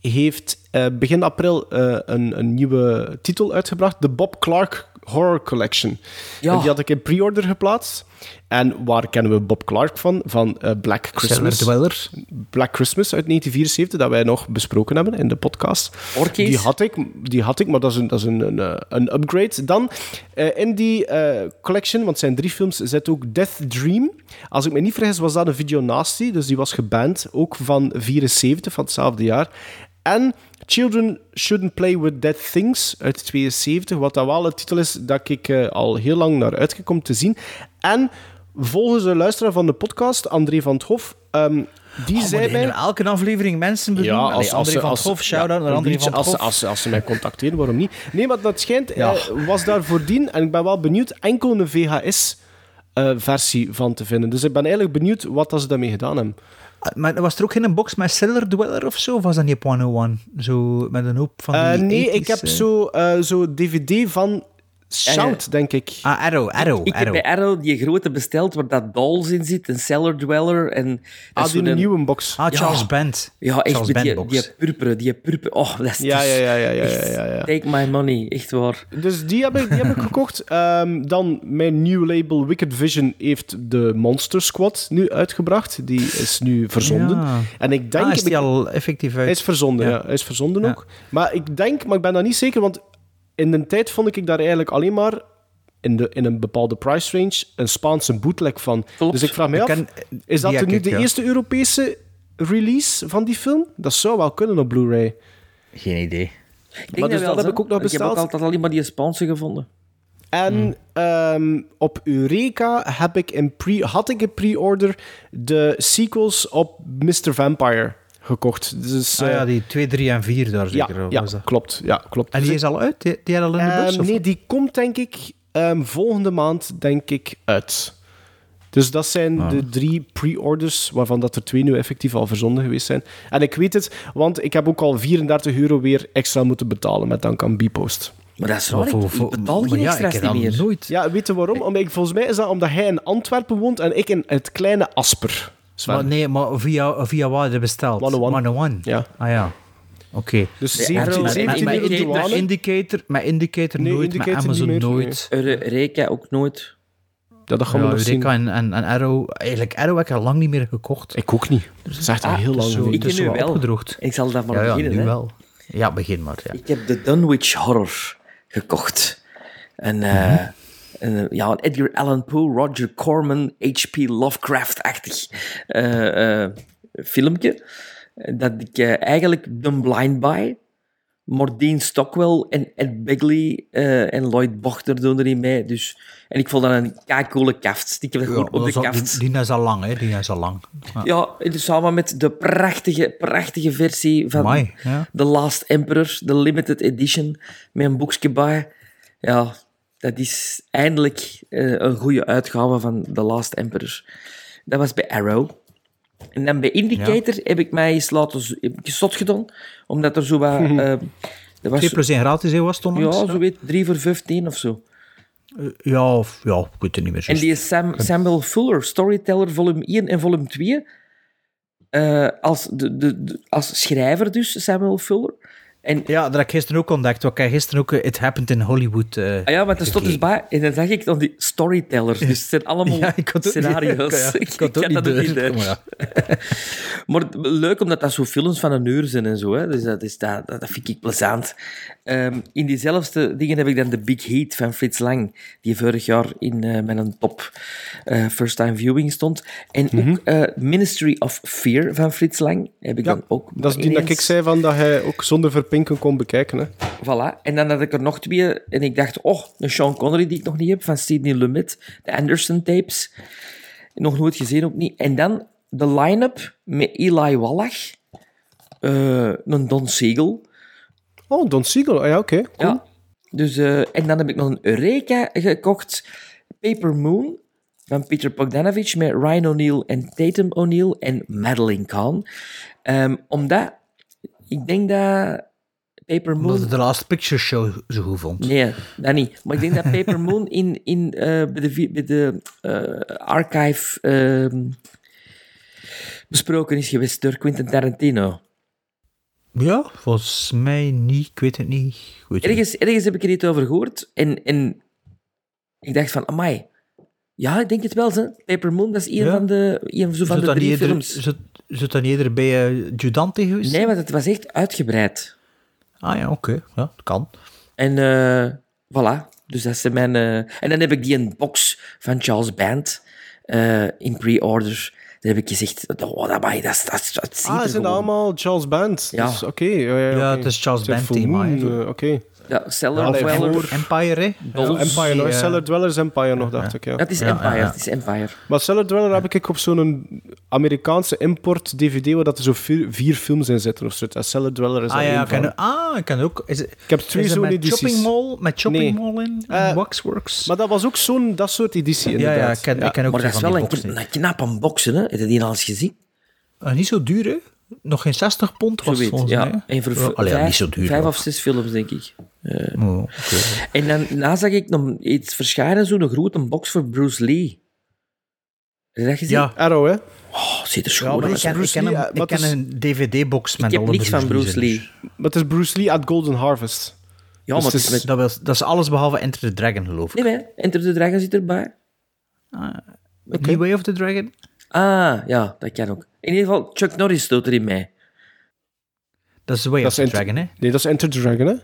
heeft eh, begin april eh, een, een nieuwe titel uitgebracht. De Bob Clark Horror Collection. Ja. En die had ik in pre-order geplaatst. En waar kennen we Bob Clark van? Van eh, Black Christmas. Stellar Dweller. Black Christmas uit 1974, dat wij nog besproken hebben in de podcast. Orkies. Die had ik, die had ik maar dat is een, dat is een, een, een upgrade. Dan in die collection, want het zijn drie films, zit ook Death Dream. Als ik me niet vergis, was dat een video nasty, dus die was geband, ook van 74, van hetzelfde jaar. En Children Shouldn't Play With Dead Things uit 72, wat dat wel een titel is dat ik eh, al heel lang naar uitkijk om te zien. En volgens een luisteraar van de podcast, André van het Hof, ehm, die Oh, zei mij... in elke aflevering mensen benoemen. Ja, als, Allee, André als, van het Hof, ja, shout-out naar André van het Hof. als, als ze mij contacteren, waarom niet? Nee, maar dat schijnt, Ja. eh, was daar voordien, en ik ben wel benieuwd, enkel een VHS-versie van te vinden. Dus ik ben eigenlijk benieuwd wat dat ze daarmee gedaan hebben. Ah, Maar was er ook geen box met Cellar Dweller of zo? Of was dat niet op 101? Zo met een hoop van die Eh, nee, 80s, ik heb zo, eh, zo DVD van Shout, denk ik. Ah, Arrow, Arrow, Ik heb Arrow. bij Arrow die grote besteld waar dat Dolls in zit, een Cellar Dweller. En Ah, is die zo'n- nieuwe box. Ah, Charles Ja. Band. Ja, echt, Charles met die, die purperen, die purper. Oh, dat is Ja, dus ja, ja, ja, ja, echt, ja, ja, ja. Take my money, echt waar. Dus die heb ik, die heb ik gekocht. Ehm, dan mijn nieuw label Wicked Vision heeft de Monster Squad nu uitgebracht. Die is nu verzonden. Ja. En ik denk... Ah, is die al effectief uit? Hij is verzonden, ja. Ja. Hij is verzonden Ja. ook. Maar ik denk, maar ik ben daar niet zeker, want in de tijd vond ik daar eigenlijk alleen maar in, de, in een bepaalde price range een Spaanse bootleg van. Klopt. Dus ik vraag me af, ken- is dat nu de ja. eerste Europese release van die film? Dat zou wel kunnen op Blu-ray. Geen idee. Ik Maar dus wel, dat heb ik ook nog Ik heb besteld. ook altijd alleen maar die Spaanse gevonden. En Hmm. ehm, op Eureka heb ik in pre, had ik in pre-order de sequels op Mr. Vampire gekocht. Dus, Ah eh, ja, die 2, 3 en 4 daar ja, zeker. ja, dat? klopt. Ja, klopt. En die is al uit? Die, die had al in de Ehm, bus? nee, die komt denk ik ehm, volgende maand denk ik uit. Dus dat zijn Ah. de drie pre-orders, waarvan dat er twee nu effectief al verzonden geweest zijn. En ik weet het, want ik heb ook al 34 euro weer extra moeten betalen met dank aan Bpost. Maar dat is raar, voor- ik, voor- ik betaal geen ja, extra's niet meer. nooit. Ja, weet je waarom? Omdat ik, volgens mij is dat omdat hij in Antwerpen woont en ik in het kleine Asper. Sven. Maar nee, maar via, via waar had je besteld? 101. 101. Ja. Ah ja. Oké. Dus De 17, Arrow- 17 met, euro douane. Indicator, met Indicator Nee, nooit, Indicator met Amazon meer, nooit. Eureka ook nooit. Ja, dat gaan we Ja, nog zien. En, en, en Arrow. Eigenlijk, Arrow heb ik al lang niet meer gekocht. Ik ook niet. Dat is echt al Ah, heel lang zo. Ik is nu zo wel. opgedroogd. Ik zal daar maar Ja, ja, beginnen. nu hè. wel. Ja, begin maar. Ja. Ik heb de Dunwich Horror gekocht. Een, eh, Mhm. Een, ja, een Edgar Allan Poe, Roger Corman, H.P. Lovecraft-achtig eh, filmpje. Dat ik eigenlijk ben blind by. Mordine Stockwell en Ed Begley en Lloyd Bochter doen erin mee. Dus, en ik vond dat een keicoole kaft. Ik heb het Ja, gewoon op de kaft. die, die is al lang, hè. Die is al lang. Ja. Dus samen met de prachtige, prachtige versie van Amai, ja. The Last Emperor, de limited edition, met een boekje bij. Ja, dat is eindelijk eh, een goede uitgave van The Last Emperor. Dat was bij Arrow. En dan bij Indicator heb ik mij eens laten zot gedaan, omdat er zo wat... eh, er was, 2 plus 1 gratis, hè, was het onlangs? ja, zo weet 3 voor 15 of zo. Eh, Ja, of, ja, ik weet het niet meer. En juist. die is Sam, Samuel Fuller, Storyteller, volume 1 en volume 2. eh, als, de, de, de- als schrijver dus, Samuel Fuller. En, Ja, dat heb ik gisteren ook ontdekt. Ik heb gisteren ook eh, It Happened in Hollywood eh, ah ja, maar er stond dus bij, en dan zag ik dan die storytellers. Dus het zijn allemaal Ja, niet- scenario's. ik had niet dat ook niet, maar ja. Maar leuk omdat dat zo films van een uur zijn en zo. Hè. Dus dat, is, dat, dat, vind ik plezant. Ehm, in diezelfde dingen heb ik dan de Big Heat van Frits Lang, die vorig jaar in eh, mijn top eh, first time viewing stond. En Mhm. ook eh, Ministry of Fear van Frits Lang heb ik Ja, dan ook. Dat is die dat ik zei van dat hij ook zonder verpinken kon bekijken. Hè. Voilà. En dan had ik er nog twee. En ik dacht, oh, een Sean Connery die ik nog niet heb, van Sidney Lumet. De Anderson tapes. Nog nooit gezien, ook niet. En dan de line-up met Eli Wallach. eh, een Don Siegel. Oh, Don Siegel. Ah, ja, oké. cool. Ja. Dus, eh, en dan heb ik nog een Eureka gekocht. Paper Moon van Peter Bogdanovich met Ryan O'Neill en Tatum O'Neill en Madeline Kahn. Ehm, omdat ik denk dat Paper Moon... Omdat de Last Picture Show zo goed vond. Nee, dat niet. Maar ik denk dat Paper Moon in, in, eh, bij de, bij de eh, archive ehm, besproken is geweest door Quentin Tarantino. Ja, volgens mij niet. Ik weet het niet. Weet. Ergens, ergens heb ik er iets over gehoord en, en ik dacht van, amai. Ja, ik denk het wel. Paper Moon, dat is een Ja. van de, een zo van Zit de drie eerder- films. Zit, zit dat niet eerder bij uh, Judante geweest? Nee, want het was echt uitgebreid. Ah ja, oké. Ja, dat kan. En eh, voilà. Dus dat is mijn... eh, En dan heb ik die een box van Charles Band eh, in pre-order. Daar heb ik gezegd, oh, dat, dat, is- dat, dat ziet Ah, er zijn allemaal Charles Band? Ja. Dus, Oké. ja, ja, Ja, oké. het is Charles Band thema, eh, Oké. Ja, Cellar Ja, Dweller. voor- Empire, hè? Ja. Empire, nog. Cellar Dwellers Empire nog, dacht ik. Ja. Dat is Ja, Empire, ja, ja. het is Empire. Maar Cellar Dweller heb ik op zo'n Amerikaanse import-DVD waar dat er zo vier, vier films in zitten. Of zo. En Cellar Dweller is Ah ja, ik ken, van. ah, ik ken ook. Is, het- Ik heb twee het zo'n met edities. Shopping Mall, met Shopping Nee. Mall in? Eh, Waxworks? Maar dat was ook zo'n dat soort editie, ja, inderdaad. ja, ik ken, ik ken ook Maar dat is wel een, boxen. een knap unboxen, hè? Heb je die al eens gezien? Eh, niet zo duur, hè? Nog geen 60 pond was het Zoiets, volgens ja. mij. En voor Ja, v- allee, ja, vijf, niet zo duur. vijf of zes films, denk ik. Eh, Oh, en dan na zag ik nog iets verschijnen, zo'n grote box voor Bruce Lee. Heb je dat gezien? Ja. Arrow, hè? Oh, ziet er schoon uit. ken, ik Bruce ken, Lee, een, ik ken is- een DVD-box met Ik heb alle niks van Bruce. Lee. Maar het is Bruce Lee at Golden Harvest. Ja, Dus maar het het is- met... Dat, was, dat is alles behalve Enter the Dragon, geloof ik. Nee, nee, Enter the Dragon zit erbij. New Way of the Dragon? Ah, ja, dat kan ook. In ieder geval, Chuck Norris stoot erin mee. Dat is Way Dat is the Enter- Dragon, hè? Nee, dat is Enter the Dragon, hè?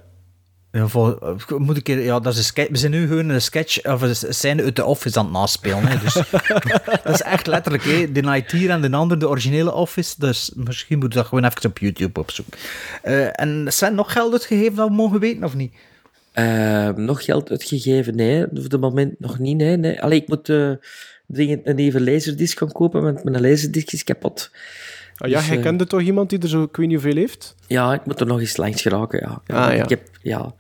Ja, voor, eh, moet ik, ja, dat is een sketch. We zijn nu gewoon een sketch of een scène uit de Office aan het naspelen. Hè. Dus, dat is echt letterlijk, hè. de night hier en de andere, de originele Office. Dus misschien moet je dat gewoon even op YouTube opzoeken. Eh en zijn nog geld uitgegeven dat we mogen weten, of niet? Eh, nog geld uitgegeven? Nee, op het moment nog niet. Nee, nee. Allee, ik moet eh, dringend een even laserdisc gaan kopen, want mijn laserdisc is kapot. Ah, ja, Dus, jij eh, kende toch iemand die er zo, ik weet niet hoeveel heeft? Ja, ik moet er nog eens langs geraken, ja. Ah, ja. Ik, heb, ja.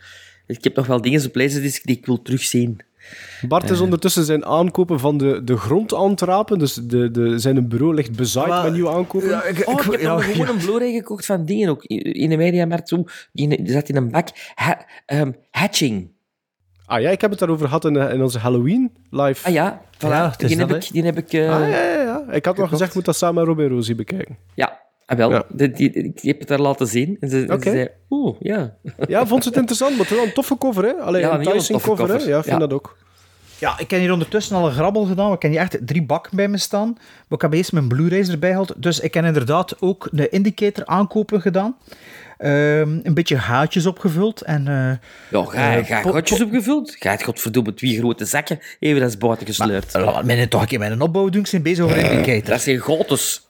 ik heb nog wel dingen op laserdisc die ik wil terugzien. Bart is ondertussen zijn aankopen van de, de grond aan het rapen. Dus de, de, zijn bureau ligt bezaaid Maar- met nieuwe aankopen. Ja, ik, Oh, ik heb ja, gewoon ja. een Blu-ray gekocht van dingen ook. In de mediamarkt, zo. Die, die zat in een bak. Ha, ehm, hatching. Ah ja, ik heb het daarover gehad in, in onze Halloween live. Ah ja, voilà. Ja, die, heb hè. ik, die heb ik... eh, Ah, ja, ja, ja. Ik had nog gezegd, ik moet dat samen met Robin Rosie bekijken. Ja, ah, wel. Ja. Die, die- ik heb het daar laten zien. En ze, en ze zei, oeh, ja. Ja, vond ze het interessant, maar het is wel een toffe cover, hè? Allee, Ja, een enticing toffe cover, hè? cover. Ja, ik vind Ja. dat ook. Ja, ik heb hier ondertussen al een grabbel gedaan. Ik heb hier echt drie bakken bij me staan. Maar ik heb eerst mijn Blu-rays erbij gehaald. Dus ik heb inderdaad ook de indicator aankopen gedaan. Ehm, een beetje haatjes opgevuld. En, eh, Ja, ga, gatjes opgevuld. Ga het godverdomme twee grote zakken even als buiten gesleurd. Laat mij toch een keer met een opbouw doen. Ik ben bezig over indicator. dat zijn gotes.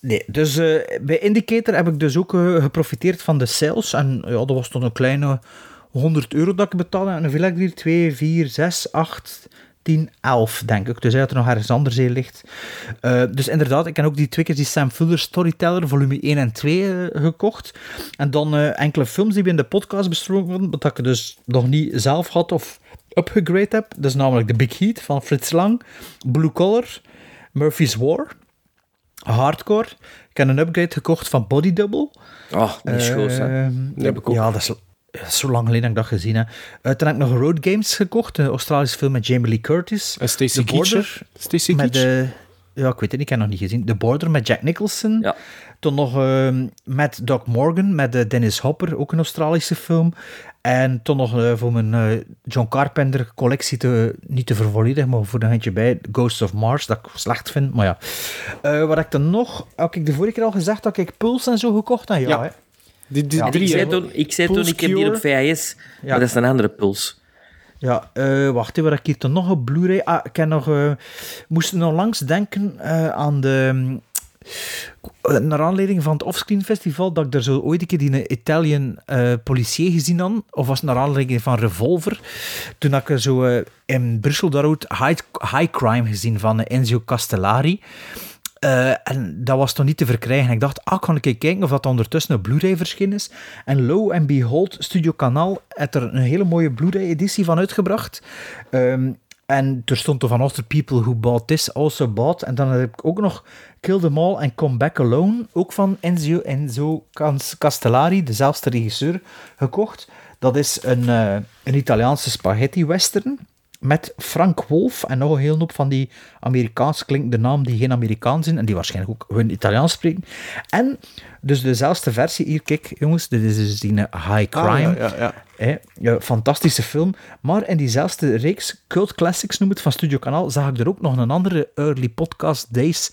Nee, dus eh, bij Indicator heb ik dus ook geprofiteerd van de sales. En ja, dat was toch een kleine 100 euro dat ik betaalde. En hoeveel heb ik hier? 2, 4, 6, 8, 10, 11, denk ik. Dus hij had er nog ergens anders in ligt. Eh, dus inderdaad, ik heb ook die twee keer die Sam Fuller Storyteller, volume 1 en 2, eh, gekocht. En dan eh, enkele films die we in de podcast besproken hadden, wat ik dus nog niet zelf had of upgegrade heb. Dat is namelijk The Big Heat van Fritz Lang, Blue Collar, Murphy's War, Hardcore. Ik heb een upgrade gekocht van Body Double. Oh, die is goed, hè. Die heb ik ook. Ja, dat is zo lang geleden dat ik dat gezien heb. Uh, toen heb ik nog Road Games gekocht, een Australische film met Jamie Lee Curtis. En Stacey The Border? Stacey met de, Ja, ik weet het niet, ik heb nog niet gezien. The Border met Jack Nicholson. Ja. Toen nog ehm, met Doc Morgan, met eh, Dennis Hopper, ook een Australische film. En toen nog eh, voor mijn eh, John Carpenter collectie, te, niet te vervolledigen, maar voor een handje bij, Ghosts of Mars, dat ik slecht vind. Maar ja. Eh, wat ik dan nog, had ik de vorige keer al gezegd dat ik Pulse en zo gekocht heb? Ja, Ja. hè. Die, die Ja. drie, ik zei toen, ik, zei toen, ik heb die op. VHS, maar dat is een andere puls. Ja, eh, wacht even, wat ik hier toch nog op Blu-ray... Ah, ik heb nog... eh moest nog langs denken eh, aan de... mm, naar aanleiding van het Offscreen Festival, dat ik daar zo ooit een keer die Italian eh policier gezien had, of was het naar aanleiding van Revolver, toen had ik zo eh, in Brussel daar ook High, High Crime gezien van Enzio Castellari. Eh, en dat was toch niet te verkrijgen. Ik dacht, ah, ik even kijken of dat ondertussen een Blu-ray verschenen is. En lo and behold, Studio Kanaal heeft er een hele mooie Blu-ray-editie van uitgebracht. Ehm, en er stond er van Other People Who Bought This Also Bought. En dan heb ik ook nog Kill Them All and Come Back Alone, ook van Enzo Cas- Castellari, dezelfde regisseur, gekocht. Dat is een, eh, een Italiaanse spaghetti-western met Frank Wolf en nog een hele hoop van die Amerikaans klinkende naam die geen Amerikaans zijn en die waarschijnlijk ook hun Italiaans spreken. En dus dezelfde versie hier, kijk jongens, dit is dus die eh, High Crime. Ah, ja, ja, ja. Ja, fantastische film. Maar in diezelfde reeks, Cult Classics noem het, van Studio Kanaal, zag ik er ook nog een andere Early Podcast Days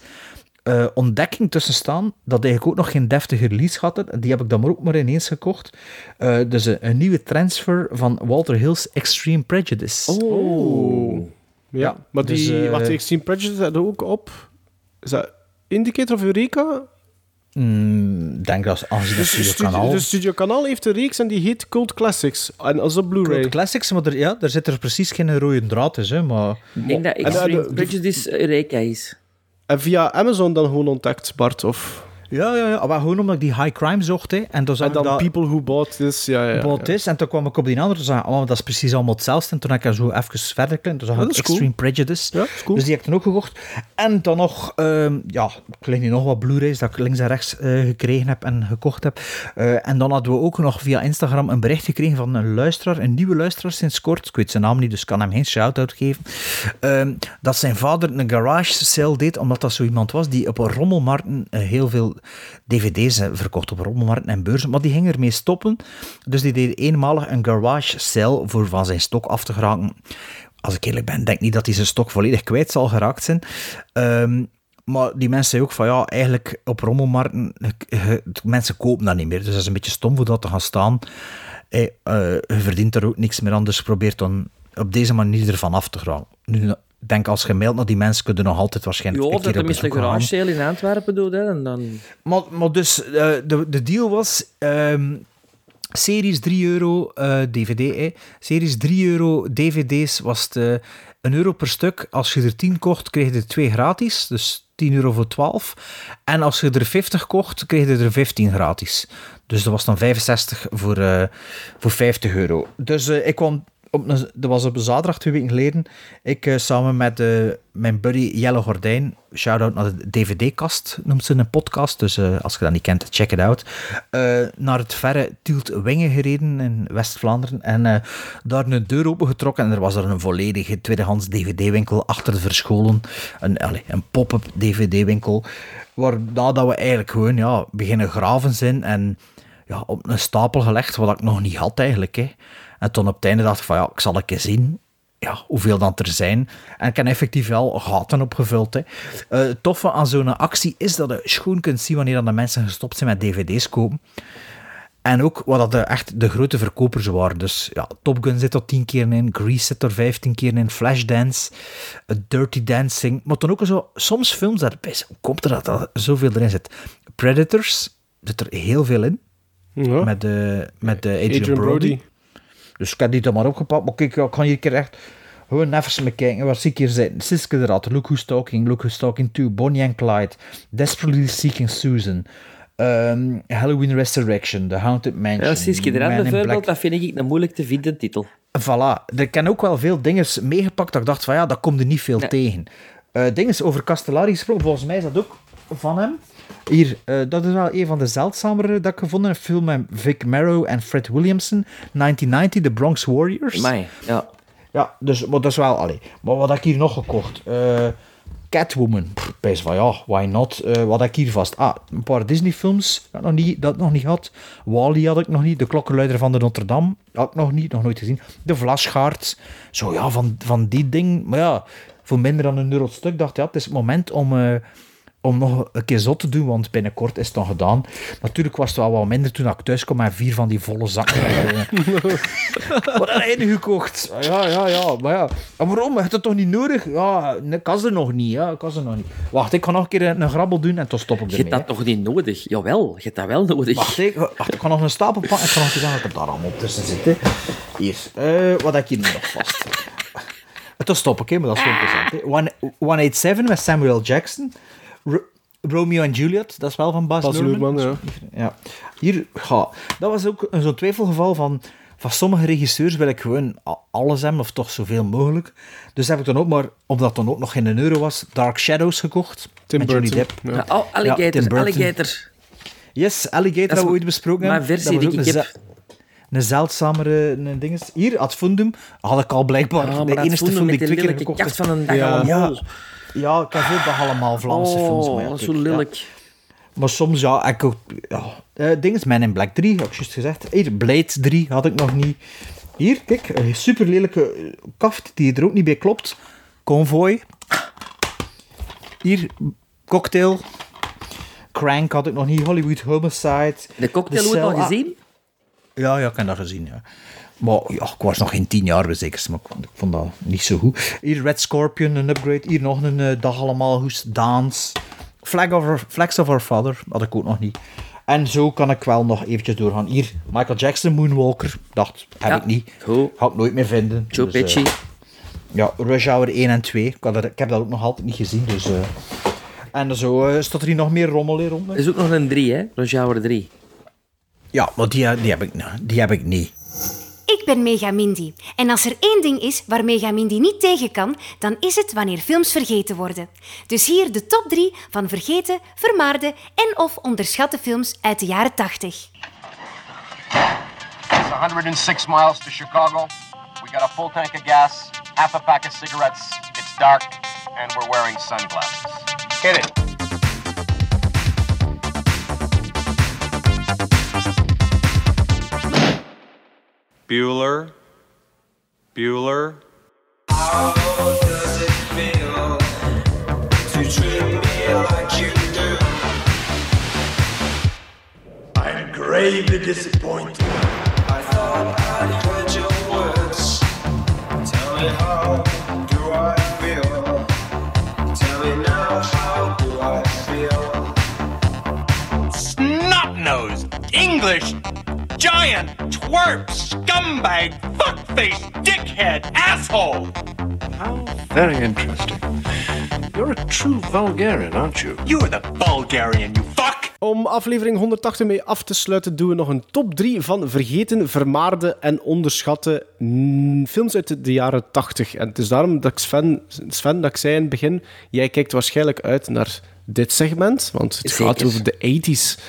eh, ontdekking tussen staan, dat eigenlijk ook nog geen deftige release had. Die heb ik dan maar ook maar ineens gekocht. Eh, dus een, een nieuwe transfer van Walter Hill's Extreme Prejudice. Oh. Ja, maar dus, die... eh, wacht, Extreme Prejudice had ook op... Is dat Indicator of Eureka? Mm, Ik denk dat als Dus Studio Studio, Kanaal... dus Studio Kanaal heeft een reeks en die heet Cult Classics. En als op Blu-ray. Cult Classics, maar er, ja, daar zit er precies geen rode draad in, hè, maar... Ik denk dat En, Extreme eh, de- Prejudice Eureka is. En via Amazon dan gewoon ontdekt, Bart? Of... Ja, ja, ja, maar gewoon omdat ik die high crime zocht, hè, en toen zag En ik dan dat... People Who Bought This, ja, ja. ja. Bought is, en toen kwam ik op die andere, toen zag ik, oh, dat is precies allemaal hetzelfde. En toen heb ik er zo even verder geklikt, toen zag ik cool. Extreme Prejudice. Ja, is cool. Dus die heb ik toen ook gekocht. En dan nog, ehm, ja, ik nu nog wat Blu-rays dat ik links en rechts eh, gekregen heb en gekocht heb. Eh, en dan hadden we ook nog via Instagram een bericht gekregen van een luisteraar, een nieuwe luisteraar sinds kort. Ik weet zijn naam niet, dus ik kan hem geen shout-out geven. Ehm, dat zijn vader een garage sale deed, omdat dat zo iemand was die op een rommelmarkten eh, heel veel dvd's verkocht op rommelmarkten en beurzen, maar die ging ermee stoppen. Dus die deed eenmalig een garage sale voor van zijn stok af te geraken. Als ik eerlijk ben, denk niet dat hij zijn stok volledig kwijt zal geraakt zijn. Ehm, maar die mensen zeggen ook van ja, eigenlijk op rommelmarkten, mensen kopen dat niet meer. Dus dat is een beetje stom voor dat te gaan staan. Eh, eh, je verdient er ook niks meer aan, dus probeert dan op deze manier ervan af te geraken. Nu, denk als je mailt naar die mensen, kunnen nog altijd waarschijnlijk Ja, dat tenminste een garage sale in Antwerpen doet, hè, en dan... Maar, maar dus, eh, de, de deal was... ehm, series 3 euro eh, DVD. Hè. Series 3 euro DVD's was het eh, een euro per stuk. Als je er 10 kocht, kreeg je er 2 gratis. Dus 10 euro voor 12. En als je er 50 kocht, kreeg je er 15 gratis. Dus dat was dan 65 voor, eh, voor 50 euro. Dus eh, ik kwam op een, dat was op een zaterdag twee weken geleden. Ik eh, samen met eh, mijn buddy Jelle Gordijn, shout-out naar de DVD-kast, noemt ze een podcast. Dus eh, als je dat niet kent, check it out. naar het verre Tielt-Wingen gereden in West-Vlaanderen. En daar een deur opengetrokken. En er was er een volledige tweedehands DVD-winkel achter verscholen. Een, een pop-up DVD-winkel. Waarna dat we eigenlijk gewoon ja, beginnen graven zijn. En ja, op een stapel gelegd, wat ik nog niet had eigenlijk. Hè. En toen op het einde dacht ik van ja, ik zal een keer zien ja, hoeveel dat er zijn. En ik heb effectief wel gaten opgevuld. Hè. Eh, het toffe aan zo'n actie is dat je schoon kunt zien wanneer dan de mensen gestopt zijn met dvd's kopen. En ook wat dat de, echt de grote verkopers waren. Dus ja, Top Gun zit er tien keer in, Grease zit er vijftien keer in, Flashdance, eh, Dirty Dancing. Maar dan ook zo, soms films, dat, hoe komt er dat er zoveel erin zit? Predators zit er heel veel in. Ja. Met, de, met de Adrian, Adrian Brody. Brody. Dus ik heb die dan maar opgepakt. Maar kijk, ik kan hier keer echt gewoon even kijken. Waar zie ik hier zitten? Siske de Rat, Look Who's Talking, Look Who's Talking 2, Bonnie and Clyde, Desperately Seeking Susan, ehm, Halloween Resurrection, The Haunted Mansion. Ja, Siske de Rat bijvoorbeeld, dat vind ik een moeilijk te vinden titel. Voilà. Er kan ook wel veel dingen meegepakt dat ik dacht van ja, dat komt er niet veel Nee. tegen. Eh dingen over Castellari gesproken, volgens mij is dat ook van hem. Hier, eh, dat is wel een van de zeldzamere dat ik gevonden heb. Een film met Vic Morrow en Fred Williamson. 1990, The Bronx Warriors. Ja. Ja, dus, maar dat is wel... Allee. Maar wat heb ik hier nog gekocht? Eh, Catwoman. Pff, Best van ja, why not? Eh, wat heb ik hier vast? Ah, een paar Disney-films dat, nog niet, dat nog niet had. Wally had ik nog niet. De klokkenluider van de Notre Dame had ik nog niet, nog nooit gezien. De Vlasgaard. Zo ja, van, van die ding. Maar ja, voor minder dan een euro stuk dacht ik, ja, het is het moment om... eh, om nog een keer zot te doen, want binnenkort is het dan gedaan. Natuurlijk was het wel wat minder toen ik thuis kwam en vier van die volle zakken. Wat heb je nu gekocht? Ja, ja, ja. Maar ja. En waarom? Heb je het toch niet nodig? Ja, nee, ik kan ze nog niet. Ja, ik ze nog niet. Wacht, ik ga nog een keer een, een grabbel doen en toen stop ik Je ermee. hebt dat toch niet nodig? Jawel, je hebt dat wel nodig. Wacht, ik, wacht, ik ga nog een stapel pakken en ik ga nog eens aan dat er daar allemaal tussen zit. hè. Hier, eh, wat heb ik hier nog vast? Toen stop ik, maar dat is wel interessant. hè. One- 187 met Samuel Jackson. Ro- Romeo en Juliet, dat is wel van Bas, Bas Luhrmann. Luhrmann, ja. Ja. Hier, ja, dat was ook een zo'n twijfelgeval van... Van sommige regisseurs wil ik gewoon alles hebben, of toch zoveel mogelijk. Dus heb ik dan ook maar, omdat het dan ook nog geen euro was, Dark Shadows gekocht. Tim met Johnny Burton, Depp. ja. Ja, oh, alligator, Ja, Tim Burton. alligator. Yes, Alligator hebben we ooit besproken. mijn hè. versie die ik een heb. Een zeldzamere een dinges. Hier, Ad Fundum, had ik al blijkbaar. Maar de enige film die ik twee keer gekocht heb. van een dag Ja. Ja, ja, ik heb ook nog allemaal Vlaamse films. Maar ja, Oh, zo ja. lelijk. Maar soms, ja, ik ook... Ja. Eh, ding is, Man in Black 3, had ik juist gezegd. Hier, Blade 3 had ik nog niet. Hier, kijk, een super lelijke kaft die er ook niet bij klopt. Convoy. Hier, Cocktail. Crank had ik nog niet. Hollywood Homicide. De cocktail wordt al ah, gezien? Ja, ja, ik heb dat gezien, ja. Maar ja, ik was nog geen tien jaar zeker, maar ik vond, ik dat niet zo goed. Hier Red Scorpion, een upgrade. Hier nog een eh, dag allemaal hoest, Dance. Flag of, Our- Flags of Our Father, had ik ook nog niet. En zo kan ik wel nog eventjes doorgaan. Hier, Michael Jackson, Moonwalker. Dacht, heb Ja, ik niet. goed. Ga ik nooit meer vinden. Joe Dus, eh, Pesci. ja, Rush Hour 1 en 2. Ik, dat, ik heb dat ook nog altijd niet gezien, dus... eh. En zo staat er hier nog meer rommel in rond. Er is ook nog een 3, hè? Rush Hour 3. Ja, maar die, die, heb ik, die heb ik niet. Ik ben Megamindy. En als er één ding is waar Megamindy niet tegen kan, dan is het wanneer films vergeten worden. Dus hier de top 3 van vergeten, vermaarde en of onderschatte films uit de jaren 80. It's 106 miles to Chicago. We got a full tank of gas, half a pack of cigarettes. It's dark, and we're wearing sunglasses. Hit it. Bueller. Bueller. I'm gravely disappointed. I thought I'd heard your words. Tell me how do I feel? Tell me now how do I feel? Snot-nosed, English, giant, twerp, scumbag, fuckface, dickhead, asshole! Very interesting. You're a true Bulgarian, aren't you? You're the Bulgarian, you fuck! Om aflevering 180 mee af te sluiten, doen we nog een top 3 van vergeten, vermaarde en onderschatte films uit de jaren 80. En het is daarom dat ik Sven, Sven, dat ik zei in het begin, jij kijkt waarschijnlijk uit naar dit segment, want het Zeker. gaat over de 80s.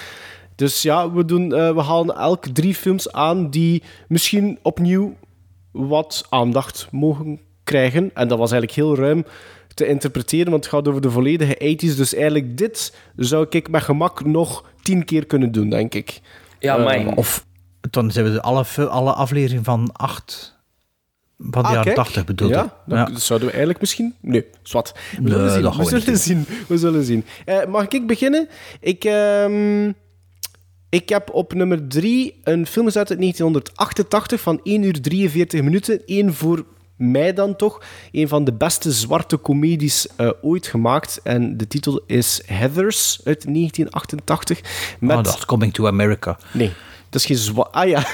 Dus ja, we, doen, eh, we halen elk drie films aan die misschien opnieuw wat aandacht mogen krijgen. En dat was eigenlijk heel ruim te interpreteren, want het gaat over de volledige 80s. Dus eigenlijk dit zou ik met gemak nog tien keer kunnen doen, denk ik. Ja, Eh, maar... Of dan zijn we de alle, alle afleveringen van acht van de Ah, jaren kijk. 80 bedoeld. Ja, dan zouden we eigenlijk misschien... Nee, zwart. We Nee, zullen zien. dat We zullen zien. We zullen zien. Eh, mag ik beginnen? Ik, ehm, Ik heb op nummer 3 een film gezet uit 1988 van 1 uur 43 minuten. Eén voor mij dan toch. Een van de beste zwarte comedies eh, ooit gemaakt. En de titel is Heathers uit 1988. Met... Oh, dat Coming to America. Nee, dat is geen zwa... Ah ja.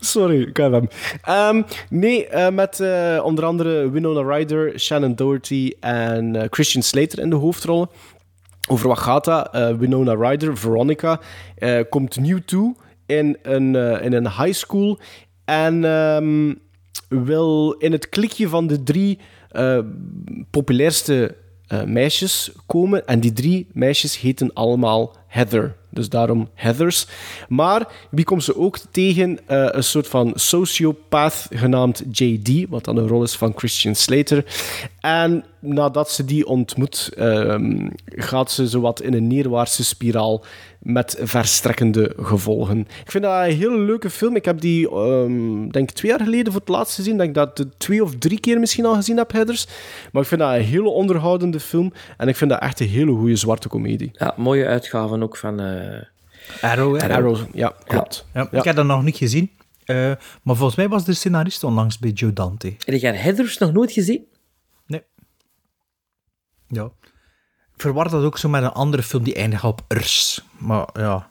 Sorry, ik heb hem. Nee, eh, met eh, onder andere Winona Ryder, Shannon Doherty en Christian Slater in de hoofdrollen. Over wat gaat dat? Eh, Winona Ryder, Veronica, eh, komt nieuw toe in een, eh, in een high school en ehm, wil in het klikje van de drie populairste eh, meisjes komen. En die drie meisjes heten allemaal Heather. Dus daarom Heathers. Maar wie komt ze ook tegen? Eh, een soort van sociopath genaamd JD, wat dan een rol is van Christian Slater. En nadat ze die ontmoet, ehm, gaat ze zowat in een neerwaartse spiraal met verstrekkende gevolgen. Ik vind dat een hele leuke film. Ik heb die, ehm, denk ik, twee jaar geleden voor het laatst gezien. Ik denk dat ik het twee of drie keer misschien al gezien heb, Heathers. Maar ik vind dat een hele onderhoudende film. En ik vind dat echt een hele goede zwarte komedie. Ja, mooie uitgaven ook van... eh, Arrow? Arrow, ja, klopt. Ja, Ik heb dat nog niet gezien. Eh, maar volgens mij was de scenarist onlangs bij Joe Dante. Heb jij Heathers nog nooit gezien? Ja. Verwar dat ook zo met een andere film die eindigt op ers. Maar ja,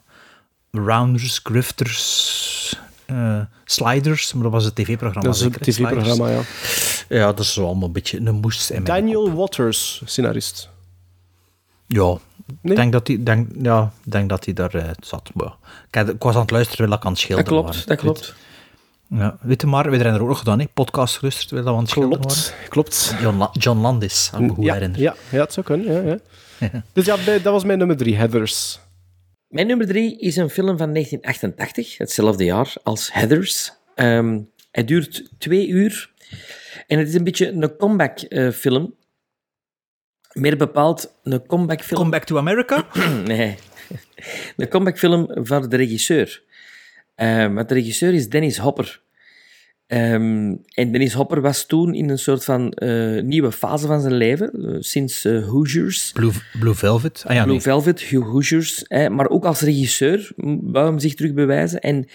Rounders, Grifters, eh, Sliders, maar dat was het tv-programma. Dat is het tv-programma, ja. Ja, dat is zo allemaal een beetje een moest in mijn Daniel Waters, scenarist. Ja, ik denk dat hij denk, ja, denk dat hij daar zat. Maar, ik, had- ik was aan het luisteren terwijl ik aan het Dat schilderen klopt, was. dat klopt. Ja, weet je maar, we hebben er ook nog gedaan, hè? podcast geluisterd terwijl we aan het schilderen Klopt, klopt. John, La- John Landis, ik me goed Ja, herinner. ja, ja, het zou kunnen. Ja, ja. Dus ja, dat was mijn nummer drie, Heathers. Mijn nummer drie is een film van 1988, hetzelfde jaar als Heathers. Ehm, hij duurt twee uur en het is een beetje een comeback eh, film. Meer bepaald een comeback film. Come Back to America? nee, een comeback film van de regisseur. Ehm, want de regisseur is Dennis Hopper. Ehm, en Dennis Hopper was toen in een soort van eh, nieuwe fase van zijn leven, eh, sinds eh, Hoosiers. Blue, Blue Velvet. Ah, ja, Blue nee. Velvet, Hugh Hoosiers. maar ook als regisseur wou hem zich terug bewijzen. En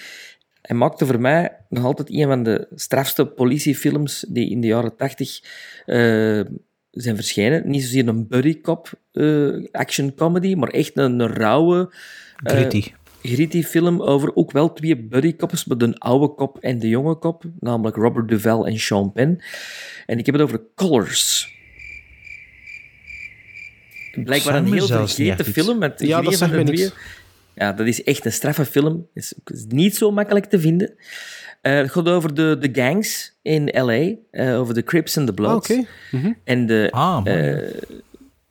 hij maakte voor mij nog altijd een van de strafste politiefilms die in de jaren tachtig zijn verschenen. Niet zozeer een buddy cop action comedy, maar echt een, een rauwe... eh, Gritty. gritty film over ook wel twee buddy cops, maar de oude kop en de jonge kop, namelijk Robert Duvall en Sean Penn. En ik heb het over Colors. Blijkbaar een heel vergeten film. Met Ja, dat. Ja, dat is echt een straffe film. Is, is niet zo makkelijk te vinden. Eh, het gaat over de, de gangs in L.A., eh, over de Crips en de Bloods. Ah, oké. Mhm. En de, Ah, eh,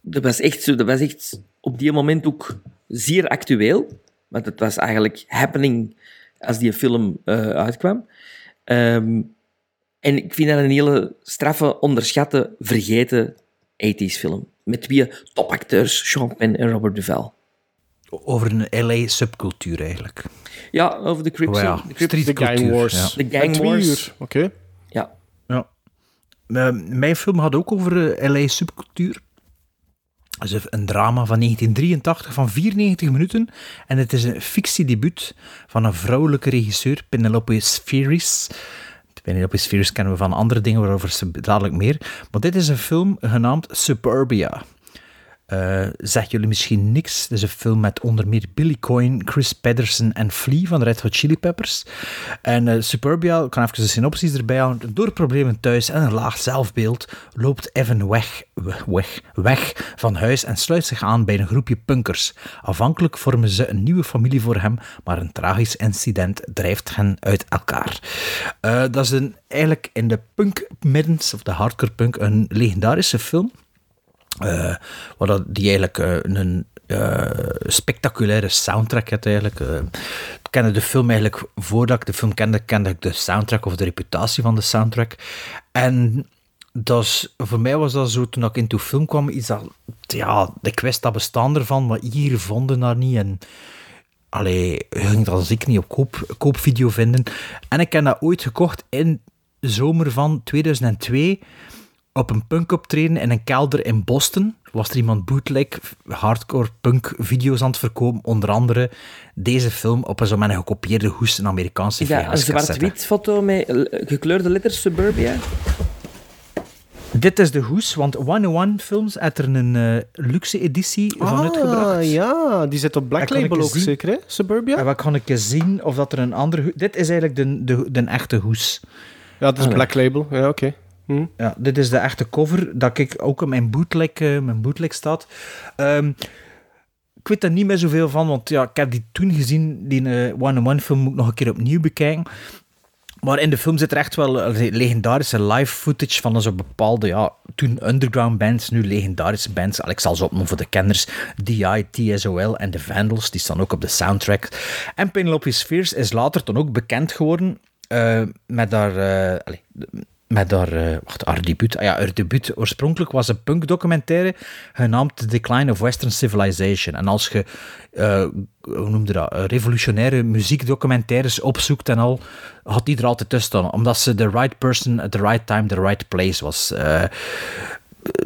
dat, was echt zo, dat was echt op die moment ook zeer actueel. Want het was eigenlijk happening als die film eh, uitkwam. Ehm, en ik vind dat een hele straffe, onderschatte, vergeten 80s film. Met twee topacteurs, Sean Penn en Robert Duvall. Over een LA-subcultuur eigenlijk. Ja, over de Crips. Oh ja, de Crips. Gang Wars. De Gang Wars. oké. Ja. Ja. Eh, mijn film had ook over eh, LA-subcultuur. Is een drama van 1983 van 94 minuten. En het is een fictiedebuut van een vrouwelijke regisseur, Penelope Spheris. Penelope Spheris kennen we van andere dingen, waarover ze dadelijk meer. Maar dit is een film genaamd Suburbia. Eh zegt jullie misschien niks. Het is een film met onder meer Billy Coyne, Chris Pedersen en Flea van de Red Hot Chili Peppers. En eh, Suburbia, ik kan even de synopsis erbij houden. Door problemen thuis en een laag zelfbeeld loopt Evan weg, weg, weg van huis en sluit zich aan bij een groepje punkers. Afhankelijk vormen ze een nieuwe familie voor hem, maar een tragisch incident drijft hen uit elkaar. Eh, dat is een, eigenlijk in de punk middens, of de hardcore punk, een legendarische film. Waar dat die eigenlijk eh, een eh, spectaculaire soundtrack had eigenlijk. Ik kende de film eigenlijk, voordat ik de film kende, kende ik de soundtrack of de reputatie van de soundtrack. En dat is, voor mij was dat zo, toen ik into film kwam, iets dat, ja, ik wist dat bestaan ervan, maar hier vonden dat niet. En allee, ging dat ik niet op koop, koopvideo vinden. En ik heb dat ooit gekocht in de zomer van 2002 op een punk optreden in een kelder in Boston. Was er iemand bootleg hardcore punk video's aan het verkopen. Onder andere deze film op een zo met een gekopieerde hoes, een Amerikaanse Is dat een zwart-wit foto met eh, gekleurde letters Suburbia? Dit is de hoes, want 101 Films heeft er een eh, luxe editie van uitgebracht. Ah, ja, die zit op Black Label ook zien? zeker, hè? Suburbia? En wat kan ik zien of dat er een andere... hoes- Dit is eigenlijk de, de, de echte hoes. Ja, het is Ah, Black Label. Ja, oké. Hm. Ja, dit is de echte cover, dat ik ook in mijn bootleg, eh, mijn bootleg staat. Ehm, ik weet er niet meer zoveel van, want ja, ik heb die toen gezien, die eh, One-on-One film moet ik nog een keer opnieuw bekijken. Maar in de film zit er echt wel eh, legendarische live footage van zo'n bepaalde, ja, toen underground bands, nu legendarische bands. Ik zal ze opnoemen voor de kenners. DI, TSOL en The Vandals, die staan ook op de soundtrack. En Penelope Spheres is later dan ook bekend geworden met haar... met haar, eh, wacht, haar debuut. Ah ja, haar debuut oorspronkelijk was een punkdocumentaire genaamd The Decline of Western Civilization. En als je, eh, hoe noemde dat, eh, revolutionaire muziekdocumentaires opzoekt en al, had die er altijd tussen staan. Omdat ze the right person at the right time, the right place was. Er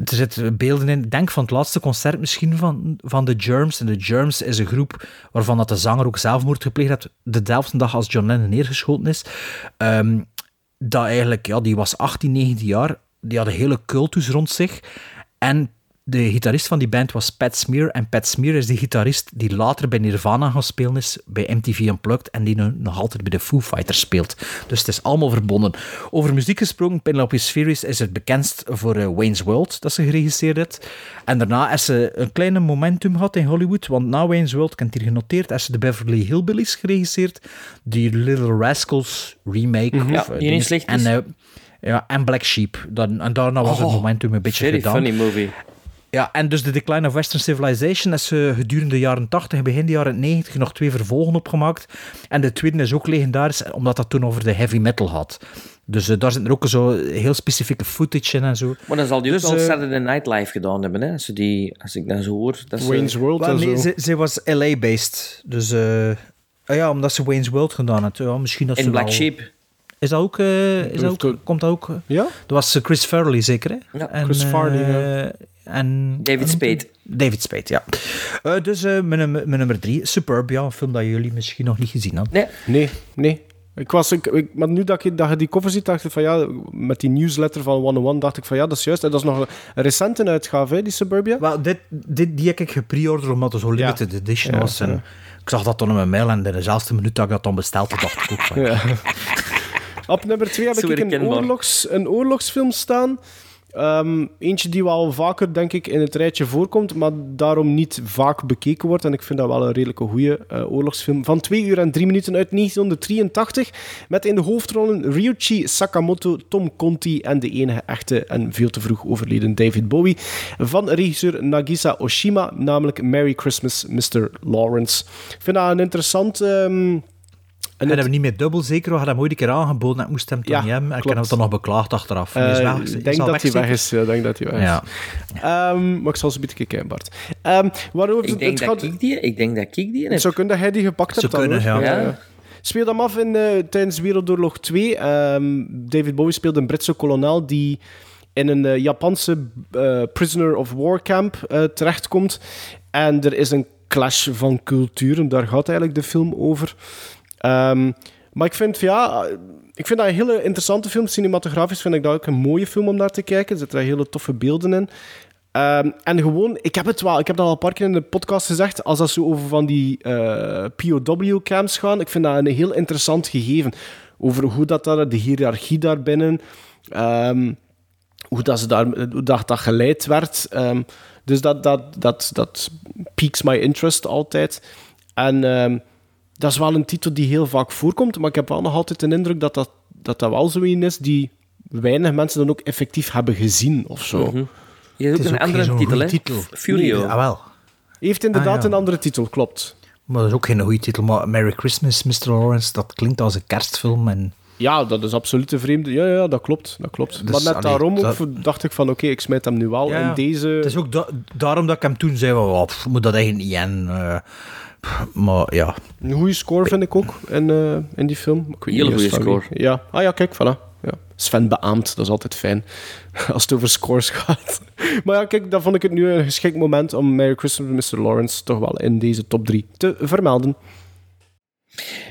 zitten beelden in. Denk van het laatste concert misschien van, van The Germs. En The Germs is een groep waarvan dat de zanger ook zelfmoord gepleegd heeft. Dezelfde dag als John Lennon neergeschoten is. Ehm, dat eigenlijk, ja, die was 18, 19 jaar. Die had een hele cultus rond zich. En de gitarist van die band was Pat Smear. En Pat Smear is die gitarist die later bij Nirvana gaan spelen is, bij MTV Unplugged, en die nu nog altijd bij de Foo Fighters speelt. Dus het is allemaal verbonden. Over muziek gesproken, Penelope Spheres is het bekendst voor eh, Wayne's World, dat ze geregisseerd heeft. En daarna heeft ze een kleine momentum gehad in Hollywood, want na Wayne's World, het hier genoteerd, heeft ze de Beverly Hillbillies geregisseerd, die Little Rascals remake. Of, Ja, die niet en, is. ja, en Black Sheep. Dan, en daarna was het Oh, momentum een beetje gedaan. funny movie. Ja, en dus The Decline of Western Civilization is eh, gedurende de jaren 80 en begin de jaren 90 nog twee vervolgen opgemaakt. En de tweede is ook legendarisch, omdat dat toen over de heavy metal had. Dus eh, daar zit er ook zo heel specifieke footage in en zo. Maar dan zal die Dus, ook wel eh, Saturday Night Live gedaan hebben, hè? Als, ze die, als ik dat zo hoor. Dat ze- Wel, nee, ze, ze was LA-based. Dus eh, ah ja, omdat ze Wayne's World gedaan had. Ja, misschien dat In ze Black wel- Sheep. Is dat ook... eh, is dat ook komt dat ook... eh? Ja? Dat was eh, Chris Farley zeker, hè? Ja, En, Chris Farley, eh, ja. En... David Spade. David Spade, ja. Eh, dus eh, mijn, nummer- mijn nummer drie, Suburbia, een film dat jullie misschien nog niet gezien hadden. Nee. Nee, nee. Ik was, ik, ik- maar nu dat, je die cover ziet, dacht ik van ja, met die newsletter van 101, dacht ik van ja, dat is juist. En dat is nog een, recente uitgave, hè, die Suburbia. Wel, dit, dit, die heb ik gepreorderd omdat het zo limited edition Ja, was. En ja. Ik zag dat dan in mijn mail en in dezelfde minuut dat ik dat dan bestelde, dacht ik ook van... Ja. Op nummer 2 heb ik een, oorlogs, een oorlogsfilm staan. Ehm, eentje die wel vaker, denk ik, in het rijtje voorkomt, maar daarom niet vaak bekeken wordt. En ik vind dat wel een redelijke goede eh, oorlogsfilm. Van 2 uur en 3 minuten uit 1983. Met in de hoofdrollen Ryuichi Sakamoto, Tom Conti en de enige echte en veel te vroeg overleden David Bowie. Van regisseur Nagisa Oshima, namelijk Merry Christmas, Mr. Lawrence. Ik vind dat een interessant... ehm, En hebben we niet meer dubbel zeker, we hadden hem ooit een keer aangeboden en ik moest hem toen Ja, niet hebben. En ik heb het dan nog beklaagd achteraf. Die is Eh, weg- ik is denk dat hij weg is. Ja, ik denk dat hij weg is. Ja. Ehm, maar ik zal ze een beetje kijken, Bart. Ehm waarover Ik het denk, dat gaat... ik, die, ik denk dat ik die heb. Zou kunnen dat hij die gepakt Zou hebt dan, kunnen, ja. Ja. Speel hem af in, eh, tijdens Wereldoorlog 2. Ehm, David Bowie speelde een Britse kolonel die in een eh, Japanse eh, prisoner of war camp eh, terechtkomt. En er is een clash van culturen. Daar gaat eigenlijk de film over. Ehm, maar ik vind, ja, ik vind dat een hele interessante film. Cinematografisch vind ik dat ook een mooie film om naar te kijken. Er zitten hele toffe beelden in. Ehm, en gewoon, ik heb het wel, ik heb dat al een paar keer in de podcast gezegd, als dat zo over van die eh, POW-camps gaan, ik vind dat een heel interessant gegeven. Over hoe dat, daar, de hiërarchie daarbinnen, ehm, hoe, dat ze daar, hoe dat, dat geleid werd. Dus dat, dat, dat, dat piques my interest altijd. En dat is wel een titel die heel vaak voorkomt, maar ik heb wel nog altijd de indruk dat dat, dat, dat wel zo een is die weinig mensen dan ook effectief hebben gezien of zo. Mhm. Je hebt ook Het is een ook andere zo'n titel, hè? Furio. Nee, ah, wel. Heeft inderdaad Ah, ja. een andere titel, klopt. Maar dat is ook geen goede titel. Maar Merry Christmas, Mr. Lawrence, dat klinkt als een kerstfilm. En Ja, dat is absoluut een vreemde. Ja, ja, dat klopt. Dat klopt. Dus, maar net allee, daarom ook dacht ik van, oké, ik smijt hem nu wel Ja, in deze... Het is ook da- daarom dat ik hem toen zei, pff, moet dat eigenlijk niet in. eh, pff, maar ja, Een goede score vind ik ook in, eh, in die film. Ik weet Hele goede wie. score. Ja. Ah ja, kijk, voilà. Ja. Sven beaamt. Dat is altijd fijn als het over scores gaat. Maar ja, kijk, dan vond ik het nu een geschikt moment om Merry Christmas, Mr. Lawrence toch wel in deze top 3 te vermelden.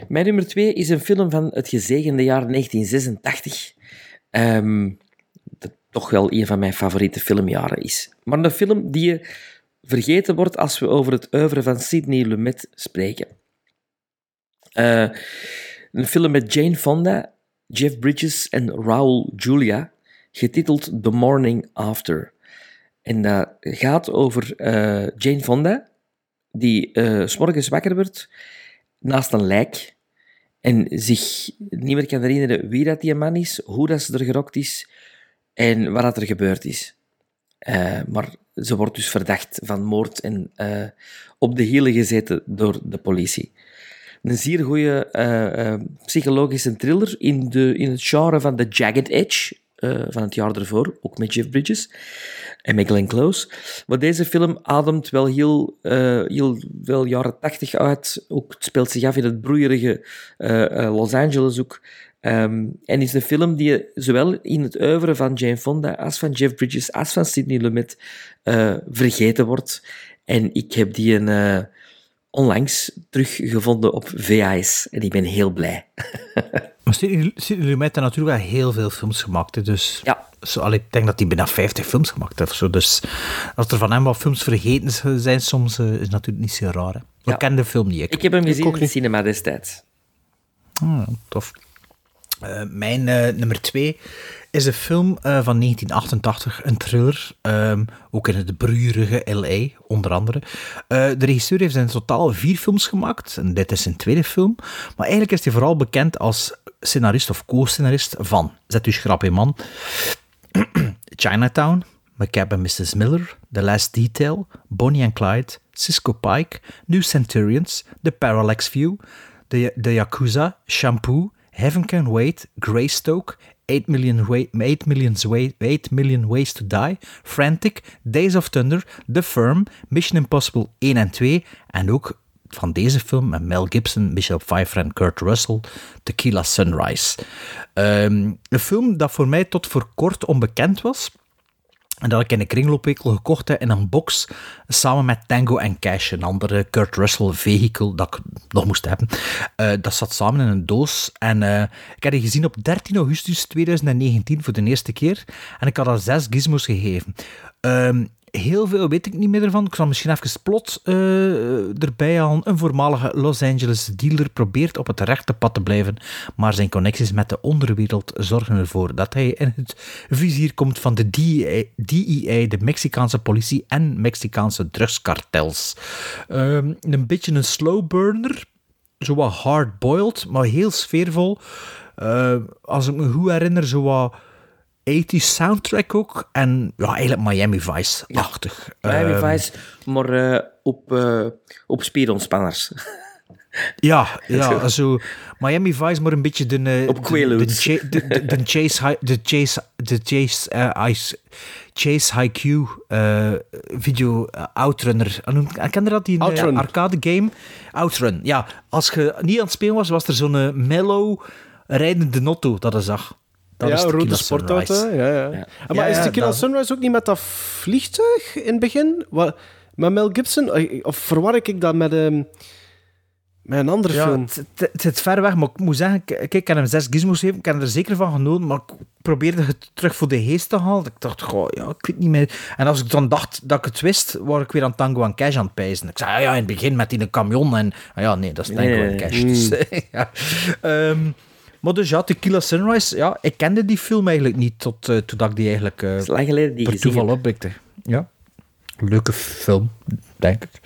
Mijn nummer twee is een film van het gezegende jaar 1986. Ehm, dat toch wel een van mijn favoriete filmjaren is. Maar een film die je vergeten wordt als we over het oeuvre van Sidney Lumet spreken. Eh, een film met Jane Fonda, Jeff Bridges en Raoul Julia, getiteld The Morning After. En dat gaat over eh, Jane Fonda, die eh, s s'morgens wakker wordt naast een lijk en zich niet meer kan herinneren wie dat die man is, hoe dat ze er gerokt is en wat er gebeurd is. Eh, maar ze wordt dus verdacht van moord en eh, op de hielen gezeten door de politie. Een zeer goede eh, eh, psychologische thriller in, de, in het genre van The Jagged Edge van het jaar ervoor, ook met Jeff Bridges en met Glenn Close. Maar deze film ademt wel heel, heel wel jaren tachtig uit. Ook, het speelt zich af in het broeierige Los Angeles ook. Ehm, en is een film die zowel in het oeuvre van Jane Fonda als van Jeff Bridges als van Sidney Lumet eh, vergeten wordt. En ik heb die een, eh, onlangs teruggevonden op VHS en ik ben heel blij. Maar Sidney Lumet heeft natuurlijk wel heel veel films gemaakt. hè, Dus ja. zo, allee, ik denk dat hij bijna 50 films gemaakt heeft. Zo. Dus als er van hem wat films vergeten zijn soms, eh, is natuurlijk niet zo raar. Hè. We Ja. kennen de film niet. Ik heb hem gezien in het cinema destijds. Ah, tof. Eh, mijn eh, nummer twee is een film eh, van 1988, een thriller, ehm, ook in het broeierige L.A., onder andere. De regisseur heeft in totaal vier films gemaakt, en dit is zijn tweede film. Maar eigenlijk is hij vooral bekend als scenarist of co-scenarist van, zet u schrap in man, Chinatown, McCab and Mrs. Miller, The Last Detail, Bonnie and Clyde, Cisco Pike, New Centurions, The Parallax View, The, the Yakuza, Shampoo, Heaven Can Wait, Greystoke, 8 million, way, 8, millions way, 8 million Ways to Die, Frantic, Days of Thunder, The Firm, Mission Impossible 1 en 2 en ook van deze film met Mel Gibson, Michelle Pfeiffer en Kurt Russell, Tequila Sunrise. Ehm, een film dat voor mij tot voor kort onbekend was. En dat ik in een kringloopwinkel gekocht heb in een box samen met Tango en Cash, een andere Kurt Russell vehicle dat ik nog moest hebben. Eh, dat zat samen in een doos en eh, ik heb die gezien op 13 augustus 2019 voor de eerste keer en ik had er zes gizmos gegeven. Ehm, heel veel weet ik niet meer ervan. Ik zal misschien even plot eh, erbij halen. Een voormalige Los Angeles dealer probeert op het rechte pad te blijven, maar zijn connecties met de onderwereld zorgen ervoor dat hij in het vizier komt van de DEA, DEA de Mexicaanse politie en Mexicaanse drugskartels. Ehm, een beetje een slow burner, zo wat hard-boiled, maar heel sfeervol. Eh, als ik me goed herinner, zo 80 soundtrack ook. En ja, eigenlijk Miami Vice-achtig. Miami Ehm, Vice, maar eh, op, eh op spieronspanners. Ja, ja zo Miami Vice, maar een beetje de... eh, Op de- Quaaludes. De, de, de, de Chase High... De Chase... De Chase... Ice, Chase High Q eh, video Outrunner. Ah, noem- Ken je dat? Die arcade game? Outrun, ja. Als je niet aan het spelen was, was er zo'n mellow rijdende notto dat je zag. Dat ja, is Tequila rode sportauto. Ja, ja. Ja. Maar Ja, is ja, Tequila dat- Sunrise ook niet met dat vliegtuig in het begin? Wat, met Mel Gibson? Of verwar ik dat met, ehm, met een andere Ja, film? het, zit ver weg, maar ik moet zeggen, kijk, ik heb hem zes gizmos gegeven, ik heb er zeker van genoten, maar ik probeerde het terug voor de geest te halen. Ik dacht, goh, ja, ik weet niet meer. En als ik dan dacht dat ik het wist, was ik weer aan Tango en Cash aan het pijzen. Ik zei, ja, ja, in het begin met die camion en... ah ja, nee, dat is Tango Nee, en Cash. Dus, ja. Ehm, maar dus ja, Tequila Sunrise, ja, ik kende die film eigenlijk niet tot, eh, toen ik die eigenlijk eh lang geleden die per toeval opblikte. Ja, leuke film, denk ik.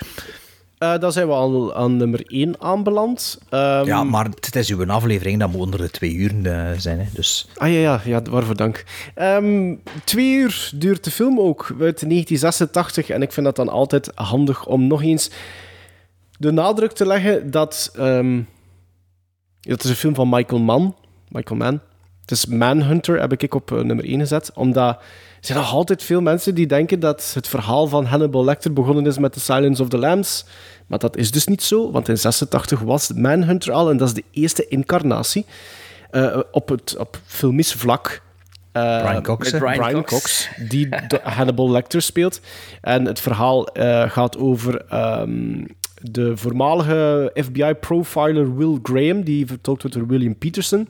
Eh, dan zijn we al aan nummer 1 aanbeland. Ehm, Ja, maar het is uw aflevering, dat moet onder de twee uur eh, zijn. Hè, dus. Ah ja, ja, ja waarvoor dank. Ehm, twee uur duurt de film ook, uit 1986. En ik vind dat dan altijd handig om nog eens de nadruk te leggen dat... ehm het is een film van Michael Mann. Michael Mann. Het is Manhunter, heb ik op eh, nummer 1 gezet. Omdat er zijn nog altijd veel mensen die denken dat het verhaal van Hannibal Lecter begonnen is met The Silence of the Lambs. Maar dat is dus niet zo, want in 86 was Manhunter al en dat is de eerste incarnatie eh, op het op filmisch vlak Eh, Brian Cox, met hè? Brian, Brian Cox. die de Hannibal Lecter speelt. En het verhaal eh, gaat over ehm, de voormalige FBI-profiler Will Graham, die vertolkt wordt door William Peterson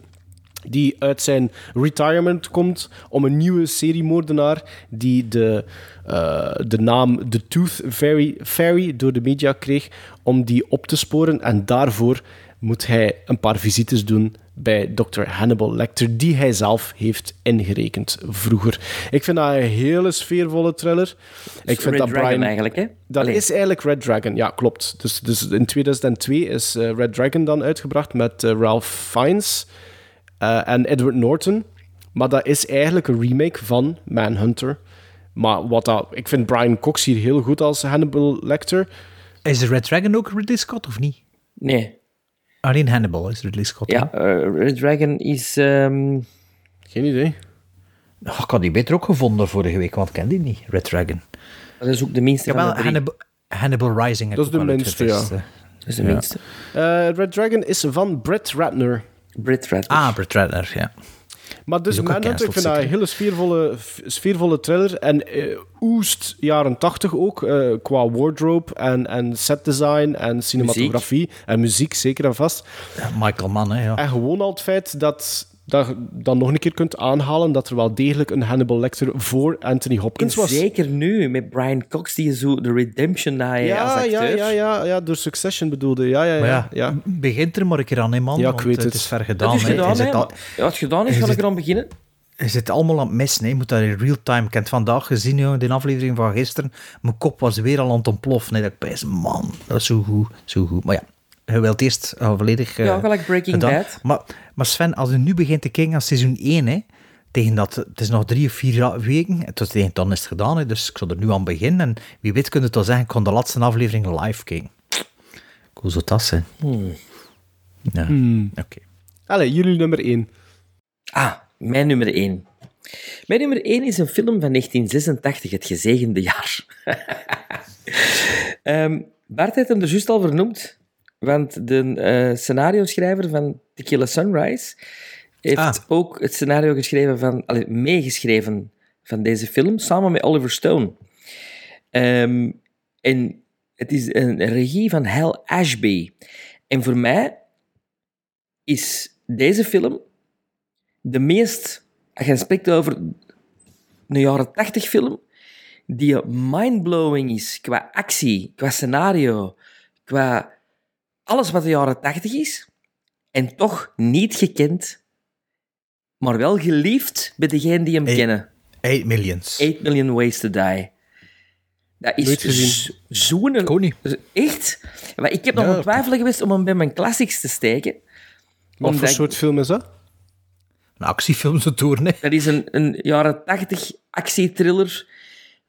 die uit zijn retirement komt om een nieuwe seriemoordenaar die de, eh, de naam The Tooth Fairy, Fairy door de media kreeg, om die op te sporen. En daarvoor moet hij een paar visites doen bij Dr. Hannibal Lecter, die hij zelf heeft ingerekend vroeger. Ik vind dat een hele sfeervolle thriller. Ik vind Red dat Dragon Brian... eigenlijk, hè? Dat Allee. is eigenlijk Red Dragon, ja, klopt. Dus, dus in 2002 is eh, Red Dragon dan uitgebracht met eh, Ralph Fiennes eh, en Edward Norton. Maar dat is eigenlijk een remake van Manhunter. Maar wat dat, ik vind Brian Cox hier heel goed als Hannibal Lecter. Is de Red Dragon ook Ridley Scott of niet? Nee. Alleen Hannibal is Ridley Scott. Ja, eh, Red Dragon is... ehm, Geen idee. Oh, ik had die beter ook gevonden vorige week, want ik ken die niet, Red Dragon. Dat is ook de minste Jawel, van de drie. Hannibal, Hannibal Rising. Dat is de minste, ja. Dat is de Ja. minste. Eh, Red Dragon is van Brett Ratner. Brett Ratner. Ah, Brett Ratner, ja. Maar dus Manhunter, ik vind dat een hele sfeervolle, sfeervolle thriller. En eh, oest jaren tachtig ook, eh, qua wardrobe en, en setdesign en cinematografie. En muziek, zeker en vast. Michael Mann, hè, ja. En gewoon al het feit dat dat je dan nog een keer kunt aanhalen dat er wel degelijk een Hannibal Lecter voor Anthony Hopkins was. zeker nu, met Brian Cox, die zo de redemption na je als Ja, acteur. ja, ja, ja, ja, door Succession bedoelde. Ja, ja, ja. ja, ja. begint er maar een keer aan, hè, man. Ja, ik want weet het. het. is ver gedaan. is hè. gedaan, hè. zit al- Ja, het gedaan is, ga ik zit- eraan beginnen. Je zit allemaal aan het missen. hè. Je moet dat in real time. Ik heb het vandaag gezien, joh, de aflevering van gisteren. Mijn kop was weer al aan het ontploffen. hè. Dat ik man, dat is zo goed, zo goed. Maar ja, je wilt eerst uh, volledig... eh, Ja, gelijk Breaking gedaan. Bad. Maar, maar Sven, als je nu begint te kijken aan seizoen 1, hè, tegen dat, het is nog drie of vier weken, het is tegen dan is het gedaan, hè, dus ik zal er nu aan beginnen. En wie weet kun je het wel zeggen, ik kon de laatste aflevering live kijken. Hoe zou dat zijn? Ja, Hmm. oké. Allee, jullie nummer één. Ah, mijn nummer 1. Mijn nummer 1 is een film van 1986, het gezegende jaar. Ehm, Bart heeft hem er juist al vernoemd, want de eh, scenario-schrijver van Tequila Sunrise heeft Ah. ook het scenario geschreven van, allee, meegeschreven van deze film, samen met Oliver Stone. Ehm, en het is een regie van Hal Ashby. En voor mij is deze film de meest, als je spreekt over een jaren 80 film, die mindblowing is qua actie, qua scenario, qua alles wat de jaren 80 is, en toch niet gekend, maar wel geliefd bij degenen die hem kennen. 8 millions. 8 Million Ways to Die. Dat is z- zo'n... Niet. Echt? Maar ik heb nog Ja, een twijfel geweest om hem bij mijn classics te steken. Wat Omdat voor ik- soort film is dat? Een actiefilm zo door, nee. Dat is een, een jaren 80 actietriller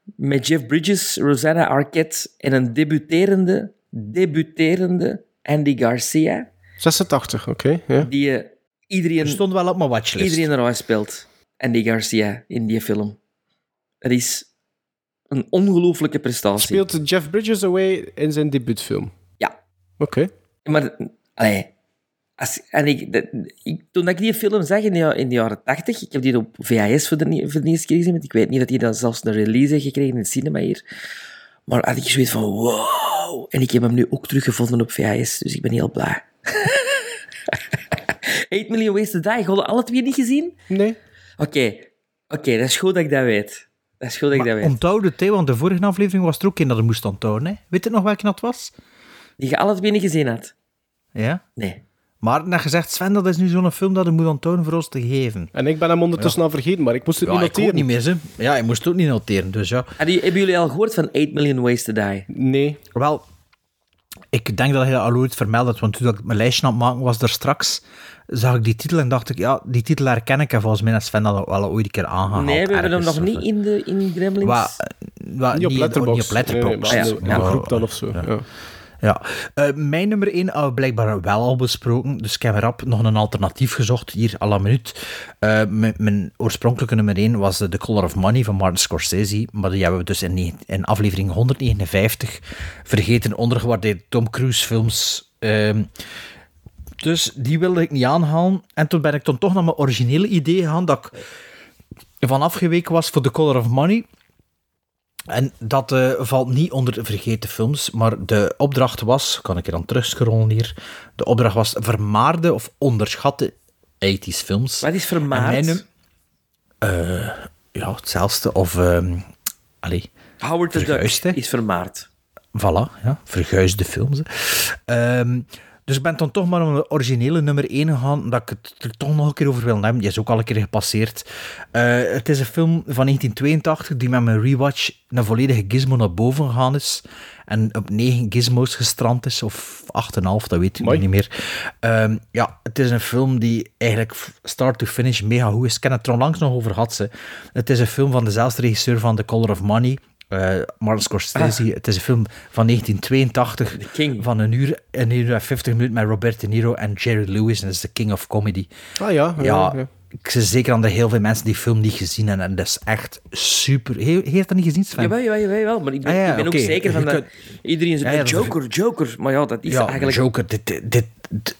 met Jeff Bridges, Rosanna Arquette en een debuterende, debuterende Andy Garcia, 86, oké. ja. die eh, Er iedereen, stond wel op mijn watchlist. iedereen eruit speelt. Andy Garcia in die film. Dat is een ongelooflijke prestatie. Speelt Jeff Bridges away in zijn debuutfilm? Ja. Oké. Maar, allee, als, en ik, dat- ik, toen ik die film zag in de, in de jaren 80, ik heb die op VHS voor de, voor de eerste keer gezien, want ik weet niet dat die dan zelfs een release heeft gekregen in het cinema hier. Maar had ik zoiets van, wow. En ik heb hem nu ook teruggevonden op VHS, dus ik ben heel blij. 8 Million Ways to Die, hadden alle twee niet gezien? Nee. Oké, oké, dat is goed dat ik dat weet. Dat is goed dat ik dat weet. Onthoud het, hè, want de vorige aflevering was er ook een dat er moest onthouden. Hè. Weet je nog welke dat was? Die je alle twee niet gezien had? Ja? Nee. Maar net gezegd, Sven, dat is nu zo'n film dat je moet onthouden voor ons te geven. En ik ben hem ondertussen al vergeten, maar ik moest het Ja, niet ik noteren. ook niet meer, ze. Ja, ik moest het ook niet noteren, dus ja. Hebben jullie al gehoord van 8 Million Ways to Die? Nee. Wel, ik denk dat hij dat al ooit vermeld had, want toen ik mijn lijstje aan het maken was daar straks, zag ik die titel en dacht ik, ja, die titel herken ik en volgens mij heeft Sven dat wel ooit een keer aangehaald. Nee, we hebben hem nog niet in, de, in Gremlins. Wa- wa- Niet op in- Letterboxd. Niet op Letterboxd. Nee, nee, maar ja, in ja. een groep dan of zo. Ja. Ja, Eh, mijn nummer 1 hadden we blijkbaar wel al besproken, dus ik heb erop nog een alternatief gezocht, hier à la minuut. Eh, mijn, oorspronkelijke nummer 1 was eh, The Color of Money van Martin Scorsese, maar die hebben we dus in, in aflevering 159 vergeten, ondergewaardeerde Tom Cruise films. Ehm, dus die wilde ik niet aanhalen. En toen ben ik dan toch naar mijn originele idee gegaan dat ik van afgeweken was voor The Color of Money. En dat eh, valt niet onder de vergeten films, maar de opdracht was, kan ik er dan terugscrollen hier, de opdracht was vermaarde of onderschatte 80s films. Wat is vermaard? Mijn eh, ja, hetzelfde. Of, ehm allee, Howard the Duck is vermaard. Voilà, ja, verguisde films. Dus ik ben dan toch maar om de originele nummer 1 gegaan, dat ik het er toch nog een keer over wil hebben. Die is ook al een keer gepasseerd. Eh, het is een film van 1982 die met mijn rewatch een volledige gizmo naar boven gegaan is. En op 9 gizmos gestrand is, of 8,5, dat weet ik niet meer. Ehm, ja, het is een film die eigenlijk start to finish mega goed is. Ik heb het er onlangs nog over gehad. ze. Het is een film van dezelfde regisseur van The Color of Money. Eh Martin Scorsese. Ah. Het is een film van 1982 van een uur, een uur en 50 minuten met Robert De Niro en Jerry Lewis. En dat is de king of comedy. Ah ja, ja, Ja, ja. ik zie zeker aan de heel veel mensen die film niet gezien hebben. En dat is echt super. He, he heeft dat niet gezien, Sven? Jawel, jawel, jawel, jawel. Maar ik ben, Ah, ja, ik ben oké. ook zeker van dat... Iedereen zegt Ja, ja, Joker, Joker. Maar ja, dat is ja, eigenlijk... Joker, dit, dit, dit, dit-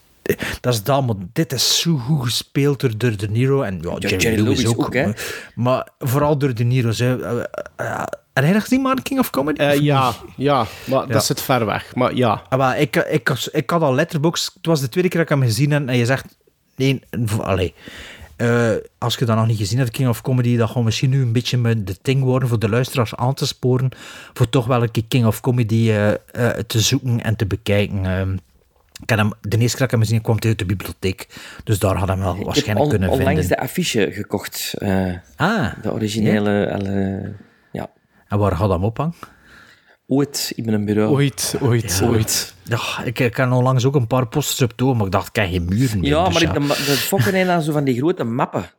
dat is dat, maar dit is zo goed gespeeld door, door De Niro en ja, Jerry, Jerry Lewis, Lewis ook. ook, hè. maar, maar vooral door De Niro. Eh, heb jij dat gezien, man, King of Comedy? Eh, ja, ja, maar Ja. dat zit ver weg. Maar ja. Ah, maar ik, ik, ik, ik had al letterbox. Het was de tweede keer dat ik hem gezien heb. En je zegt. Nee, allee. Eh, als je dat nog niet gezien hebt, King of Comedy, dat gewoon misschien nu een beetje met de ding worden voor de luisteraars aan te sporen. Voor toch wel een keer King of Comedy eh, te zoeken en te bekijken. Ehm, ik heb hem, de eerste keer dat ik hem gezien heb, kwam hij uit de bibliotheek. Dus daar had hij hem wel Ik heb waarschijnlijk on- kunnen onlangs vinden. de affiche gekocht. eh, Ah, de originele... alle-. En waar gaat hem ophangen? Ooit in mijn bureau. Ooit, ooit, Ja. ooit. Ja, ik, ik heb onlangs ook een paar posters op toe, maar ik dacht, ik heb geen muren meer. Ja, dus maar ik, de, de fokken zijn dan zo van die grote mappen.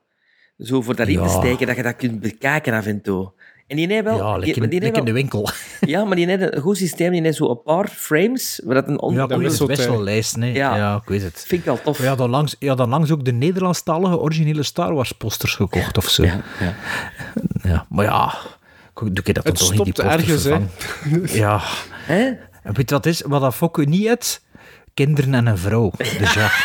Zo voor daarin te Ja. steken, dat je dat kunt bekijken af en toe. En die heeft wel... Ja, die, lekker in, die in de wel- winkel. Ja, maar die heeft een goed systeem. Die heeft zo een paar frames, waar dat een on- Ja, onder- dat is hè. wissellijst, nee. Ja. Ja. ik weet het. Vind ik wel tof. Je had onlangs, je had onlangs ook de Nederlandstalige originele Star Wars posters gekocht of zo. Ja, ja. maar ja, doe ik dat dan Het toch in die ergens, hè. Ja. Hè? En weet je wat het is? Wat dat Fokke niet heeft? Kinderen en een vrouw. Dus ja.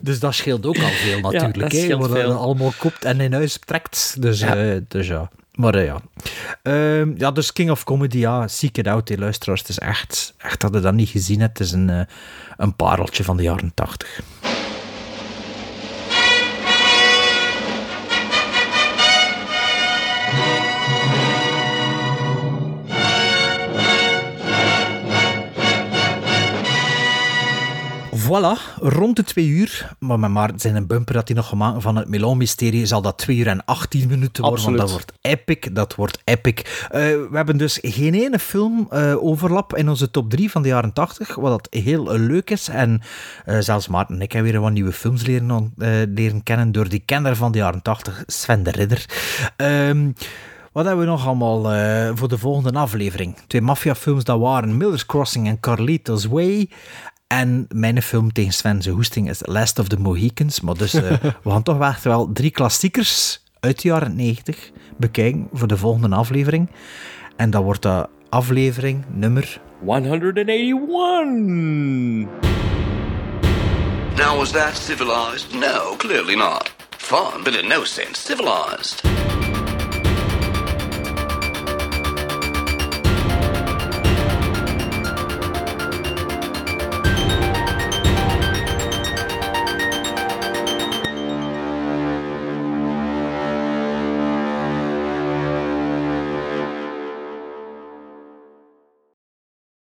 Dus dat scheelt ook al veel natuurlijk. dat hè, scheelt wat veel. allemaal koopt en in huis trekt. Dus Ja. ja. dus ja. Maar eh, ja. Ehm, ja, dus King of Comedy, ja, seek it out, die luisteraars. Het is echt, echt dat je dat niet gezien hebt. Het is een, eh, een pareltje van de jaren tachtig. Voilà, rond de twee uur. Maar met Maarten zijn een bumper dat hij nog gemaakt van het Melon-mysterie zal dat twee uur en 18 minuten worden. Want dat Absoluut. wordt epic, dat wordt epic. Eh, we hebben dus geen ene film eh, overlap in onze top 3 van de jaren 80, wat dat heel leuk is. En eh, zelfs Maarten en ik hebben weer wat nieuwe films leren, leren kennen door die kenner van de jaren 80, Sven de Ridder. Ehm, wat hebben we nog allemaal voor de volgende aflevering? Twee maffiafilms dat waren Miller's Crossing en Carlito's Way. En mijn film tegen Sven zijn hoesting is Last of the Mohicans. Maar dus eh, we gaan toch wel echt wel drie klassiekers uit de jaren 90 bekijken voor de volgende aflevering. En dat wordt de aflevering nummer 181! Now, was that civilized? No, clearly not. Fun, but in no sense civilized.